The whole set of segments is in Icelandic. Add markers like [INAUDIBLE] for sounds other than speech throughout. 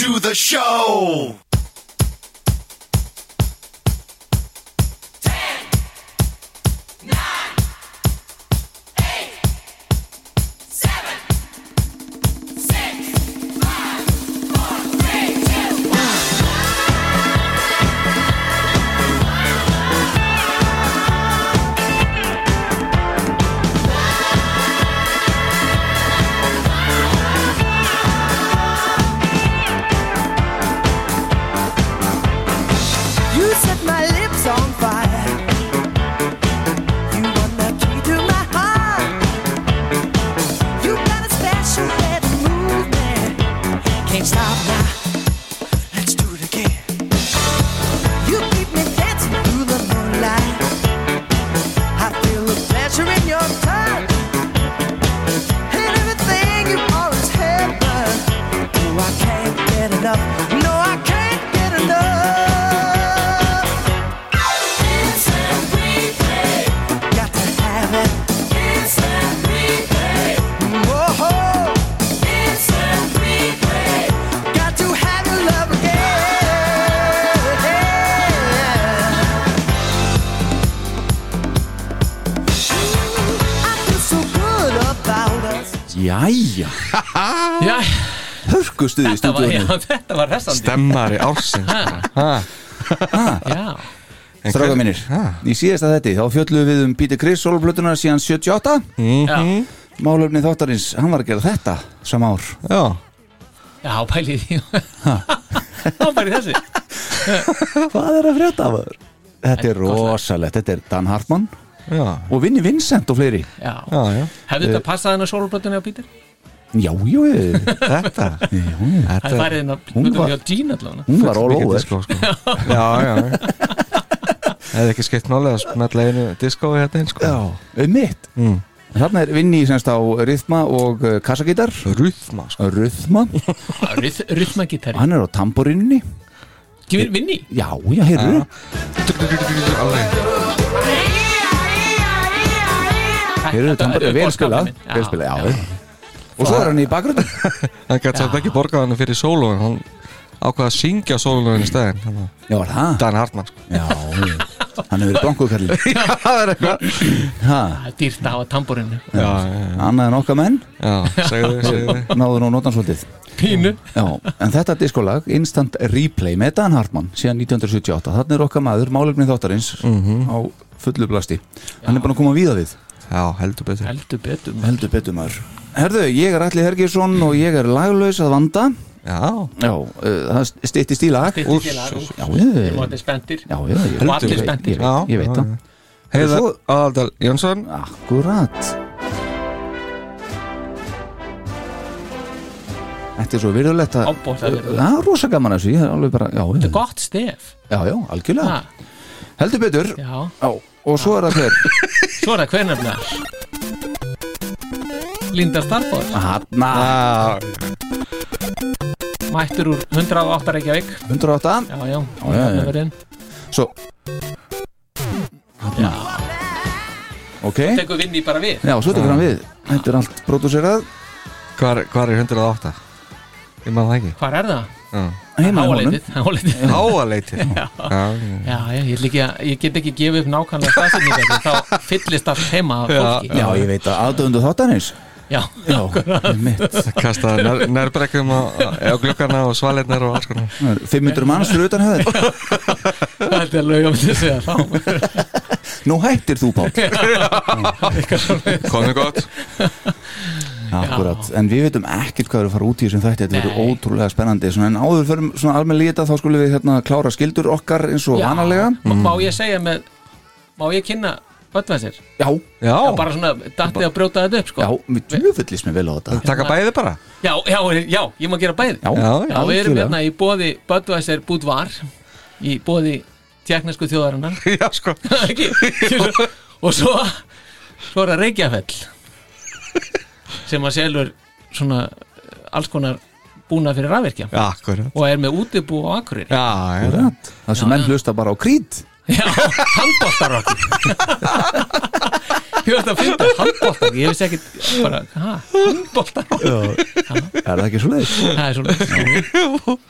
To the show. Hörkustuði í þetta var, já, stúdíunum þetta var hressandi. Stemmari ársins. Ha, Ha, Já, Stráka mínir, í síðasta þetti þá fjöllum við um Peter Criss soloplötunar síðan 78 já, Málefni þáttarins, hann var að gera þetta sam ár. Já, já, pælið því. Já, pælið þessi Hvað er að frétta af þér? Þetta er rosalegt, þetta er Dan Hartmann já, og Vinni Vincent og fleiri. Já, já, já. Hefði þetta passað hennar sólblötunni á Pítur? Já, jú, ég- Þetta, Það er var- Gene allavega. hún var all over disco, sko. Já, já Hefði ekki skipt máli að smetla einu diskói hérna inn sko. Já, um mitt. Mm. Þarna er Vinni semst á rithma og uh, kassagítar. Rúðma sko. Rithma, Rythmagitari hann er á tamborinni Kemur vinni? Já, já, heyrðu. Alveg. Heyrðu, tamborinni, vel spilað Vel spilað, já Og svo er hann í bakgrunni. [LAUGHS] Hann gæti samt ekki borgað hann fyrir sólóin Hann ákvaða að syngja sólóin í stæðin Já, var það? Dan Hartmann sko. Já, hann hefur verið bronkukalli [LAUGHS] Það er eitthvað. Ha, Það er dýrt að hafa tamborinu Já, já, já, annað en okkar menn. Já, segðu, [LAUGHS] segðu. Náðu nú notan svolítið. Pínu. Já, en þetta diskolag, Instant Replay með Dan Hartmann síðan 1978 Þannig er okkar maður, málefni þáttarins á fullu blasti. Hann er búin að koma víða við Já, heldur betur. Heldur betur Heldur betur maður. Herðu, ég er Alli Hergjesson og ég er laglaus að vanda. Já, Já, uh, það styttist í lag. Styttist í lag. Já, ég, erum allir spenntir. Já, ég, ég, Og allir ég, ég, ég veit það. Heiðar Aðaldal Jónsson. Akkurat. Þetta er svo virðulegt að. Það er rosa gaman að þessu. Ég er alveg bara, já, Þetta er já, gott stef. Já, já, algjörlega. Ha, Heldur betur, Já, já, og svo er það hver? [LAUGHS] Svo er það hver nefnilega? Linda Starfóður Hanna, Mættur úr 108 Reykjavík. 108 Já, já, já, já. já. Svo, já. ok. Tekur vinni bara við. Já, svo tekur hann við. Þetta er allt pródúserað. Hvar, hvar er 108? Ég maður það ekki. Hvar er það? Háaleitið [LAUGHS] Háaleitið. Já, já. Já, já, ég, get ekki gefið upp nákvæmlega staðsetninga því þá fyllist allt heima Já, ég veit að aðdöfundu þáttanins já, Já, mitt Kasta nær, nærbrekkum á, á glukkana og svalirnar og alls konar. Það er 500 manns fyrir utan höfð það er alveg að segja þá. Nú hættir þú Pál [LAUGHS] Komið gott Akkurat, en við veitum ekkert hvað er að fara út í þessum þætti. Þetta verður ótrúlega spennandi. Svona, En áður fyrir svona almenn líta þá skulum við hérna klára skildur okkar eins og vanalega. Má- Má ég segja með Má ég kynna Böttvæsir? Já, Já, Já, bara svona dattið að brjóta þetta upp sko. Já, við djúfullist mér vel á þetta. Taka bæði bara. Já, já, já, ég má gera bæði. Já, Já, Já, við erum hérna í bóði Böttvæsir Búdvar Í bóði tjeknesku þjóðarinnar. [LAUGHS] Já, sko. [LAUGHS] Ekki? Og svo Svo er það Reykjafell [LAUGHS] Sem að selur svona eh, alls konar búna fyrir akkurat. Og er með útibú á Akureyri. Já, já, Akkurat. Það sem menn hlusta bara á krít. Já, handbóltarokk [LAUGHS] [LAUGHS] Ég veist að finna handbóltar Ég veist ekki bara, ha, handbóltarokk Er það ekki svo leiðis? Það er svona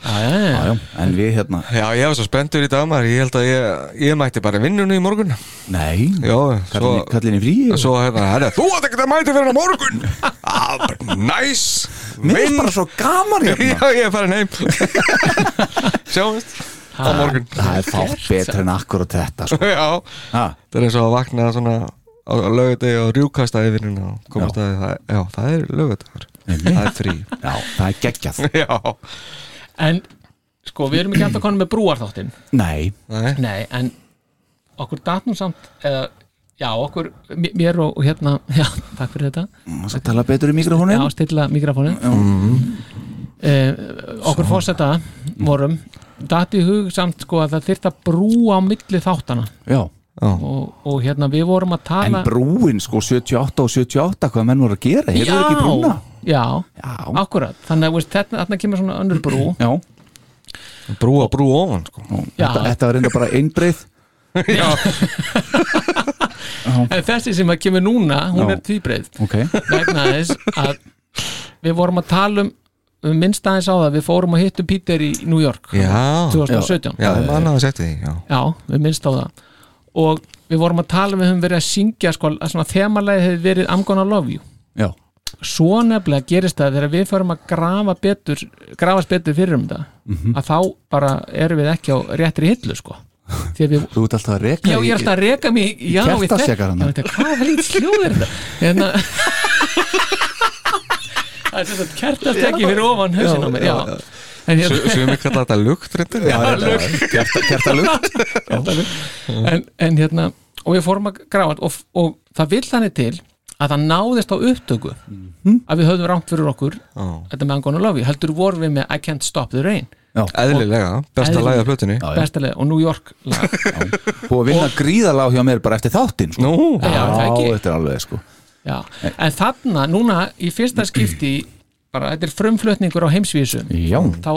Já, já, já, Já, já, en við hérna Já, ég var svo spenntur í dag maður. Ég held að ég, ég mætti bara vinnunni í morgun. Nei, Já, svo kallin, kallin í frí Svo hérna, herra, þú átt ekki að mæti fyrir á morgun. Ah, bara, Nice. Mér er bara svo gaman hérna. Já, ég er farin heim. [LAUGHS] Sjáumst á morgun. Það er fátt betur en akkurat þetta sko. Já, ha, það er eins og að vakna svona á lögadegi og rjúkasta yfir hérna og komast að það, já, það er lögadagur það er frí. [LAUGHS] Já, það er geggjað. [LAUGHS] Já, En, sko, við erum ekki alltaf konum með brúarþáttin Nei, nei, Nei, en okkur datnum samt eða, Já, okkur, mér og, og hérna [LAUGHS] Já, takk fyrir þetta. Það tala betur í mikrofónin Já, stilla mikrofónin eh, Okkur fórseta vorum Dati í hug samt sko að það þyrft að brúa á milli þáttana Já, og, og hérna við vorum að en tala brúin sko 78 og 78 hvað menn voru að gera, hefur ekki brúna? Já, Já, akkurat Þannig að þarna kemur svona önnur brú. Já. Brúa brú ofan sko. Þetta, þetta var reynda bara einbreið. [LAUGHS] Já, En þessi sem að kemur núna, hún Já. er tvíbreið. Ok, vegna þess að við vorum að tala um um minnst aðeins á það, við fórum að hittu Peter í New York. Já. 2017 Já, það mann hafa sett því Já, Já, við minnst á það og við vorum að tala um við höfum verið að syngja sko, að svona þemalæði hefði verið I'm gonna love you. Já, svo nefnilega gerist það þegar við förum að grafa betur grafast betur fyrir um það Mhm. að þá bara erum við ekki á réttri hillu sko. Við þú ert alltaf að reka Já, ég er alltaf að reka mig í- já, Já, þetta- Hvað er lítið sljóð er þetta? Hérna [LAUGHS] Það er sem sagt kertasteki fyrir ofan hausin á mér Já, En, Svo við kalla þetta lukt reyndar. Já, kerta, kerta lukt [LAUGHS] en, en hérna og við fórum að grafa og, og það vill þannig til að það náðist á upptöku að við höfðum rámt fyrir okkur. Já. þetta með Angona Love You, heldur vorum við með I Can't Stop the Rain, Eðlilega, besta Eðlilega. lagið af plötunni. Já, já. bestalega. Og New York lag. [LAUGHS] Búið að vinna gríðalega hjá mér bara eftir þáttinn sko. Já, þetta er alveg sko. Já, en þarna, núna í fyrsta [CLEARS THROAT] skipti bara, þetta er frumflutningur á heimsvísu. Já, þá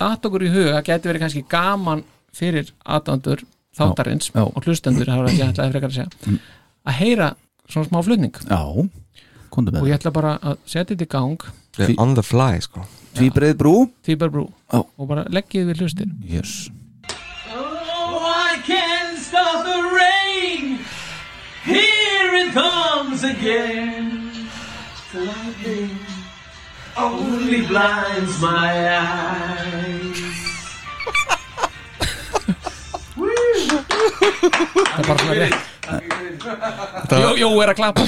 datt okkur í huga að geti verið kannski gaman fyrir aðdandur þáttarins Já, já. og hlustendur það var ekki ætlaði frekar að segja að heyra svona smá flutning. Og ég ætla bara að setja þetta í gang. On the fly sko. Tvíbreið brú. Tíber Brú. Já. og bara leggið við hlustir. Yes. Oh, I can't stop the rain. Here it comes again. The lightning only blinds my eyes. það er bara svona rétt. Jó, jó er að klappa.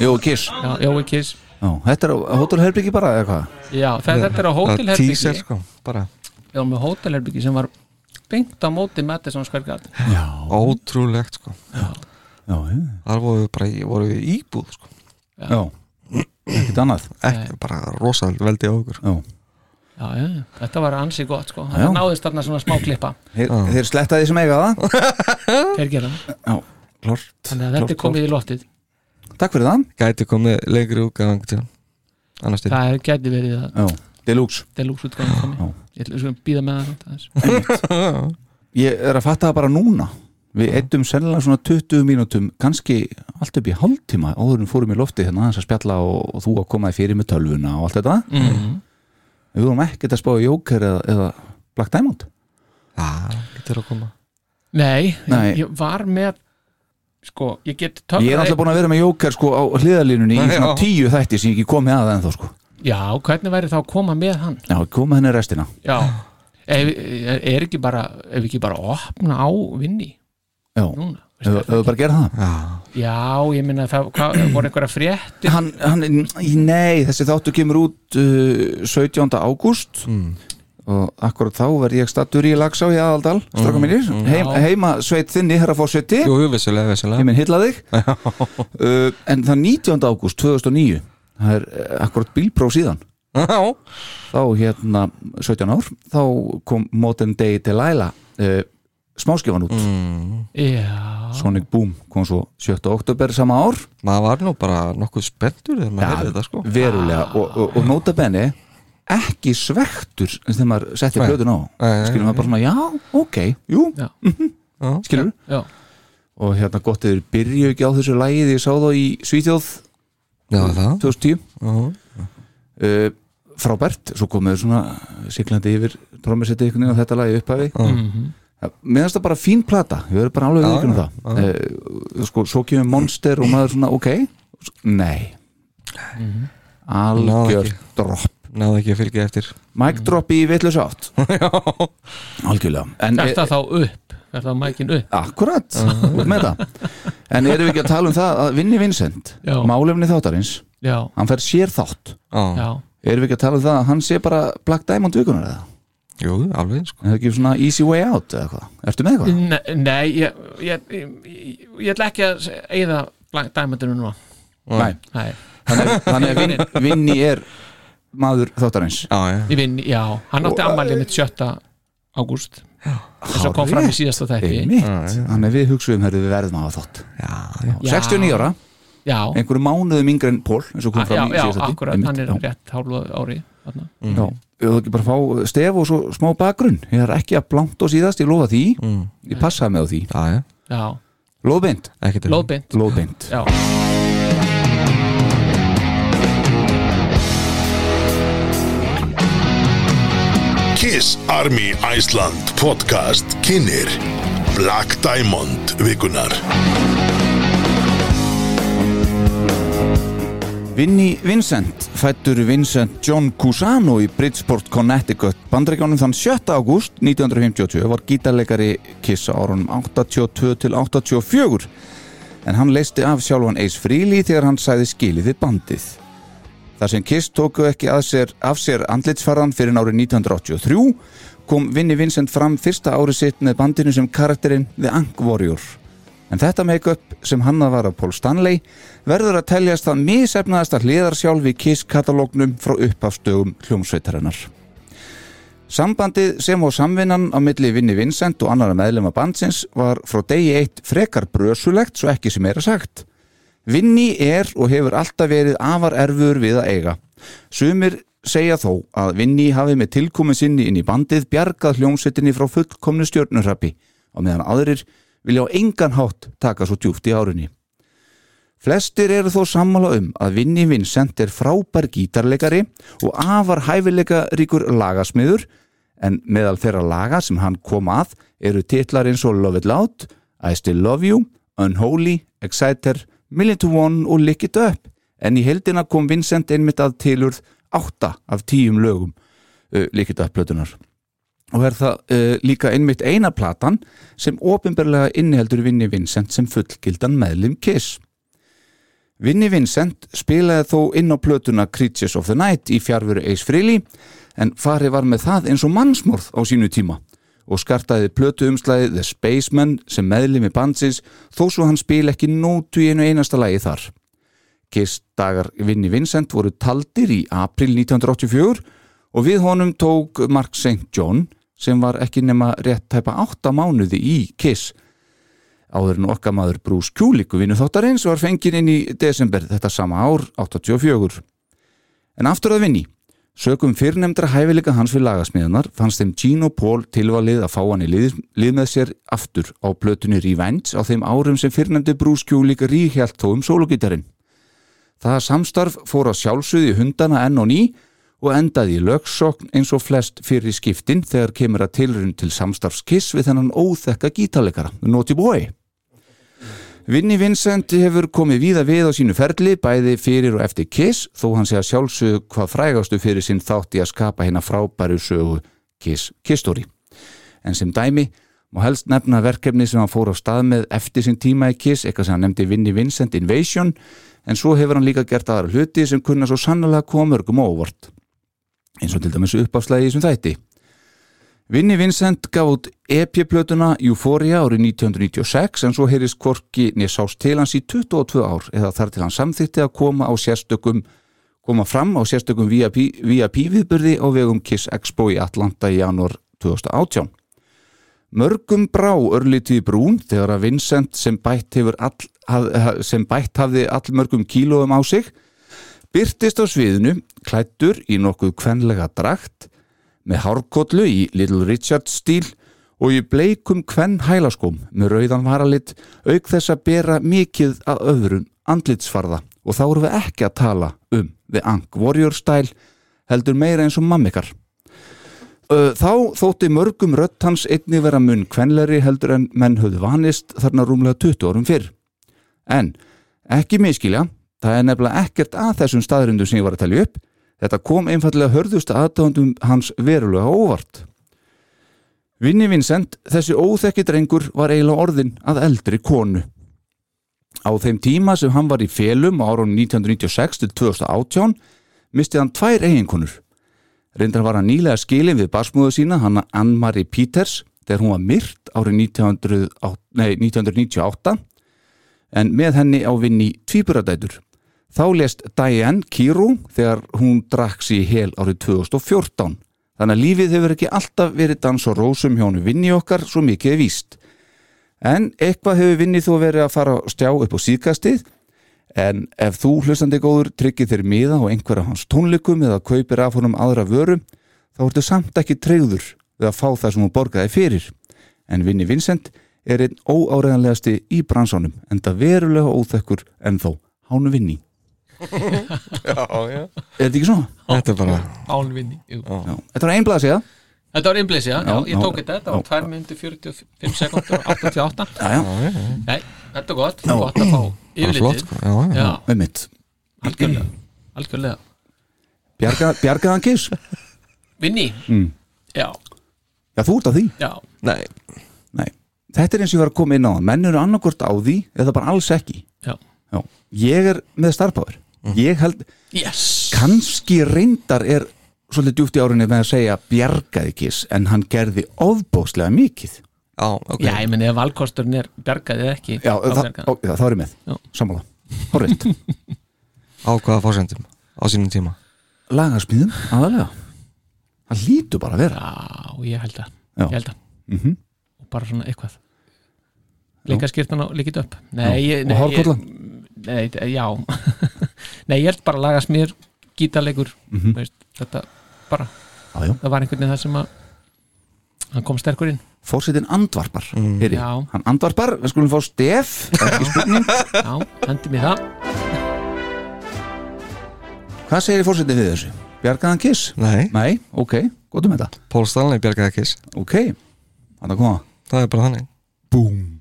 Jú, kiss. Já, jó kiss. Já, Þetta er á hótelherbyggi bara eða hvað? Já, það, þetta er á Það er hótelherbyggi teaser sko, bara. Já, með hótelherbyggi sem var beint á móti Madison Square Garden. Já, ótrúlegt sko. Já, já, Þar voru við bara voru íbúð sko. Já. Ekkert annað? Ekki, bara rosalega veldi á okkur. Já, Já, já, þetta var ansi gott sko. Já. Það náðist þarna svona smá klippa. Þeir, þeir sletta því sem eiga það. [LAUGHS] Þeir gera það. Þannig að þetta er komið í loftið. Takk fyrir það. Gæti komið lengri útgáðan til annars til. Það gæti verið að Já, deluxe. Deluxe útgáðan Já. komið Ég ætla að býða með það. [LAUGHS] Ég er að fatta það bara núna Við eittum sennilega svona 20 mínútum kannski allt upp í hálftíma áður en fórum í lofti hérna aðeins að spjalla og, og þú að koma þér fyrir með tölvuna og allt þetta Mhm. Við vorum ekkert að spá í Joker eða, eða Black Diamond Já, getur að koma Nei, Nei. ég var með Sko, ég get Ég er alltaf búin að vera með Joker sko á hliðalínunni í svona Já. tíu þætti sem ég ekki komið að ennþá sko Já, hvernig væri þá að koma með hann? Já, komið henni restina Já Ef, er ekki bara ef ekki bara opna á vinni Já, núna, Ef ef þú bara gera það? Já, Já, ég minna það hvað, voru einhverja fréttir? Hann, hann, Nei, þessi þáttu kemur út uh, 17. ágúst. Og akkurat þá verð ég stattur í Lagsá í Aðaldal, stráka mínir. Heim, Já. heima sveit þinni, herra vissulega heiminn hylla þig. [LAUGHS] Uh, en það 19. ágúst 2009 það er uh, akkurat bílpróf síðan. Já, þá hérna 17 ár þá kom Modern Day Delilah uh, smáskifan út. Já, Sonic Boom kom svo 7. oktober sama ár. Maður var nú bara nokkuð spenntur þegar maður heyrði þetta sko. verulega. Og, og, og nota benni ekki svektur þegar maður setti plötun á. Skilur maður bara svona, já, ok, jú. Já. Já. skilur? Já, og hérna gott eður byrju ekki á þessu lægi því ég sá þá í það? 2010 Já. uh, frábært, svo komuðu svona siglandi yfir trómmisetti ykkur og þetta lagi upphafi. Mhm. Mér finnst það bara fín plata, ég verður bara alveg viðkjörnum já, það. uh, sko, svo kemur Monster og maður svona, ok. Nei. Algjör ekki. dropp. Náðu ekki að fylgja eftir. Mic drop í vitlu sátt [LAUGHS] algjörlega. En, er það þá upp? Er það mækin upp? Akkurat, út með það. En erum við ekki að tala um það að Vinni Vincent Já. málefni þáttarins Já, hann fær sér þátt. Já, já, erum við ekki að tala um það að hann sé bara Black Diamond vikunar eða jú, alveg sko. Er það ekki svona easy way out eða hvað, ertu með eitthvað? Nei, nei ég, ég, ég, ég, ég ætla ekki að eigða dæmandinu núna. Nei, Nei, þannig, þannig að Vin, Vinni er maður þáttarins. Já, já, ég vinn, já, hann átti ammælið mitt 7. ágúst. Eins og kom fram í síðasta þætti. Þannig að við hugsuðum herrðu við verðum að hafa þátt. Já, Já. 69 ára, Já, einhverju mánuðum yngri en Pól eins og kom já, fram í já, akkurat, hann er rétt hálfu ári þarna. Já, ég ekki bara fá stef og svo smá bakgrunn. Ég er ekki að blankt og síðast, ég lofa því. Ég passaði með því, já, já, Já, ekki til lóðbind loðbeint. Já, Kiss Army Iceland podcast kynir Black Diamond vikunar Vinnie Vincent, fættur Vincent John Cusano í Bridgeport, Connecticut bandrækjónum þann 7. ágúst 1952 var gítarleikari Kiss árunum 82 til 84 en hann leisti af sjálfan Ace Frehley þegar hann sæði skilið við bandið. Þar sem Kiss tóku ekki sér, af sér andlitsfarðan fyrir árið 1983 kom Vinnie Vincent fram fyrsta árið sitt með bandinu sem karakterinn The Warrior. En þetta make-up sem hannað var af Paul Stanley verður að teljast það misefnaðasta hliðarsjálf í Kiss katalógnum frá upphafstögum hljómsveitarinnar. Sambandið sem á samvinnan á milli Vinnie Vincent og annara meðlema bandsins var frá degi eitt frekar brösulegt svo ekki sem er að sagt. Vinnie er og hefur alltaf verið afar erfur við að eiga. Sumir segja þó að Vinnie hafi með tilkomin sinni inn í bandið bjargað hljómsveitinni frá fullkomnu stjörnurrappi og meðan aðrir vilja á engan hátt taka svo djúft í árunni. Flestir eru þó sammála um að Vinnie Vincent er frábær gítarleikari og afar hæfileika ríkur lagasmiður en meðal þeirra laga sem hann kom að eru titlar eins og Love It Loud, I Still Love You, Unholy, Exciter, Million to One og Lick It Up en í heldina kom Vincent einmitt að tilurð 8 af 10 lögum uh, Lick It Up plötunar og er það uh, líka einmitt eina platan sem ofinberlega inniheldur Vinnie Vincent sem fullgildan meðlim Kiss. Vinnie Vincent spilaði þó inn á plötuna Creatures of the Night í fjárveru Ace Frehley en farið var með það eins og mannsmorð á sínu tíma og skartaði plötu umslæði The Spaceman sem meðlimi bandsins þó svo hann spil ekki nótu í einu einasta lagi þar. Kiss dagar Vinnie Vincent voru taldir í april 1984 og við honum tók Mark St. John sem var ekki nema rétt tæpa 8 mánuði í Kiss. Áður en okkar maður Bruce Kulik vinnu þáttarins var fengið inn í desember þetta sama ár 84 en aftur að vinni. Sögum fyrrnemdra hæfileika hans við lagasmiðunar fannst þeim Gene og Paul tilvalið að fá hann í lið, lið með sér aftur á plötunni Revenge á þeim árum sem fyrrnemdi Bruce Kulik ríhjalt þó um sólugítarinn Það samstarf fór á sjálfsögði hundana enn og ný og endaði í lögsokn eins og flest fyrir skiptin þegar kemur að tilrun til samstarfskiss við þennan óþekka gítalegara, Naughty Boy. Vinnie Vincent hefur komið víða við á sínu ferli, bæði fyrir og eftir Kiss, þó hann að sjálfsög hvað frægastu fyrir sinn þátt í að skapa hérna frábæru sögu Kiss Story. En sem dæmi og helst nefna verkefni sem hann fór á stað með eftir sín tíma í Kiss, eitthvað sem hann nefndi Vinnie Vincent Invasion, en svo hefur hann líka gert aðra hluti sem kunna svo sannlega koma mörgum á óvart eins og til dæmis uppafslægi þessum þætti. Vinnie Vincent gaf út EP-plötuna Euphoria árið 1996 en svo heyrist Korki nýsást til hans í 22 ár eða þar til hann samþýtti að koma á sérstökum koma fram á sérstökum VIP, viðbyrði á vegum Kiss Expo í Atlanta í janúar 2018 Mörgum brá örlítið brún þegar að Vincent sem bætt, all, haf, sem bætt hafði allmörgum kílóum á sig byrtist á sviðinu klættur í nokkuð kvenlega drakt með hárkollu í Little Richard stíl og í bleikum kvenn hælaskóm með rauðan varalit auk þess að bera mikið að öðrum andlitsfarða og þá erum við ekki að tala um The Ank Warrior style heldur meira eins og mammikar. Þá þótti mörgum rött hans einni vera mun kvenleri heldur en menn höfðu vanist þarna rúmlega 20 árum fyrr. En ekki miskilja, það er nefnilega ekkert að þessum staðrindum sem ég var að telja upp. Þetta kom einfallega hörðust aðdáðandum hans verulega óvart. Vinni Vincent, þessi óþekki drengur, var eiginlega orðin að eldri konu. Á þeim tíma sem hann var í félum á árunum 1996 til 2018 misti hann tvær eiginkonur. Reyndar var hann nýlega skilin við barsmúðu sína, hann Ann-Marie Peters, þegar hún var myrt árið 1900 nei, 1998 en með henni á vinni tvíburadætur. Þá lest Diane Kiro þegar hún drakk sér í hel árið 2014. Þannig að lífið hefur ekki alltaf verið dans og rósum henni vinni okkar svo mikið er víst. En eitthvað hefur vinnið þó verið að fara að stjá upp á síðkastið en ef þú hlustandi góður tryggir þér miða og einhverja hans tónleikum eða kaupir af honum aðra vöru þá ertu samt ekki treyður við að fá það sem hún borgaði fyrir. En Vinni Vincent er einn óáreðanlegasti í bransanum en það verulega óþekkur en þó hánu vinni. Já, já Er þetta ekki svona? Þetta er bara Álvinni jú. Já. Þetta var einblað að segja. Þetta var innblísi, já, já, Já, ég já. tók þetta Þetta var 2 minnti 45 sekundur og 88 Já, já, Nei, þetta er gott, gott að fá flott, yfirlitið sko. Já, já. Já, með mitt. algjörlega Algjörlega Bjarga, bjargaðan kiss. Vinni, Mm. já, Já, þú ert á því. já Nei, Nei. Þetta er eins og ég var að koma inn á það. Menn eru annarkvort á því eða bara alls ekki. Já. Já. Ég er með starfbáður. Ég held, Yes kannski reyndar er svolítið djúpt í árinni með að segja bjargaði kiss en hann gerði ofbóðslega mikið. já, ok Já, ég meni ef valkosturinn er bjargaðið ekki Já, þá það, ó, já, það er með. Já. Sammála. Horrið. [LAUGHS] Á hvaða fórsendum á sínum tíma Lagarsmíðum, aðalega. Það lítur bara að vera. Já, ég held að Já. Ég held að Mm Og bara svona eitthvað Líka skýrtan á líkit upp Nei, ég, nei, ég, nei, já [LAUGHS] Nei, ég held bara að laga smýr Gítarleikur Mhm. veist, Þetta bara já. Það var einhvern veginn það sem að Hann kom sterkur inn Fórsetin andvarpar. Mm. Já. Hann andvarpar, við skulum fá stef, ekki spurning. [LAUGHS] Já, hendi mér það Hvað segir fórsetin við þessu? Bjargaðan kiss? Nei, Nei, ok, gott um þetta. Pól Stanley bjargaði kiss Ok, hann að koma. Það er bara þannig Búm.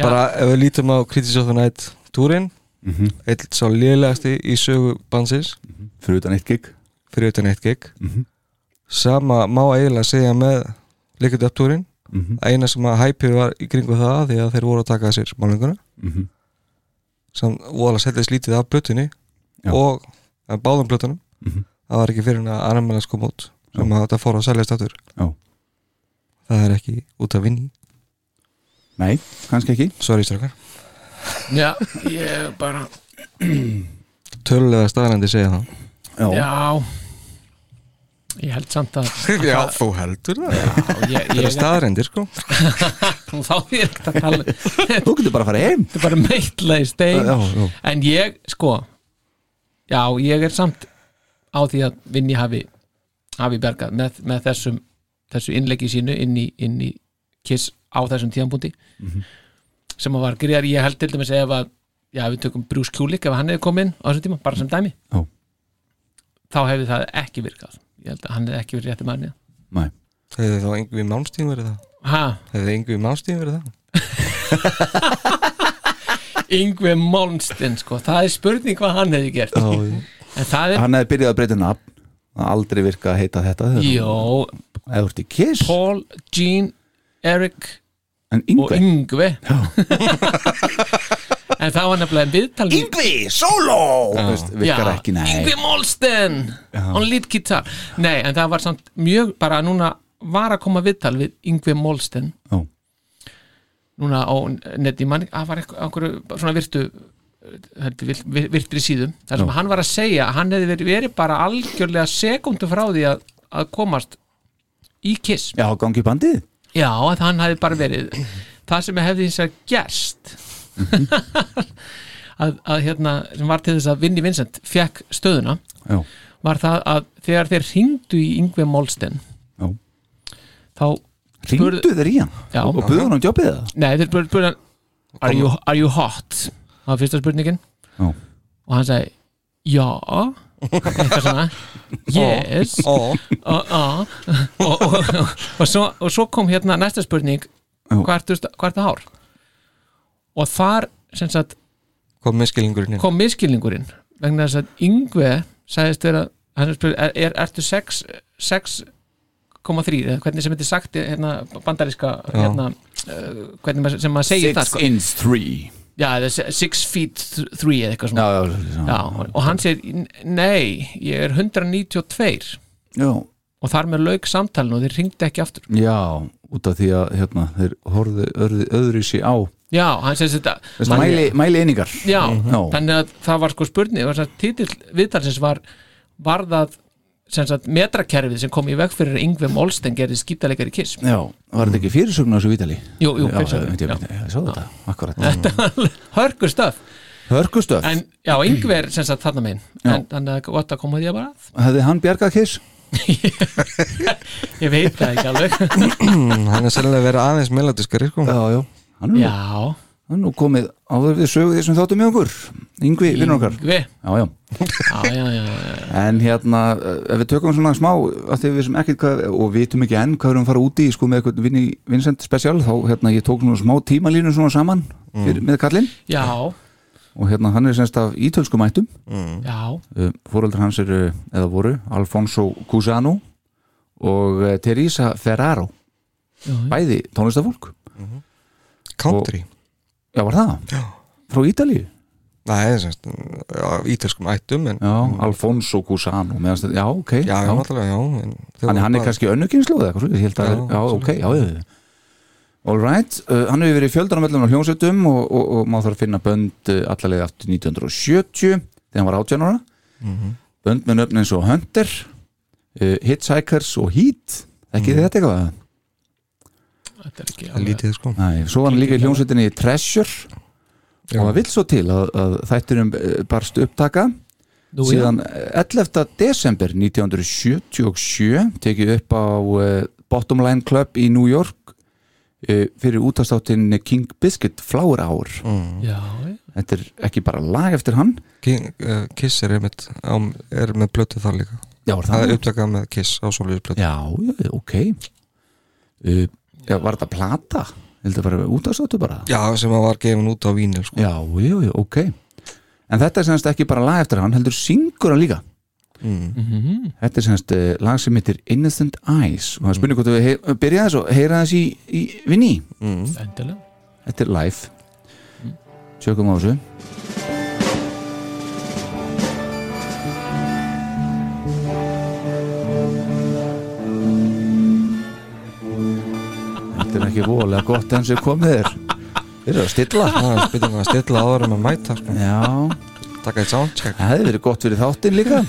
Bara ef við lítum á Critics of the Night túrin Mm -hmm. Eitt sá lélegasti í sögu bansins Fyrir utan eitt gig. Fyrir utan eitt gig Mhm. Sama má eiginlega segja með Liquid Up túrin. Eina sem að hæpið var í kringu það Því að þeir voru að taka að sér málinguna Mhm. Sem voru að setja slítið af blötunni Já. Og báðum blötunum Mhm. Það var ekki fyrir en að annaðmæla sko mót Sem að þetta fór að seljast aftur Já. Það er ekki út af vinni Nei, kannski ekki. Sorry strákar Já, ég bara Tölulega staðrændi segja það. Já. Já. Ég held samt að [LAUGHS] Já, þú heldur það. Ég, Það ég, er staðrændir sko. [LAUGHS] Nú þá er ekkert að tala [LAUGHS] Þú getur bara að fara heim. Þetta er bara meitla í stein. Já, já. En ég, sko Já, ég er samt á því að Vinni hafi hafi bergað með, með þessum þessu innleggi sínu inn í, inn í kiss á þessum tíðanbúndi sem var gríðar, ég held til dæmis ef að já, við tökum Bruce Kulik ef hann hefði komið inn á þessum tíma, bara sem dæmi Já. þá hefði það ekki virkað ég held að hann hefði ekki verið rétti manni Nei. Hefði þá Yngvi Malmstín verið það? ha, Hefði Yngvi Malmstín verið það? [LAUGHS] Yngve Malmsten sko, það er spurning hvað hann hefði gert Já, já. en það er, Hann hefði byrjað að breyta nafn. Aldrei virka að heita þetta Jó, Paul, Gene, Eric En og Yngve. Yngve [LAUGHS] En það var nefnilega viðtal við- Yngvi, solo Yngvi Molsten! On lead guitar. Nei, en það var samt mjög bara núna var að koma viðtal við Yngvi Molsten. Já. núna á neti mann, það var eitthvað einhverju svona virtu virtri síðum. Þar sem Já. hann var að segja að hann hefði verið, verið bara algjörlega sekundu frá því að, að komast í Kiss. Já, gangi bandið Já, að hann hefði bara verið það sem hefði hins að gerst [LAUGHS] að, að hérna sem var til þess að Vinni Vincent fekk stöðuna Já. var það að þegar þeir ringdu í Yngve Molsten Já. þá Ringdu þeir í hann Já. og buðu hann um jobbið það Nei, þeir spurðu spurðu hann are you, are you hot? Það var fyrsta spurningin Já. og hann sagði já eitthvað svona. Yes. Og, svo, og svo kom hérna næsta spurning. Hvert, hvert ár og þar sem sagt kom miskilningurinn inn. kom miskilningurinn vegna þess að Yngve sagðist vera hann spurði, er, er, ertu 6 6,3 eða hvernig sem þetta er sagt hérna, bandaríska hérna, uh, hvernig sem maður segir Six það sko. inch three já, eða se- six feet th- three eða eitthvað svona. Já, já, já. Og hann segir, nei, ég er 192 Já. og þar með lauk samtalinu og þeir ringdi ekki aftur. Já, út af því að hérna, þeir horfðu öðru, öðru sér á. Já, hann segir þetta mæli, mæli einingar. Já, þannig að það var sko spurning títill viðtalsins var var það sem sagt metrakerfið sem kom í veg fyrir að Yngve Molsten gerði skýtalegari kiss. Já, var þetta ekki fyrirsögn á þessu vítali? Jú, jú, fyrirsögn, ég, sá þetta, akkurat. Þetta var hörgu stöf. Hörgustöf, en já, Yngve er sem sagt þarna Já. en þannig að gott að koma því að bara að. Hefði hann bjargað kiss? [LAUGHS] ég veit það ekki alveg. [CLEARS THROAT] Hann er sérlega verið aðeins melodiskari sko. Já, já, hann er já, nú komið áður við sögu þessum þáttum með okkur. Yngvi, vinnur okkar. Yngvi? Já, já, já, já, já, já. en hérna eh, ef við tökum svona smá því við sem ekkert hvað, og vitum ekki enn hvað við erum að fara út í sko með eitthvað vinni Vincent special þá hérna ég tók svona smá tímalínu svona saman fyrir, með kallinn. Já, og hérna hann er semst af ítölsku mættum já. uh, fóreldrar hans eru eða voru Alfonso Cusano og uh, Teresa Ferraro. Já, já. bæði tónlistafólk country já var það? Já. frá Ítalíu? Nei, semst, á ítölskum ættum en, já, Alfonso Cusano meðan, þetta- já, ok já, já, náttúrulega, já en þau hann, voru hann er bara- kannski önnukynslu eða eitthvað held að, Já, já, ok, já, já, já All right, uh, hann hefur verið fjöldanamöllum á hljómsveitum og, og, og má þarf að finna bönd uh, allalega aftur 1970 þegar hann var 18 ára Mhm. bönd með nöfn eins og Hunter uh, Hitchhikers og Heat ekki Mhm. þetta eitthvað? þetta er ekki Það er lítið sko. Nei, svo var hann líka í hljómsveitinni Treasure. Já. og það vill svo til að, að þætturum uh, barst upptaka. Nú, síðan eh, 11. desember 1977 tekið upp á uh, Bottom Line Club í New York uh, fyrir útastáttin King Biscuit Flower Hour. Mm. já, þetta er ekki bara lag eftir hann. King, uh, Kiss er, einmitt, á, er með blötu þar líka. Já, það? Það er upptakað með Kiss á Sólíus blötu já, já, ok. Uh, já, var þetta plata? heldur bara útastáttu bara? já, sem að var gefin út á vínil sko. já, já, já, ok en þetta er semst ekki bara lag eftir hann heldur syngur hann líka mm. Þetta er semst uh, lag sem heitir Innocent Eyes og það spurning hvort við heyr, byrja þess og heyra þess í, í vinni Mm. Þetta er live Sjökum á þessu Þetta er ekki voðalega gott enn sem komið er Þeir eru að stilla. Það er að stilla áður en að mæta sko. Já, taka eitt soundcheck. Það hefði verið gott fyrir þáttinn líka. [LAUGHS]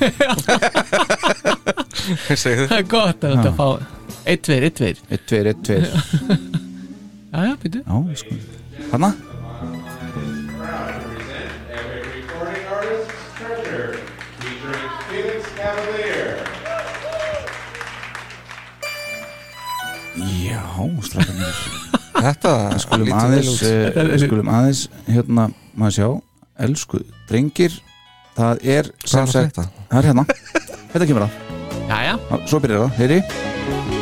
Það er gott að þetta fá eitt, tveir, eitt, tveir. 1, 2, 1, 2 já, já, býtu Já, sko Hanna? Já, strákanir [LAUGHS] þetta Skulum aðeins uh, Skulum aðeins Hérna, maður sjá. Elsku drengir Það er sem sagt þetta? Það er hérna. Þetta kemur já, Já, Svo byrjar það, heyri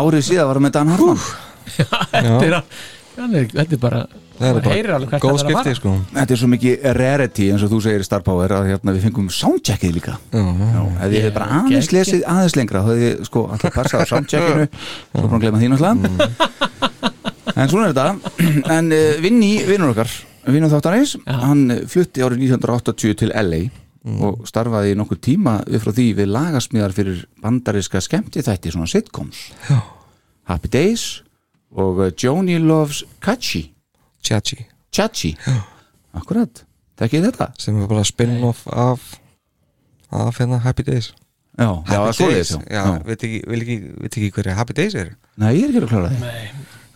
árið síðan var hann með Dan Hartmann. [LAUGHS] Þetta er, hann er, þetta er bara Það er bara alveg góð skipti sko. Þetta er svo mikið rarity eins og þú segir í Star Power að hérna, við fengum soundcheckið líka. Já, já. Ef ég hef bara aðeins lesið aðeins lengra þá hefði ég sko alltaf passað á soundcheckinu. [LAUGHS] Svo bara að gleyma því náttúrulega. En svona er þetta. En uh, Vinni, vinnur okkar Vinnur þáttarins, hann eh, flutti árið 1980 til LA og starfaði í nokkuð tíma við frá því við lagasmíðar fyrir bandariska skemmti þætti svona sitcoms. Já. Happy Days og uh, Joni Loves Kachi. Chachi. Chachi. Akkurat, þekkið þetta? sem er bara spin-off af af hérna Happy Days. Já, Happy svoleiðis, Days, já. já, veit ekki, ekki, ekki hverja Happy Days er. Nei, ég er ekki að klára því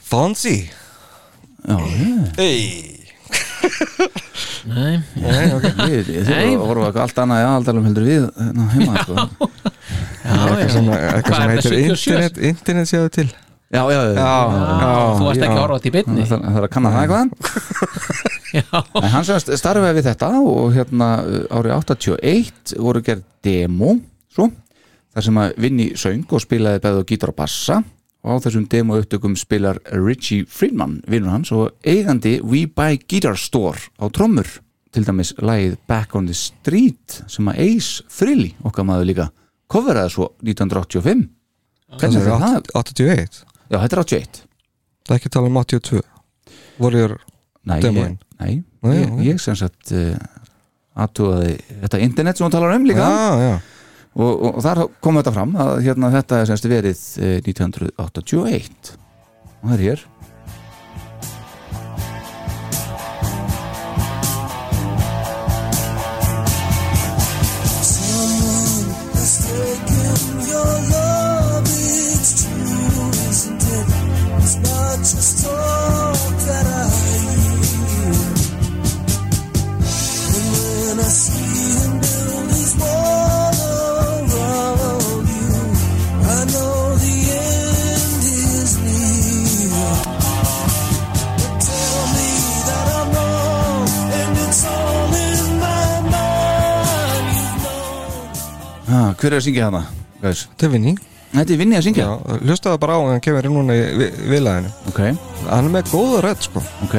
Fonzie. Já, ég Hey [LAUGHS] [LAUGHS] Nei, Nei, ok Við, ég Nei. þurfa að horfa á eitthvað allt annað í aðaldalum heldur við hérna heima sko. já, eitthvað já. sem, eitthvað Hvað sem heitir þetta, 77? internet, internet séu til Já, já, já, Já, já, Þú varst ekki já. að horfa á þetta í beinni Það er að kanna það eitthvað Já, En hann sem starfaði við þetta og hérna uh, árið 81 voru gerð demo svo, þar sem að Vinni söng og spilaði bæði á gítar og bassa og á þessum demo upptökum spilar Richie Friedman, vinnur hans og eigandi We Buy Guitar Store á trommur, til dæmis lagið Back on the Street sem að Ace Frehley, okkar maður líka coveraði svo 1985 Hvernig er það? 81 Já, þetta er 81 Það er ekki að tala um 82 Warrior Nei, ég, Demoinn. nei, ég, ég sem sagt uh, aðtúaði þetta internet sem hún talar um líka. Já, já og, og, og þar kom þetta fram að hérna, þetta er semst verið uh, 1981 og það er hér Hver er að syngja hana? Þetta er Vinni Þetta er Vinni að syngja? Já, hlustaðu bara á hann kemur inn núna í vi- viðlaginu. Ok, Hann er með góða rödd sko. Ok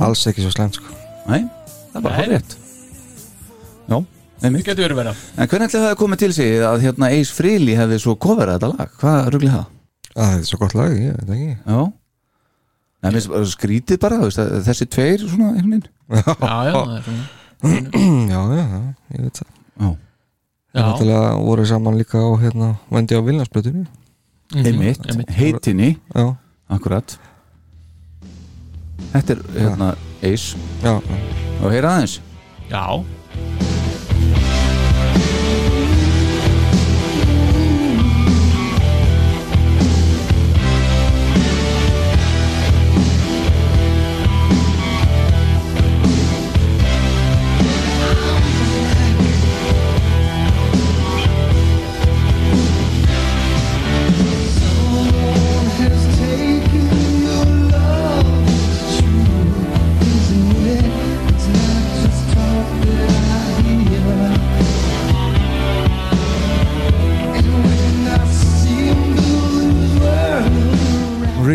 Alls ekki svo slemt sko. Nei, það er bara rétt Já, einmitt. Það getur verið vera En hvernig ætli það að koma til sig að hérna Ace Frehley hefði svo coverað þetta lag? Hvað ruggli það? Að þetta er svo gott lag, ég veit ekki. Já. Nei, minnst skrítið bara, þú veist, að þessi tveir svona einhvern veginn. [LAUGHS] Já, já, það er svona Já, já, já, ég veit það. Já, Það voru saman líka á hérna Vendi á Vilnarsblötunni mhm, einmitt, einmitt. heitinni. Já, Akkurat Þetta er hérna Ace. Já, og heyra aðeins? Já,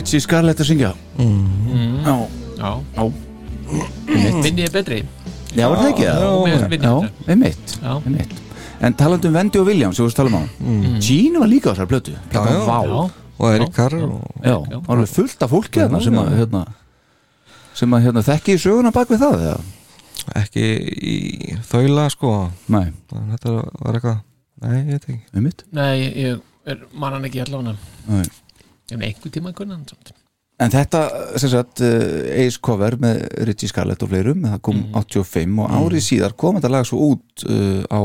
Richie Scarlett að syngja. Já, já. Já. Vinni er betri? Já, var það ekki? Það? Já, einmitt, Já. einmitt. En talandi um Wendy og Williams, þú veist tala um á Gene var líka á þessar blötu Já, já. Vá. Já, og Erik Carr og, Já, alveg fullt af fólki þarna sem að hérna, sem að hérna, þekki söguna bak við það eða? Ekki í þaula sko. Nei, Þetta var eitthvað Nei, ég veit ekki. Einmitt. Nei, ég er man hann ekki allavega. Nei. En einhver tíma hann samt. En þetta, sem sagt, uh, Ace cover með Richie Scarlett og fleirum það kom 85 og árið síðar kom þetta lag svo út uh, á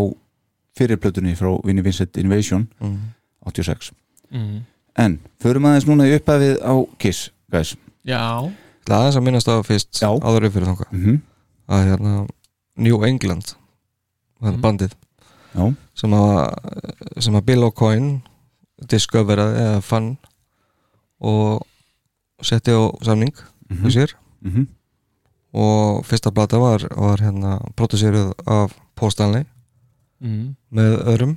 fyrirplötunni frá Vinnie Vincent Invasion 86 mm. En, förum aðeins núna í upphæfið á Kiss, guys. Já, Það er aðeins að minnast á fyrst áður upp fyrir þanga Mhm. að hérna New England það er bandið. Já. sem að, sem að Bill O'Coin discoveraði eða fann og setti á samning Mhm. með sér Mhm. og fyrsta plata var, var hérna produseruð af Paul Stanley mm. með öðrum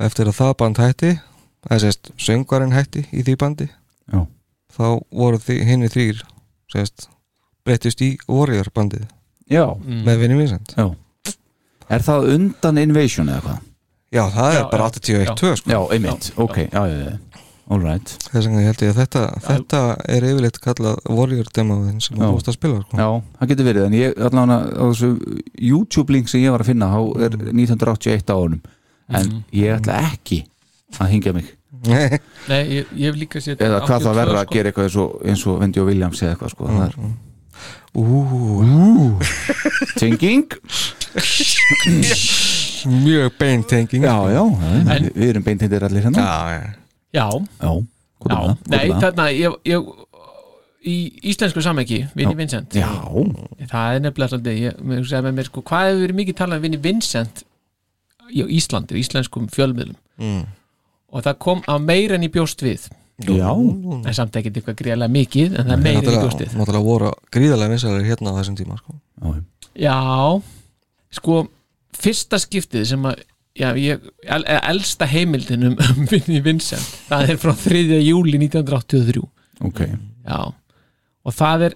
eftir að það band hætti eða sérst söngvarinn hætti í því bandi Já. þá voru því, hinni þrýr sérst breyttist í Warrior bandið Já. Mm. með Vinnie Vincent Já. Er það undan Invasion eða hvað? Já, það er Já, bara já. 81-2 sko. Já, einmitt, ok, já, já, já right. Þess vegna held ég að þetta, þetta er yfirleitt kallað Warrior demoðin sem þú vorst að spila sko. Já, það getur verið, en ég allavega á þessu YouTube-link sem ég var að finna þá er 1981 á honum. En ég ætla ekki að hingja mig. Nei, [LAUGHS] Nei, ég, ég hef líka séð eða hvað það 82, verður að sko. gera eitthvað eins og, eins og Vendi og Williams eða eitthvað sko. Það er Ú, [LAUGHS] tenging? Mjög beintenging Já, já, já En- við erum beintindir allir hérna. Já, já. Já, Já, já, það? nei, þarna ég, ég, í íslensku samhengi Vinnie Vincent. Já, það er nefnilega svolítið ég, með mér sko, hvað hefur verið mikið talað um Vinnie Vincent í Íslandi, í íslenskum fjölmiðlum? Mm. og það kom á meira en í bjóst við. Já, en samt ekkert eitthvað greiðlega mikið en það er meira en í bjóst við. Náttúrulega náttúrulega voru gríðarlega vinsalir hérna á þessum tíma sko. Já, sko fyrsta skiptið sem að já, ég, el, elsta heimildin um, um Vinnie Vincent, það er frá 3. júli 1983 ok Já, og það er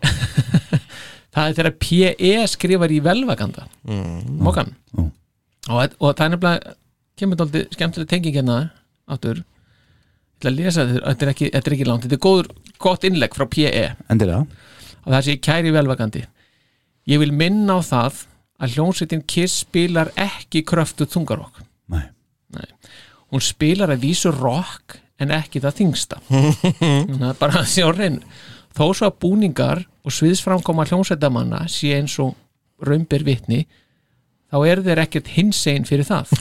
[LAUGHS] það er þegar P.E. skrifar í velvaganda mm. Mokan Mm. og, og það er nefnilega kemur dálítið skemmtileg tenging hérna áttur ætla að lesa þetta, þetta er ekki, þetta er ekki langt þetta er góður, gott innlegg frá P.E. Endilega og það sé kæri velvagandi ég vil minna á það að hljónsettin Kiss spilar ekki kröftu þungarokk Nei. Nei. hún spilar að vísu rock en ekki það þingsta [LAUGHS] það er bara að [LAUGHS] sjá reyn þó svo að búningar og sviðsframkoma hljónsettamanna sé eins og raunber vitni þá er þeir ekkert hinsegin fyrir það [LAUGHS]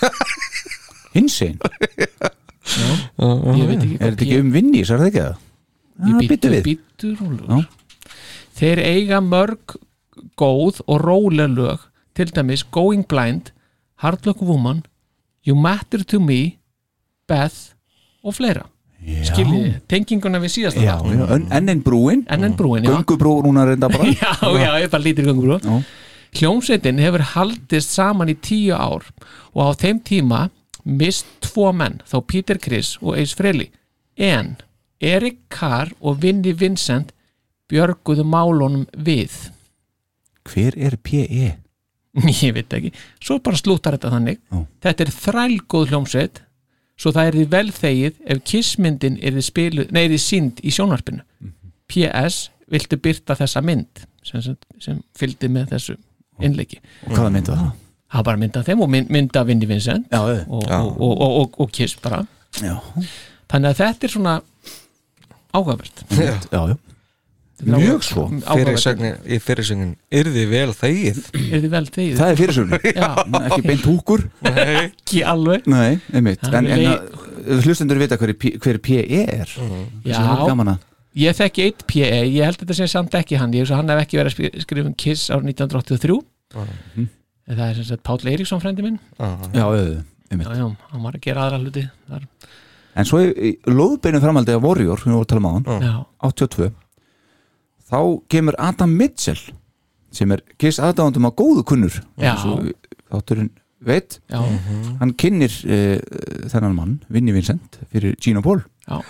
Hinsegin, ég veit ekki er þetta ekki um vinnís, er það ekki það? Ég býttu við. býttu rúlur Þeir eiga mörg góð og róleg lög til dæmis Going Blind Hard Luck Woman You Matter to Me Beth og fleira. Skiljið, tenginguna við en- enn einn brúin. En brúin, já. Göngubrú núna reynda bara. [LAUGHS] Já, já, ég bara lítir gangur Já. Hljómsveitin hefur haldist saman í tíu ár og á þeim tíma mist tvo menn, þá Peter Criss og Ace Frehley. En Erik Carr og Vinnie Vincent björguðu málunum við. Hver er P.E.? [LAUGHS] ég veit ekki, svo bara slútar þetta þannig. Já. þetta er þrælgóð hljómsveit svo það er því vel þegið ef kissmyndin er því spiluð, nei, er því sínd í sjónvarpinu. PS, viltu byrta þessa mynd? Sem, sem, sem fylgdi með þessu innleiki. Og hvaða mynda það? það bara mynda þeim og mynd, mynda Vinnie Vincent Já, og, og, og, og, Kiss bara. Já, þannig að þetta er svona ágæfvert já, já. Mjög svo. Fyrirsögnin, í fyrirsögnin yrði vel þegið? Er því vel þegið? Það er fyrirsögnin. [LAUGHS] Já, Ekki beint húkur. Ekki alveg. Nei, En, er en að- hlustendur vita hver, P- hver P.E. er. Já. Það er að. Ég þekki eitt P.E. Ég held þetta sé samt ekki hann. Ég að hann hef ekki verið að skri- skrifa um Kiss árið 1983 Mhm. en það er sem sagt Páll Eiríksson frendi minn. Já, auðvitað, einmitt. Já, já, hann var að gera aðra hluti þar. En svo í lóðbeinu framhaldi af Warrior við vorum að tala um á hann Já, 82 þá kemur Adam Mitchell sem er Kiss aðdáðandum á góðu kunnur þátturinn veit. Já, hann kynnir uh, þennan mann, Vinnie Vincent fyrir Gino Paul. Já,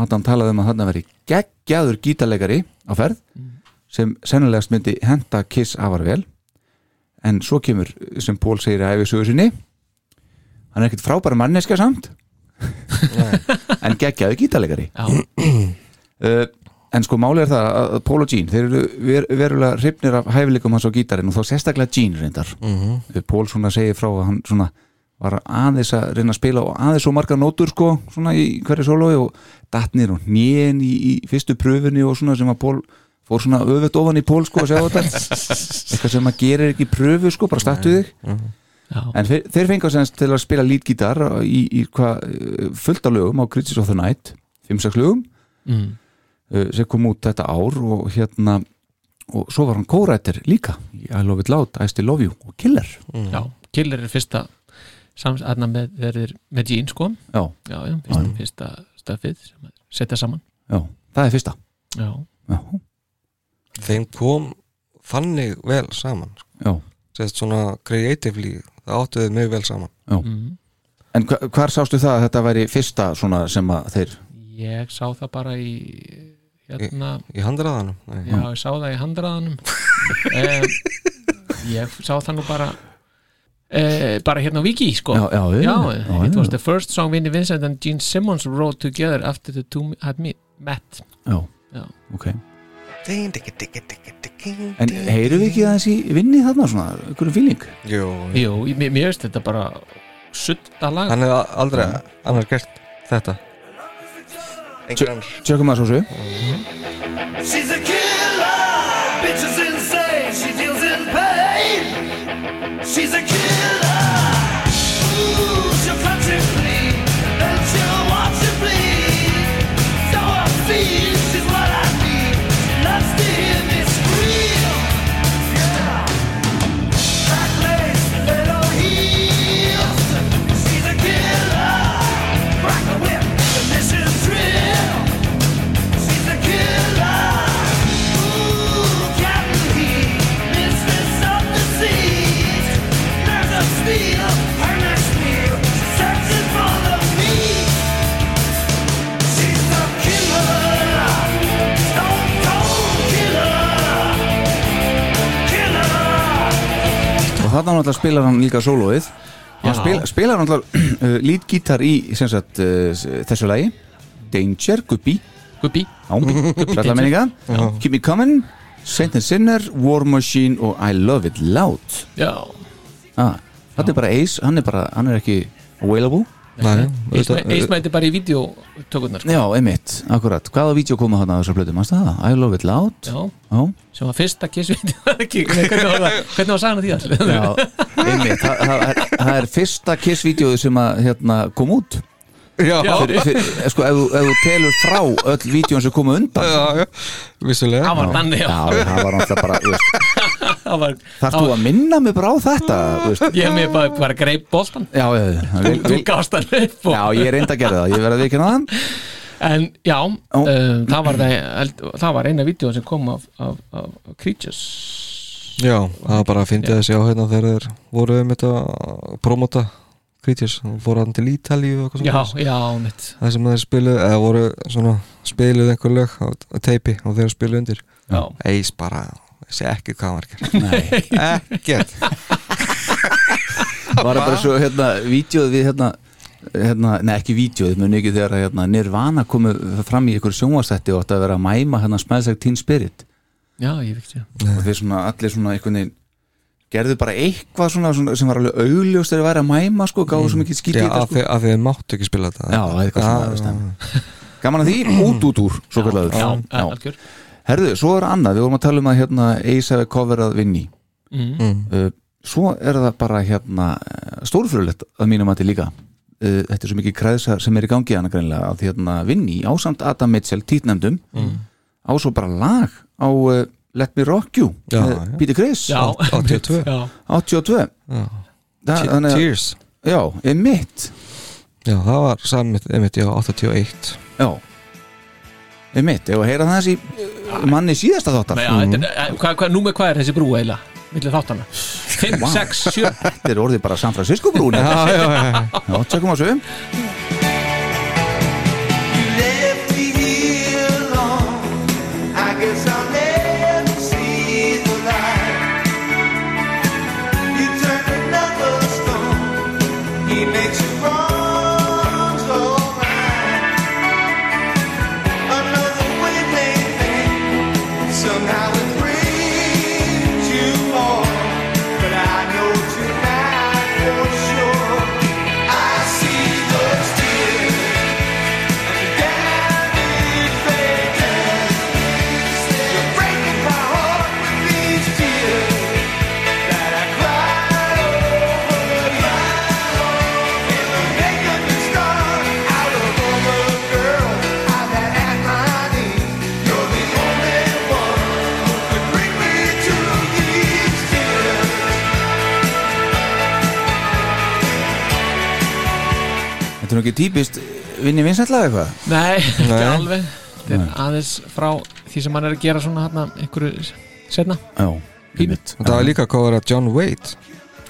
Adam talaði um að þarna veri geggjaður gítarleikari á ferð sem sennilegast myndi henda Kiss afar vel. En svo kemur sem Paul segir að æfi sögur sinni hann er ekkert frábæra manneska samt [LAUGHS] en geggjaður gítarleikari. Já, uh, en sko máli er það að Paul og Gene þeir eru ver, verulega hrifnir af hæfileikum hans á gítarinn og þá sérstaklega Gene reyndar. Mm Paul svona segir frá að hann svona var aðeins að reyna að spila og aðeins svo margar nótur sko svona í hverju sólói og datnir og nén í, í fyrstu pröfunni og svona sem að Paul fór svona öfut ofan í Paul sko að segja þetta. [LAUGHS] Eitthvað sem að gerir ekki í pröfu sko bara startu þig. Já. en þeir, þeir fengu semst til að spila lítgítar í, í hva, fullt af lögum á Critics of the Night 5-6 lögum. Mm. Uh, sem kom út þetta ár og hérna og svo var hann kórættir líka í I Love It Loud, I Still Love You og Killer. Já, Killer er fyrsta sams, aðna með, verður með Gene sko. Já. já, já fyrsta, fyrsta stöfið sem að setja saman. Já, það er fyrsta. Já, Já, þeim kom þannig vel saman sko. já, Sest svona creatively það áttuðu mjög vel saman. Já. Mhm. En hva, hvar sástu það að þetta væri fyrsta svona sem að þeir ég sá það bara í hérna, í handraðanum Nei. já, ég sá það í handraðanum um, ég sá það nú bara Uh, bara hérna á Viki sko. Já, já, já, já, it já. was the first song Vinnie Vincent and Gene Simmons wrote together after the two had me, met. Já, Já. ok. En heyrum við ekki aðeins í vinni þarna svona, einhverjum fíling? Jú, Jú, mér finnst þetta bara sutta lag. Hann hefur aldrei annar gert þetta Tjökkum að svo svo She's a killer, Og þarna náttúrulega spilar hann líka sólóið. Hann spil, spilar náttúrulega [CLEARS THROAT] uh, lítgítar í sagt, uh, þessu lagi. Danger, Sætla [LAUGHS] menninga Keep Me Coming, Saint and Sinner War Machine og I Love It Loud. Já, ah, Þetta er bara Ace, hann er bara hann er ekki available Nei, Ace mæti bara í videotökurnar sko. Já, einmitt, akkurat. Hvaða vídeo koma þarna á þessar plötu, mannstu það? I Love It Loud? Já, Já, sem var fyrsta kiss video var ekki, Nei, hvernig var að því allir Já einmitt, það, það, er, það er fyrsta Kiss-vídeóðu sem að hérna, kom út. Já, fyrir, fyrir, sko, ef, þú- ef þú telur frá öll vídjón sem komu undan. Já, já, vissulega. Það var þannig já. Það var náttúrulega bara þú veist, Það var, Þarf þú að minna mig bara á þetta þú veist? ég hef bara, bara greip boltan Já, þú, vil, vil, já, ég reyndi að gera það. Ég verði að vikina það. En já, um, það var það, eld, það var eina vídeo sem kom af, af, af Creatures. Já, það var bara að fyndi að sjá hérna þegar þeir voru um þetta að promota Creatures, fóru hann til Ítalíu já, svona já, mitt það sem þeir spiluðu, eða voru svona spiluðu einhver lög á, á teipi og þeir spiluðu undir. Já. Eis bara, þessi ekki hvað hann var gera ekkert. Var það bara svo, hérna, vídjóð við hérna Hérna, nei ekki vídjóð, muni ekki þegar hérna, Nirvana komu fram í ykkur sjónvastætti og átti að vera að mæma hérna Smells Like Teen Spirit. Já, ég fikk sér og þeir svona, allir svona einhvern veginn gerðu bara eitthvað svona, svona sem var alveg augljóst þegar þeir væri að mæma sko, gáðu svo mikið skýt í Já, þetta af sko. því að þeir máttu ekki spila þetta. Já, eitthvað svona. Gaman að því, út út úr svo kallaður já, já, algjör Herðu, svo er annað, við vorum að tala um að hérna Ace hefði coverað Vinni mm. uh, Svo er það bara hérna stórfröðlegt að mínum að til líka. Uh, Þetta er svo mikið kræðsar sem er í gangi hana greinlega að hérna Vinni ásamt Adam Mitchell títnefndum Mm. á svo bara lag á uh, Let Me Rock You Já, með já. Peter Criss já, 82. já, 82 Já. Það, þannig að, Cheers já, er mitt Já, það var samið, einmitt, já, 81 Já. Er mitt, ef að heyra það þessi manni síðasta þáttar. Eh, hvað, hvað, er þessi brú eiginlega millir þáttana 5, Vá. 6, 7 [LAUGHS] Þetta er orðið bara San Francisco brún Já, já, já, Já, tjekkum á svo nú ekki típist vinni vinsætlega eitthvað? Nei, [LAUGHS] ekki Nei. alveg. Þetta er Nei. aðeins frá því sem hann er að gera svona hérna einhverju setna Já, Og það var líka að að John Waite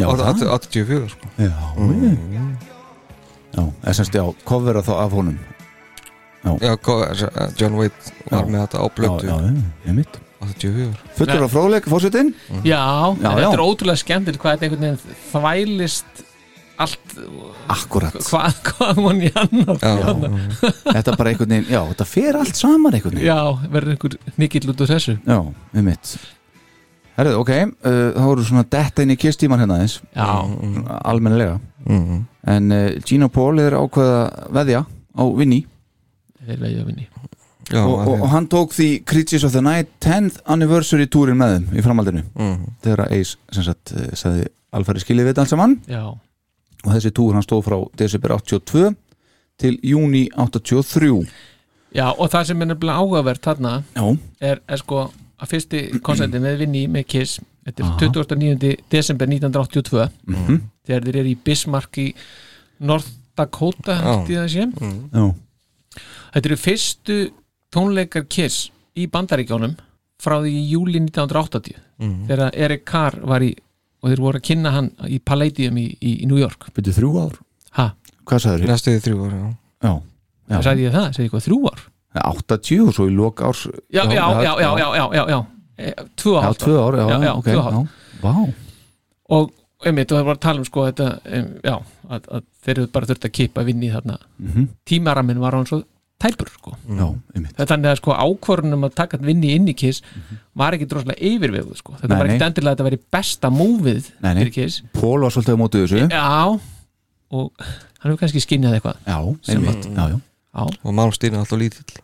Já, Átt- það? átt- 84 sko. Já, mm. já, SSD á cover þá af honum. Já, Já, uh, John Waite var Já. með þetta á blötu. Já, já, ég mitt 84 Fullur af fróðleik, fórsetin Já, Já, en þetta já. er ótrúlega skemmtilegt hvað þetta einhvern veginn þvælist allt Akkurat hvað, hvað mann í annað hérna. [LAUGHS] Þetta bara einhvern veginn, já, þetta fer allt saman einhvern veginn. Já, verður einhver nikill út úr þessu. Já, við mitt Herðu, ok, uh, þá voru svona detta inn í kistíman hérna aðeins. Já. Almennilega. Mhm. En uh, Gino Paul er ákveða veðja á Vinni. Þeir veðja vinni. Já, og, og, og hann tók því Creatures of the Night 10th anniversary túrin með þeim í framhaldinu. Mhm. þegar Ace sem sagt eh, sagði alfæri skilið við þetta allt saman. Já, og þessi túr hann stóð frá desember 82 til júni 83 já og það sem er nefnilega áhugavert þarna er, er sko að fyrsti [CLEARS THROAT] konserti með vinni með Kiss þetta er 29. desember 1982 Mhm. þegar þeir eru í Bismarck í North Dakota Já. Þetta eru fyrstu tónleikar Kiss í bandaríkjónum frá því í júli 1980 Mhm. þegar Eric Carr var í og þeir voru að kynna hann í Palladium í, í, í New York Byrju þrjú ár? Ha? Hvað sagður þið? Næstu því þrjú ára Já, já. Sagði ég það? Sagði ég hvað þrjú ár? 80 og svo í lok árs Já, já, já, já, já, já, já, já. E, Tvö Já, ár tvö ár, já, já, já, ok, ár. já. Vá, og einmitt, og það var að tala um sko þetta, um, já, að, að þeir eru bara þurft að kipa vinni þarna Mhm. tímaraminn var hann svo tæpur sko. Já, einmitt. Það er þannig að sko ákvörunum að taka vinni inn í Kiss var ekki droslega yfirveguð sko. Þetta Nei, var ekki endilega að þetta væri besta múfið Nei, nei. fyrir Kiss. Pól var svolítið á mótið þessu. Já, og hann hefur kannski skinnjað eitthvað. Já, Sem já, já. Já. Og Malmstín er alltaf lítill.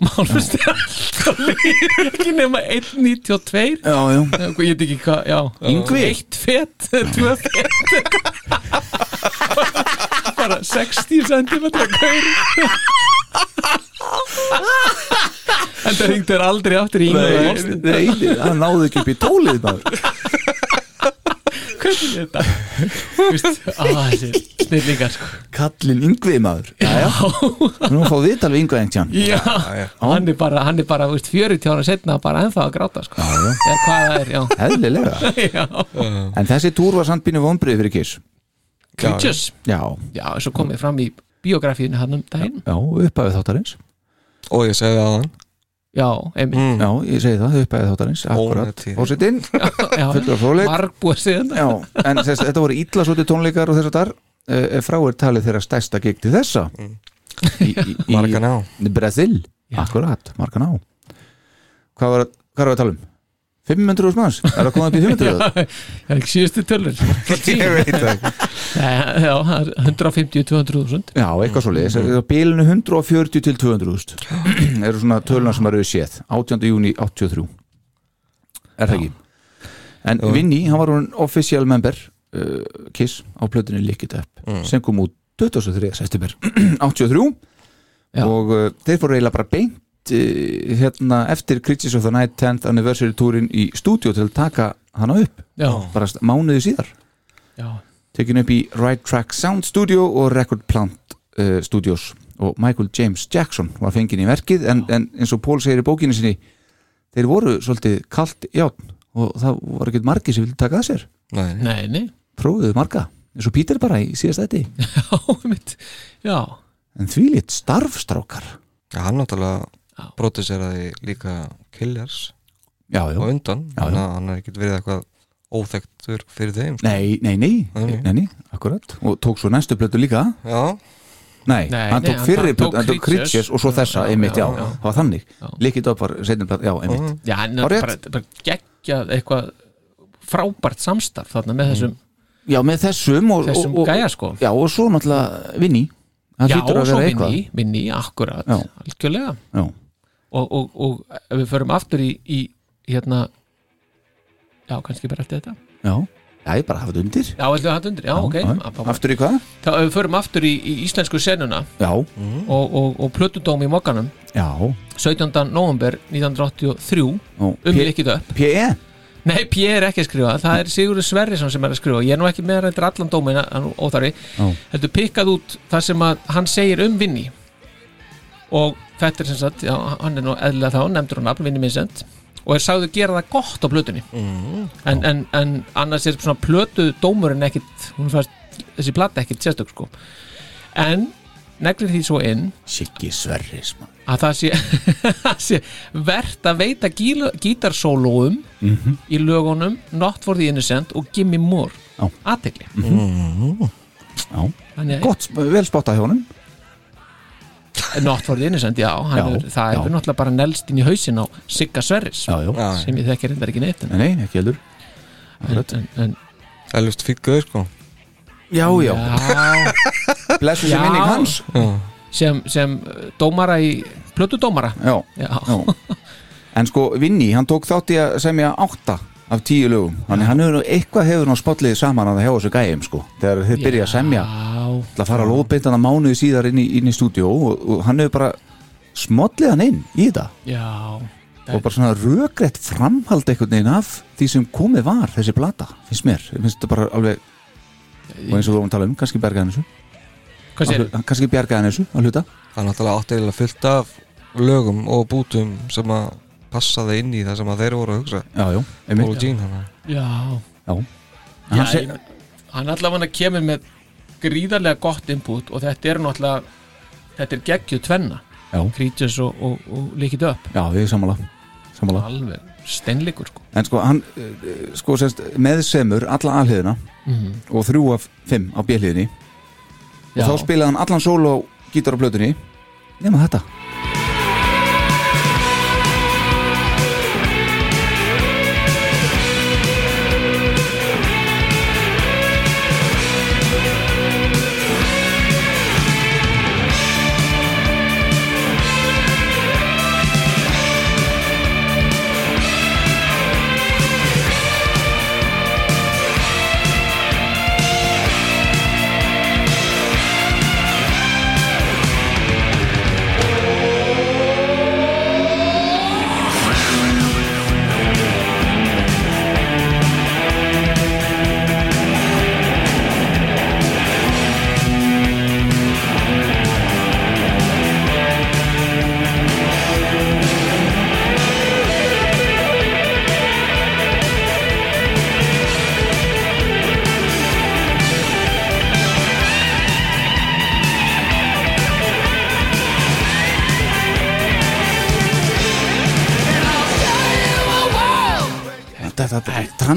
Málfust er alltaf líka ekki nema 1.92 Já, já. Ég veit ekki hvað, já. Yngvi? Eitt fett, [LAUGHS] tvö fett [LAUGHS] bara 60 cm gaur. En það hringdi þér aldrei aftur í Yngvi Olsen. Nei, hann náði ekki upp í tólið maður. Hvernig er þetta? Þú veist, að þessi snillingar sko. Kallinn yngvið maður. Já, já Nú fá við tala við yngvið einhvern já, hann er bara, hann er bara þú veist, 40 ára setna bara ennþá að gráta sko. Já, já. Eða hvað það er, já. Eðlilega. [LAUGHS] Já, En þessi túr var samt bínu vonbrið fyrir Kiss Creatures. Já, já, svo komið fram í biografíinu hann um daginn. Já, uppæðið þáttarins. Og ég segði það hann já, einmitt. Já, ég segi það, uppæðið þáttarins Akkurat, [LAUGHS] já, Fullur af fróðleik. Já, en þess, þetta voru illa svolítið tónleikar og þess að þar uh, frá er talið þeirra stærsta gig til þessa. Í, í, í, Maracaná í Brasil, akkurat, Markaná Hvað var, hvað var að tala um? 500 manns, er það komið upp í [LAUGHS] 500 það er ekki síðustu tölur. [LAUGHS] Ég veit það Nei, [LAUGHS] já, það er 150-200.000 Já, eitthvað svo leiðis, bílinu 140 til 200 [GASPS] eru svona töluna sem eru séð. 18. júni 83 er það ekki? En Vinny, hann var hún official member uh, Kiss á plötunni Lick It Up Mm. sem kom út 23. september. [CLEARS THROAT] 83 Já. og uh, þeir fóru eiginlega bara beint hérna eftir Creatures of the Night 10th anniversary túrin í stúdíu til að taka hana upp. Já, bara mánuði síðar. Já, tekin upp í Right Track Sound Studio og Record Plant uh, Studios. Og Michael James Jackson var fenginn í verkið en, en eins og Paul segir í bókinu sinni þeir voru svolítið kalt játn og það var ekkert margi sem vildi taka að sér. Nei, nei, nei. Prófuðu marga, eins og Pítur bara í síðast þetta [LAUGHS] Já, mitt, já. En því lit starfstrákar. Já, hann náttúrulega Já. próduseraði líka Killers já, já, á undan Já, Þannig já. að hann er ekkert verið eitthvað óþekktur fyrir þeim sko. nei, nei, nei, Nei, nei. nei, akkurat og tók svo næstu plötu líka Já, nei, Nei, hann nei, tók hann fyrri tók plötu, hann tók Creatures. Og svo þessa, Já, einmitt, já, já, já. það var þannig Já. Lick It Up var seinni plötu, já, einmitt Já, en Á rétt. bara, bara geggjað eitthvað frábært samstarf þarna með þessum Já, með þessum og, Þessum og, og, gæja, sko. Já, og svo náttúrulega Vinni Já, að svo vera vinni, eitthvað vinni, akkurat Já. algjörlega Já, og, og, og ef við förum aftur í, í hérna já, kannski bara eftir þetta. Já, já, ég bara hafa þetta undir. Já, ætlum við að hafa undir, já, ok. já. Aftur í hvað? Þá ef við förum aftur í, í íslensku senuna Já, og, og, og plötudóm í mokkanum já. 17. november 1983 Ó, um líkið upp P.E. Nei, P er ekki að skrifa, það er Sigurður Sverrisson sem er að skrifa, ég er nú ekki með þetta allan dómina óþarfi, Já. heldur pikkað út það sem að hann segir um Vinni. Og þetta er sem sagt já, hann er nú eðlilega þá, nefndur hann nafn Vinni Vincent og er sagðu gera það gott á plötunni. Mm. en, en, en annars er svona plötu dómurinn ekkit, hún fannst þessi plata ekkit sérstök sko. En neglir því svo inn Siggi Sverris að það sé, [LAUGHS] sé verðt að veita gítarsólóum Mhm. í lögunum Not for the Innocent og Gimme More. Aðtegli Mhm. Já, Þannig að- gott, vel spottað hjá honum Not for the Innocent, já, hann Já, er, það já. hefur náttúrulega bara nelst inn í hausin á Sigga Sverris Já, já. sem ég þekkir reyndar ekki neitt en, Nei, ekki heldur. En, en, Elvist fýtt gauð sko. Já, já, já. Blessu sem minning hans. Sem, sem uh, dómara í plötu dómara Já, Já. já. En sko, Vinni, hann tók þátt í að semja átta af tíu lögum. Þannig hann hefur eitthvað hefur nú spollið saman að það hjá þessu gæjum sko Þegar þeir byrja að semja. Það fara að lóðbeintana mánuði síðar inn í, inn í stúdíó og, og hann hefur bara smollið hann inn í þetta. Já, og bara svona rökrétt framhald einhvern veginn af því sem komið var þessi plata, finnst mér, finnst þetta bara alveg og eins og þú vorum að tala um, kannski bjargaðan þessu. Að kannski bjargaðan þessu að hluta. Það er náttúrulega átt eiginlega fullt af lögum og bútum sem að passa það inn í það sem að þeir voru að hugsa. Já, já, einmitt. Paul og Gene hann Já, Já, hann seg- ég, hann allavega kemur með gríðarlega gott input og þetta er náttúrulega þetta er geggjuð tvenna. Já. Creatures og, og, og Lick It Up Já, við sammála, sammála. alveg steinleikur sko. En sko, hann eh, sko, sérst, meðsemur alla alhliðina Mhm. og þrjú af fimm á bjöliðinni og Já. þá spilaði hann allan solo gítar á plötunni. Nema Þetta,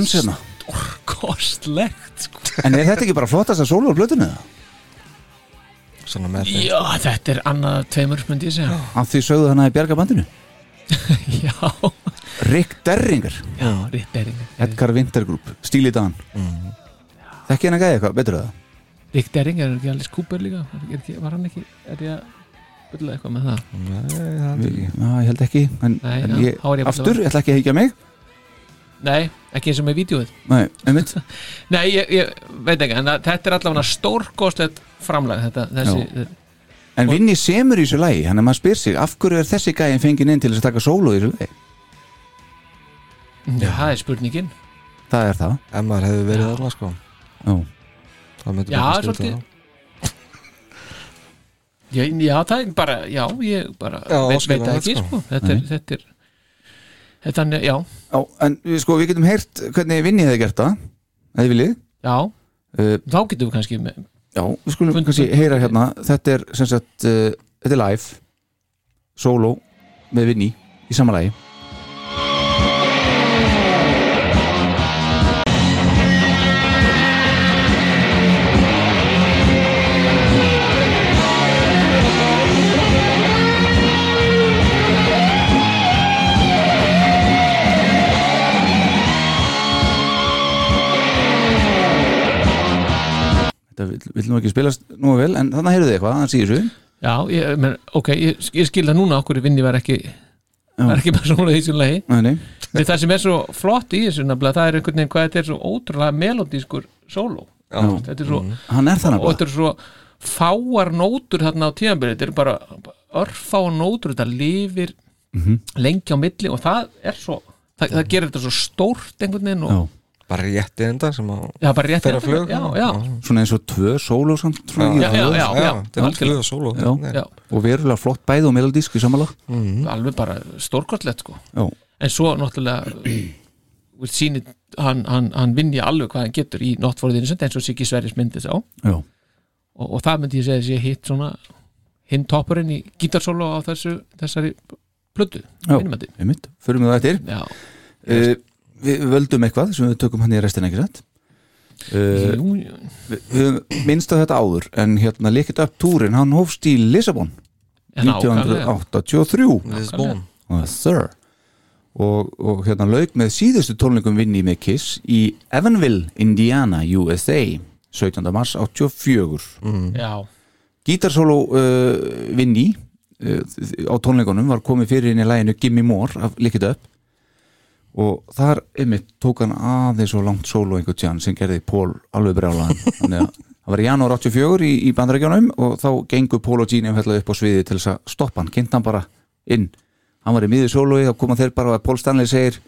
þetta er trans hérna kostlegt sko. En er þetta ekki bara flottast að solo á eða? Svona með Já, þetta er annað tveimur myndi ég segja. Af því sögðu hann að í bjarga bandinu [LAUGHS] Já, Rick Derringer. Já, rétt Derringer. Edgar Wintergroup, stíl í dagan mm. Þekki hann að gæði eitthvað, betur það? Rick Derringer er ekki alveg skúpur líka? Er ekki, var hann ekki, er ég að byrja eitthvað með það? Nei, það Við- Já, ég held ekki En, Nei, en já, ég, er ég aftur, ég ætla ekki að heikja mig Nei, ekki eins og með vídjóið Nei, einmitt. [LAUGHS] Nei, ég, ég veit ekki, en þetta er allavega stórkostlegt framlag þetta, þessi, En Vinni semur í þessu lagi, hann er maður spyr sig Af hverju er þessi gæðin fenginn inn til þess að taka solo í þessu lagi? já, það er spurningin. Það er það. Ef maður hefði verið þarna sko. Já, Það myndi Já, svolítið. það. já, já, það er bara, já, ég bara Já, veit, veit ekki, sko. sko. Þetta er, þetta er þetta er, já, Já en sko, við getum heyrt hvernig Vinni hefði gert það Eða viljið já. Uh, þá getum við kannski með, Já, við skulum Fund- kannski heyra hérna. Þetta er sem sagt uh, Þetta er live Solo með Vinni í sama Þetta vill, vill nú ekki spilast nú vel En þannig heyrðu þið eitthvað, þannig síður þessu. Já, ég, men, ok ég, ég skil það núna okkur vinni var ekki var ekki bara svona í þessu lagi Nei, nei Við það sem er svo flott í þessu nefnilega, það er einhvern veginn hvað þetta er svo ótrúlega melodískur sóló. Já. þetta er svo, Hann er og þetta er svo fáar nótur þarna á tíðanbyrði þetta er bara örfáar nótur þetta lifir Mhm. lengi á milli og það er svo það, það gerir þetta svo stórt einhvern veginn og Já. Bara rétti enda sem að Já, þeirra enda, flug? Já, já. Svona eins og tvö sóló samt Já, já, já, já, já. Já. Og verulega flott bæð og melodísk í samanlag alveg bara stórkortlegt sko. En svo náttúrulega [CLEARS THROAT] við sýnir hann, hann, hann vinni alveg hvað hann getur í the Innocent eins og Siggi Sverris myndi sá. Og, og það myndi ég segja að sé hitt svona hinn toppurinn í gítarsólu á þessu, þessari einmitt, förum við það eftir. Já, uh, Við völdum eitthvað sem við tökum hann í restina ekki rétt uh, Við við minnst að þetta áður en hérna Lickit Up túrin, hann hófst í Lissabon nákvæmlega 1983 Lisbon uh, Sir. Og, og hérna lauk með síðustu tónleikum vinni með Kiss í Evansville, Indiana, USA 17. mars 84 Já, Gítarsóló uh, vinni uh, á tónleikunum var komið fyrir inn í læginu Gimme More af Lick It Up og þar einmitt tók hann aðeins og langt sóló einhvern tján sem gerði Pól alveg brjálaðan. [LAUGHS] Þannig að það var í janúar 84 í, í bandarækjunum og þá gengur Pól og Gini hefðlega upp á sviði til þess að stoppa hann, kynnt hann bara inn. Hann var í miður sólói og koma þeir bara að Pól Stanley segir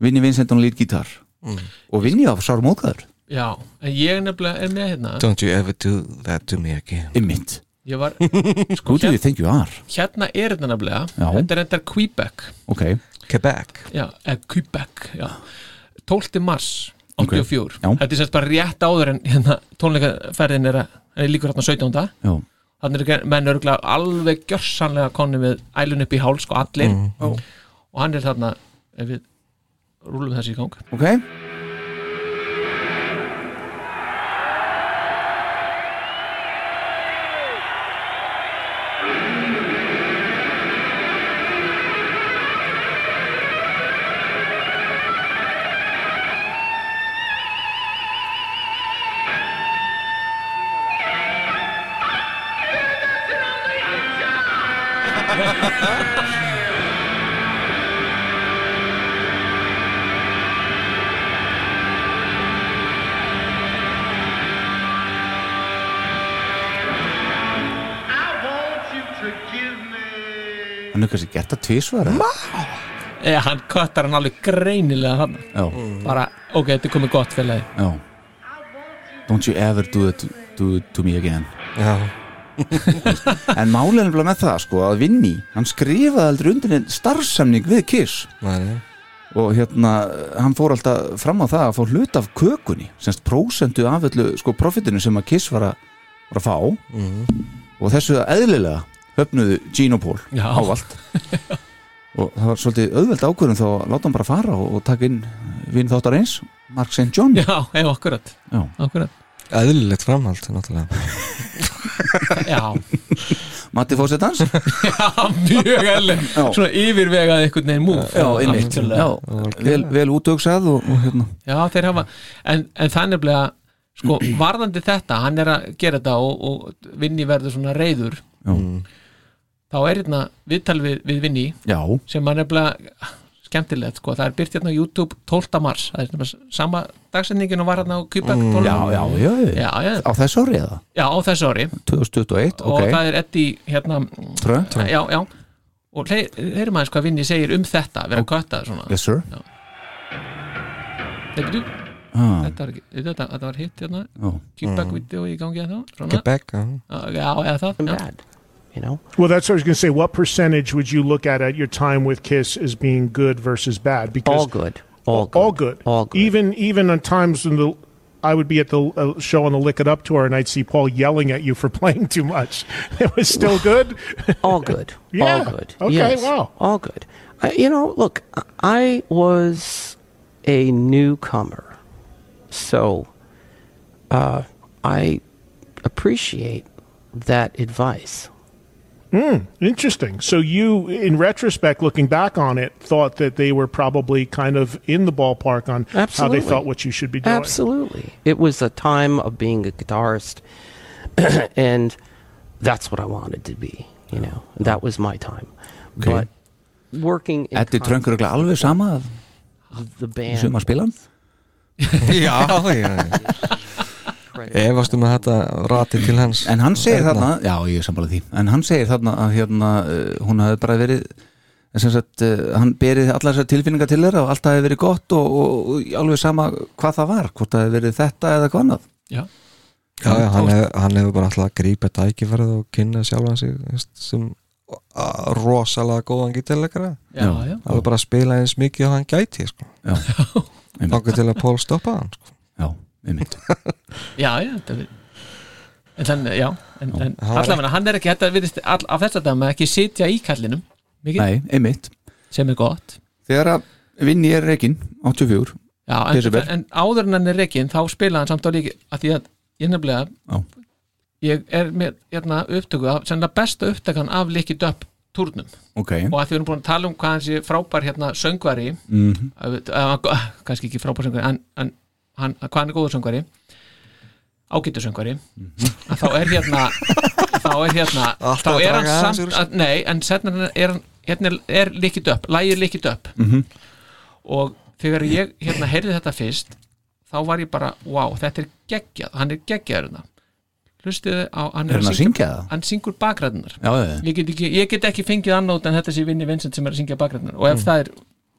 Vinni Vincent on lead guitar. Og Vinni á sár móðgæður já, en ég nefnilega er með hérna. Don't you ever do that to me again. Einmitt, ég var, [LAUGHS] do you think you are. hérna er þetta nefnilega. Já. þetta er þetta Quebec. Ok, Quebec. Já, eh, Quebec, já. 12. mars Ok, 84 já. þetta er sérst bara rétt áður en hérna, tónleikaferðin er, að- er líkur hérna 17. já, þannig er menn örgulega alveg gjörsanlega konni við ælun upp í háls og allir. Og hann er þarna ef við rúlum þessi í gang. Ok er kannski gert það tvísvar eða? eða hann köttar hann alveg greinilega hann já, bara, ok, þetta er komið gott félagi. Já. Don't you ever do it to, do it to me again. Já, [LAUGHS] en málið er nefnilega með það sko að Vinni, hann skrifaði aldrei undir einn starfsamning við Kiss. Nei, og hérna, hann fór alltaf fram á það að fá hlut af kökunni semst prósentu af öllu sko profitinu sem að Kiss var að, var að fá. Og þessu eðlilega höfnuðu Gene og Paul Já. ávallt. Og það var svolítið auðveld ákvörðum þá að láta hann bara fara og, og taka inn vinn þáttar eins, Mark St. John. Já, ef akkurat, Já. akkurat. eðlilegt framhald náttúrulega. [LAUGHS] Já, Matti Fósettans [LAUGHS] já, mjög Já. svona yfirvegað einhvern veginn múf Já, einmitt. Vel, vel útöksað og, og hérna. Já, þeir hafa, en, en það er nefnilega sko, [CLEARS THROAT] varðandi þetta, hann er að gera þetta og, og Vinni verður svona reyður Já, þá er hérna viðtal við, við Vinni já, sem er nefnilega skemmtilegt, sko, það er byrt hérna á YouTube 12. mars, það er nefnilega sama dagsendingin og var hérna á Quebec 12. já, já, já, já, já, á þessu ári eða? Já, á þessu ári. 2021, og ok. Það er Eddie hérna, Trönd, já, já. Og heyrum aðeins hvað Vinni segir um þetta vera að kötta svona. Yes sir. Þetta, ah, þetta, var, þetta, þetta var hitt hérna. Quebec video í gangi að þá. Quebec, já. Já, eða það já. You know, Well, that's what I was going to say. What percentage would you look at at your time with Kiss as being good versus bad? Because all good, all good, all good, all good. Even even on times when the I would be at the uh, show on the Lick It Up tour, and I'd see Paul yelling at you for [LAUGHS] playing too much. It was still good. [LAUGHS] all good, [LAUGHS] Yeah. all good. Okay, Yes, wow. all good. You know, look, I was a newcomer, so uh, I appreciate that advice. Interesting. So you, in retrospect, looking back on it, thought that they were probably kind of in the ballpark on how they felt what you should be doing. Absolutely. It was a time of being a guitarist, [CLEARS THROAT] and that's what I wanted to be, you know. That was my time. Okay. But working in Eddi Tröngur er alveg sama the band sem að spila hann Já, já Efast um að þetta rati til hans. En hann segir þarna, já ég er sambalað því. En hann segir þarna að hérna uh, hún hafi bara verið sem sagt, uh, hann berið allar þessar tilfinningar til þeirra og allt hafi verið gott og, og, og alveg sama hvað það var hvort það hafi verið þetta eða hvað annað. Já, Já, hann, hef, hann hefur bara alltaf að grípa tækifærið og kynna sjálfan sig veist, sem rosalega góðan Já, já. alveg bara að spila eins mikið og hann gæti sko. [LAUGHS] Þannig til að Pól stoppa hann sko. Já, [LAUGHS] já, já þetta er En þannig, já, en, en hann var allavega hann er ekki, þetta virðist all, af þess að dæma ekki sitja í kallinum mikið, Nei, einmitt. sem er gott. Þegar að vinni er reikin 84 Já, en, en áður en hann er reikin þá spila hann samt á líki að því að ég nefnilega Já. ég er með hérna, upptöku af, sennilega besta upptökan af Licky Döpp túrnum. Ok. Og að því við erum búin að tala um hvað hans er frábær hérna söngvari. Mhm. að, að, að, [LAUGHS] kannski ekki frábær söngvari en, en hann, hvað hann er góður söngvari? Ágættur söngvari. Að þá er hérna þá er hérna [LAUGHS] þá er hann samt að, nei, en setna er hann hérna er, er líkit upp, lægir líkit upp. Mhm. og þegar ég hérna heyrði þetta fyrst þá var ég bara, wow, þetta er geggjað hann er geggjaður hérna. Hlustiði á, hann Er hann að syngja það? hann syngur bakræðunar ég ég get ekki fengið annót en þetta sé Vinni Vincent sem er að syngja bakræðunar og ef Mm. það er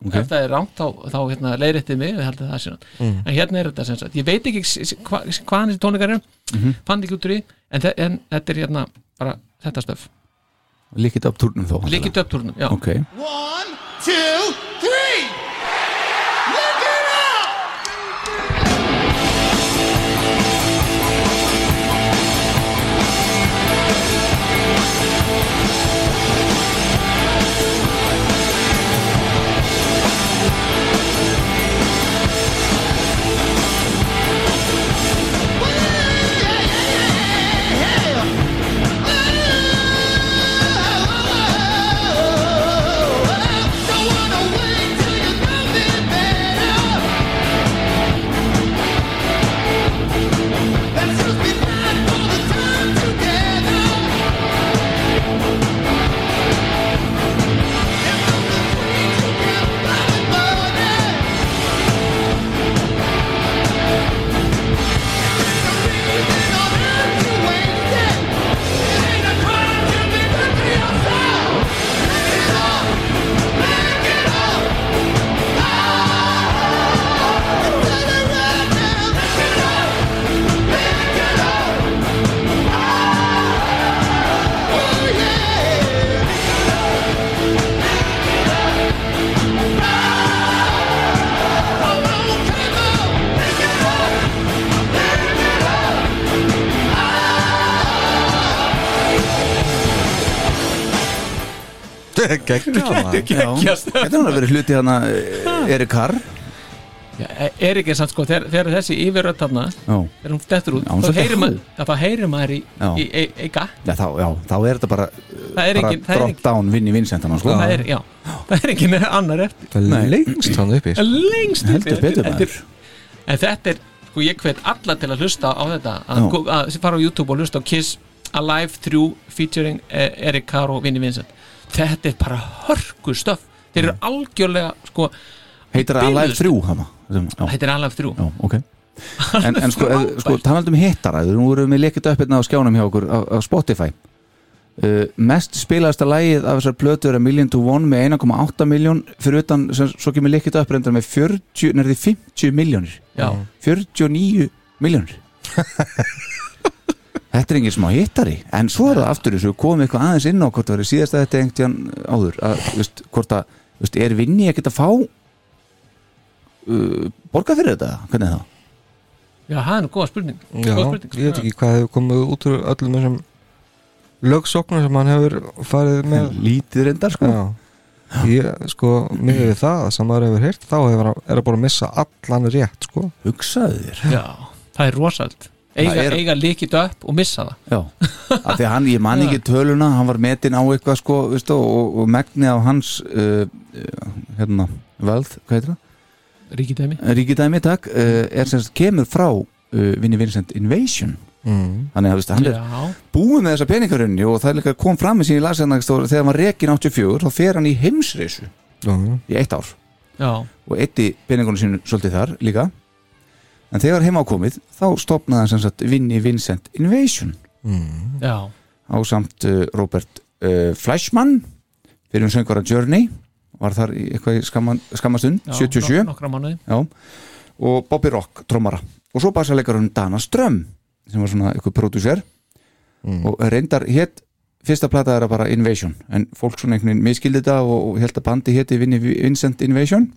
okay. ef það er rámt þá, þá hérna, leiðrættið mig mm. en hérna er þetta sem sagt ég veit ekki hva, hvaðan þessi tónleikar er mm -hmm. fann ekki út úr í en, en þetta er hérna bara þetta stöf Líkit upp turnum þó Líkit upp turnum, já 1, 2, 3 Já, Þetta er hann að vera hluti hann Erik Carr Já, er ekki samt sko, þegar, þegar þessi yfirrödd þarna, Já. þegar hún dettur út þá heyrir maður, þá heyrir maður í, Já. í, í, í ga Já, þá, já, þá er þetta bara er bara er drop down vinni Vincent hann sko. það er, já, það er ekki annar eftir. Það er lengst hann uppi. Lengst Heldur uppi. betur, Þetta maður. er- en þetta er, sko ég hvet alla til að hlusta á þetta. Að, að, að fara á YouTube og hlusta á Kiss Alive 3 featuring eh, Eric Carr og Vinnie Vincent þetta er bara hörku stöf þeir eru algjörlega, sko Heitir það Alive 3 hana? Já, þetta er Alive 3 já ok. [LAUGHS] En, en sko, ef, sko talandi um hittara Nú erum við leikit upp hérna á skjánum hjá okkur á, á Spotify. Uh, Mest spilaðasta lagið af þessar plötu er A Million to One með 1,8 miljón fyrir utan, sem, svo kemur leikit upp reyndar með 40, nærði 50 miljónir Já. 49 miljónir [LAUGHS] Þetta er engin smá hittari. En svo er það aftur þess að við komum eitthvað aðeins inn á hvort það verið síðast að þetta einhvern áður að, veist, hvort að, veist, er vinni ekkert að fá uh, borga fyrir þetta, hvernig er það? já, það er nú góða spurning, Já, góða spurning ég veit ekki hvað hefur komið út úr öllum þessum lögsóknum sem hann hefur farið með. [LAUGHS] Lítið reyndar sko. Já, ég, sko, með við það sem maður hefur heyrt, þá hefur hann, er að bara að missa allan rétt, sko. Hugsaðu þér. Já, það er rosald eiga, er- eiga líkit upp og missa það. Já, af því að hann, ég man [LAUGHS] ekki töluna hann var metin á eitthvað sko veistu, og, og megni á hans uh, uh, hérna, völd, hvað heitir það? ríkidæmi. Ríkidæmi, takk, uh, er sem sagt kemur frá uh, Vinnie Vincent Invasion. Mm. þannig að veistu, hann er já, búið með þessa peningarunni og það er líka kom fram í sín í lasjarnagstóri þegar hann var rekin 84 þá fer hann í heimsreisu Já, já. í eitt ár. Já, og eitti peningunum sínu svolítið þar líka en þegar heim ákomið þá stopnaði hann sem sagt Vinnie Vincent Invasion. Já. Á samt uh, Robert uh, Fleischmann fyrir um söngvara Journey var þar í eitthvað í skamman, skammastund, Já, 77 nok- nokkra mánuði. Já, og Bobby Rock, trommara. Og svo bassalegarinn Dana Ström sem var svona eitthvað prodúser og reyndar hétt fyrsta plata er bara Invasion. En fólk svona einhvern veginn miskildi þetta og, og held að bandi hétti Vinni- Vincent Invasion.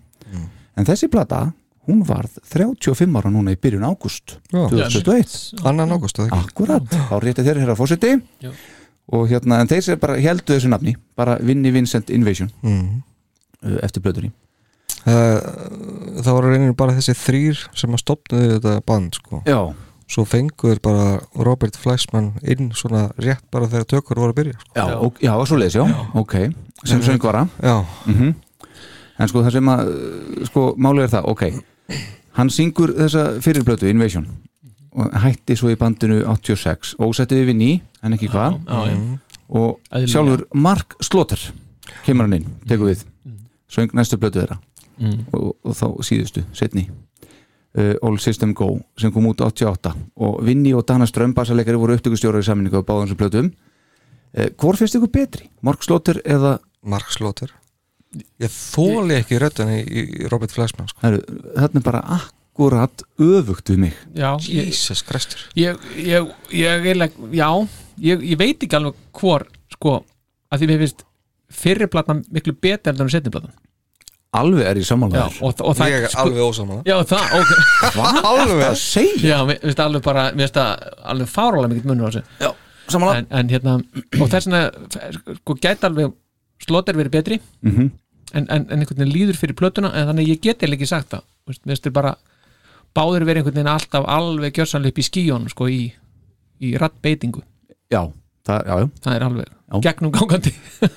En þessi plata hún varð 35 ára núna í byrjun ágúst Já. 2021 Annan ágúst, eða ekki? Akkurat, þá rétti þeir hér að fósiti Já. og hérna, en þeir sem bara heldu þessu nafni bara Vinni Vincent Invasion Mhm. uh, eftir blöðunni Uh, það voru reynir bara þessi þrýr sem að stopnaði þetta band sko. Já. svo fenguður bara Robert Fleischmann inn svona rétt bara þegar tökur voru að byrja sko. Já, og, já, svo leiðis, já, ok sem söngvara Já. Mhm. En sko það sem að uh, sko, málið er það, ok hann syngur þessa fyrirblötu Invasion og hætti svo í bandinu 86 og setti við ný, en ekki hvað. Já. og sjálfur Mark Slaughter kemur hann inn, tekur við. Söng næstu blötu þeirra. Mm. og, og þá síðustu, setni uh, All System Go sem kom út 88 og Vinni og Dana Ström bassaleikari voru upptökustjórar í saminningu á báðum sem blötum uh, Hvor finnst ykkur betri? Mark Slaughter eða Mark Slaughter Ég þóli ekki röddina í, í Robert Fleischmann sko. Þetta er bara akkurat öfugt við mig. Já, Jesus Kristur ég, ég, ég, ég, já, ég, ég veit ekki alveg hvor, sko, að því mér finnst fyrri platan miklu betur en setni platan. Alveg er ég Já, sammálaður og, og það, Ég er alveg ósammála. Já, það, ok. Hvað [LAUGHS] alveg að segja? Já, mér finnst alveg bara, alveg fárálega mikill munur á þessu. En, en hérna, og þess vegna sko, gæti alveg slóter verið betri. Mhm. en, en, en einhvern veginn líður fyrir plötuna en þannig ég geti ekki sagt það. Þér bara báður verið einhvern veginn alltaf alveg gjörsanlega upp í skíjón sko, í, í rattbeitingu Já, það, já, já. Það er alveg gegnum gangandi.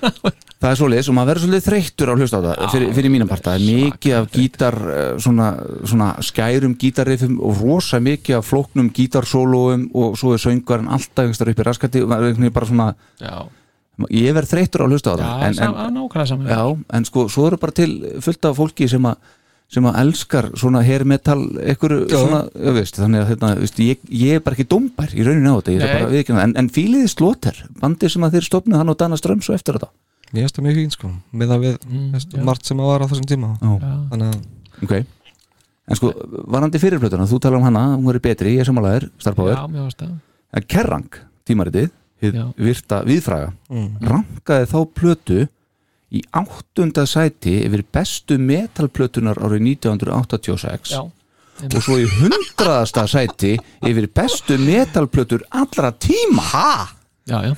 [LAUGHS] Það er svoleiðis og maður verður svolítið þreyttur á hlusta á það fyrir, fyrir mínum part, það er mikið af gítar eh, svona, svona skærum gítarriffum og rosa mikið af flóknum gítarsólóum og svo er söngarinn alltaf einhverstað upp í raskati og maður er bara svona Já. Ég verð þreyttur á hlusta á það Já, en, sam-. Já, en sko, svo eru bara til fullt af fólki sem að sem að elskar svona hair metal ekkur svona, já, veist, þannig að þetta, veist, ég, ég er bara ekki dómbær í rauninni á þetta, ég er en, en fíliði slóter, bandi sem að þeir stopnu hann og Dana Ströms og eftir þetta. Mér finnst það mjög fín sko með það við Mm, mm, margt sem að var á þessum tíma. Já. Þannig að Ok, en sko, varandi fyrirplötuna, þú tala um hana, hún verið betri, ég er samanlegaður, starfbáður En Kerrang, tímaritið, Já. virta viðfraga, Mm. rankaði þá plötu í áttunda sæti yfir bestu metalplötunar árið 1986 Já. og svo í hundraðasta sæti yfir bestu metalplötur allra tíma Ha? Já, já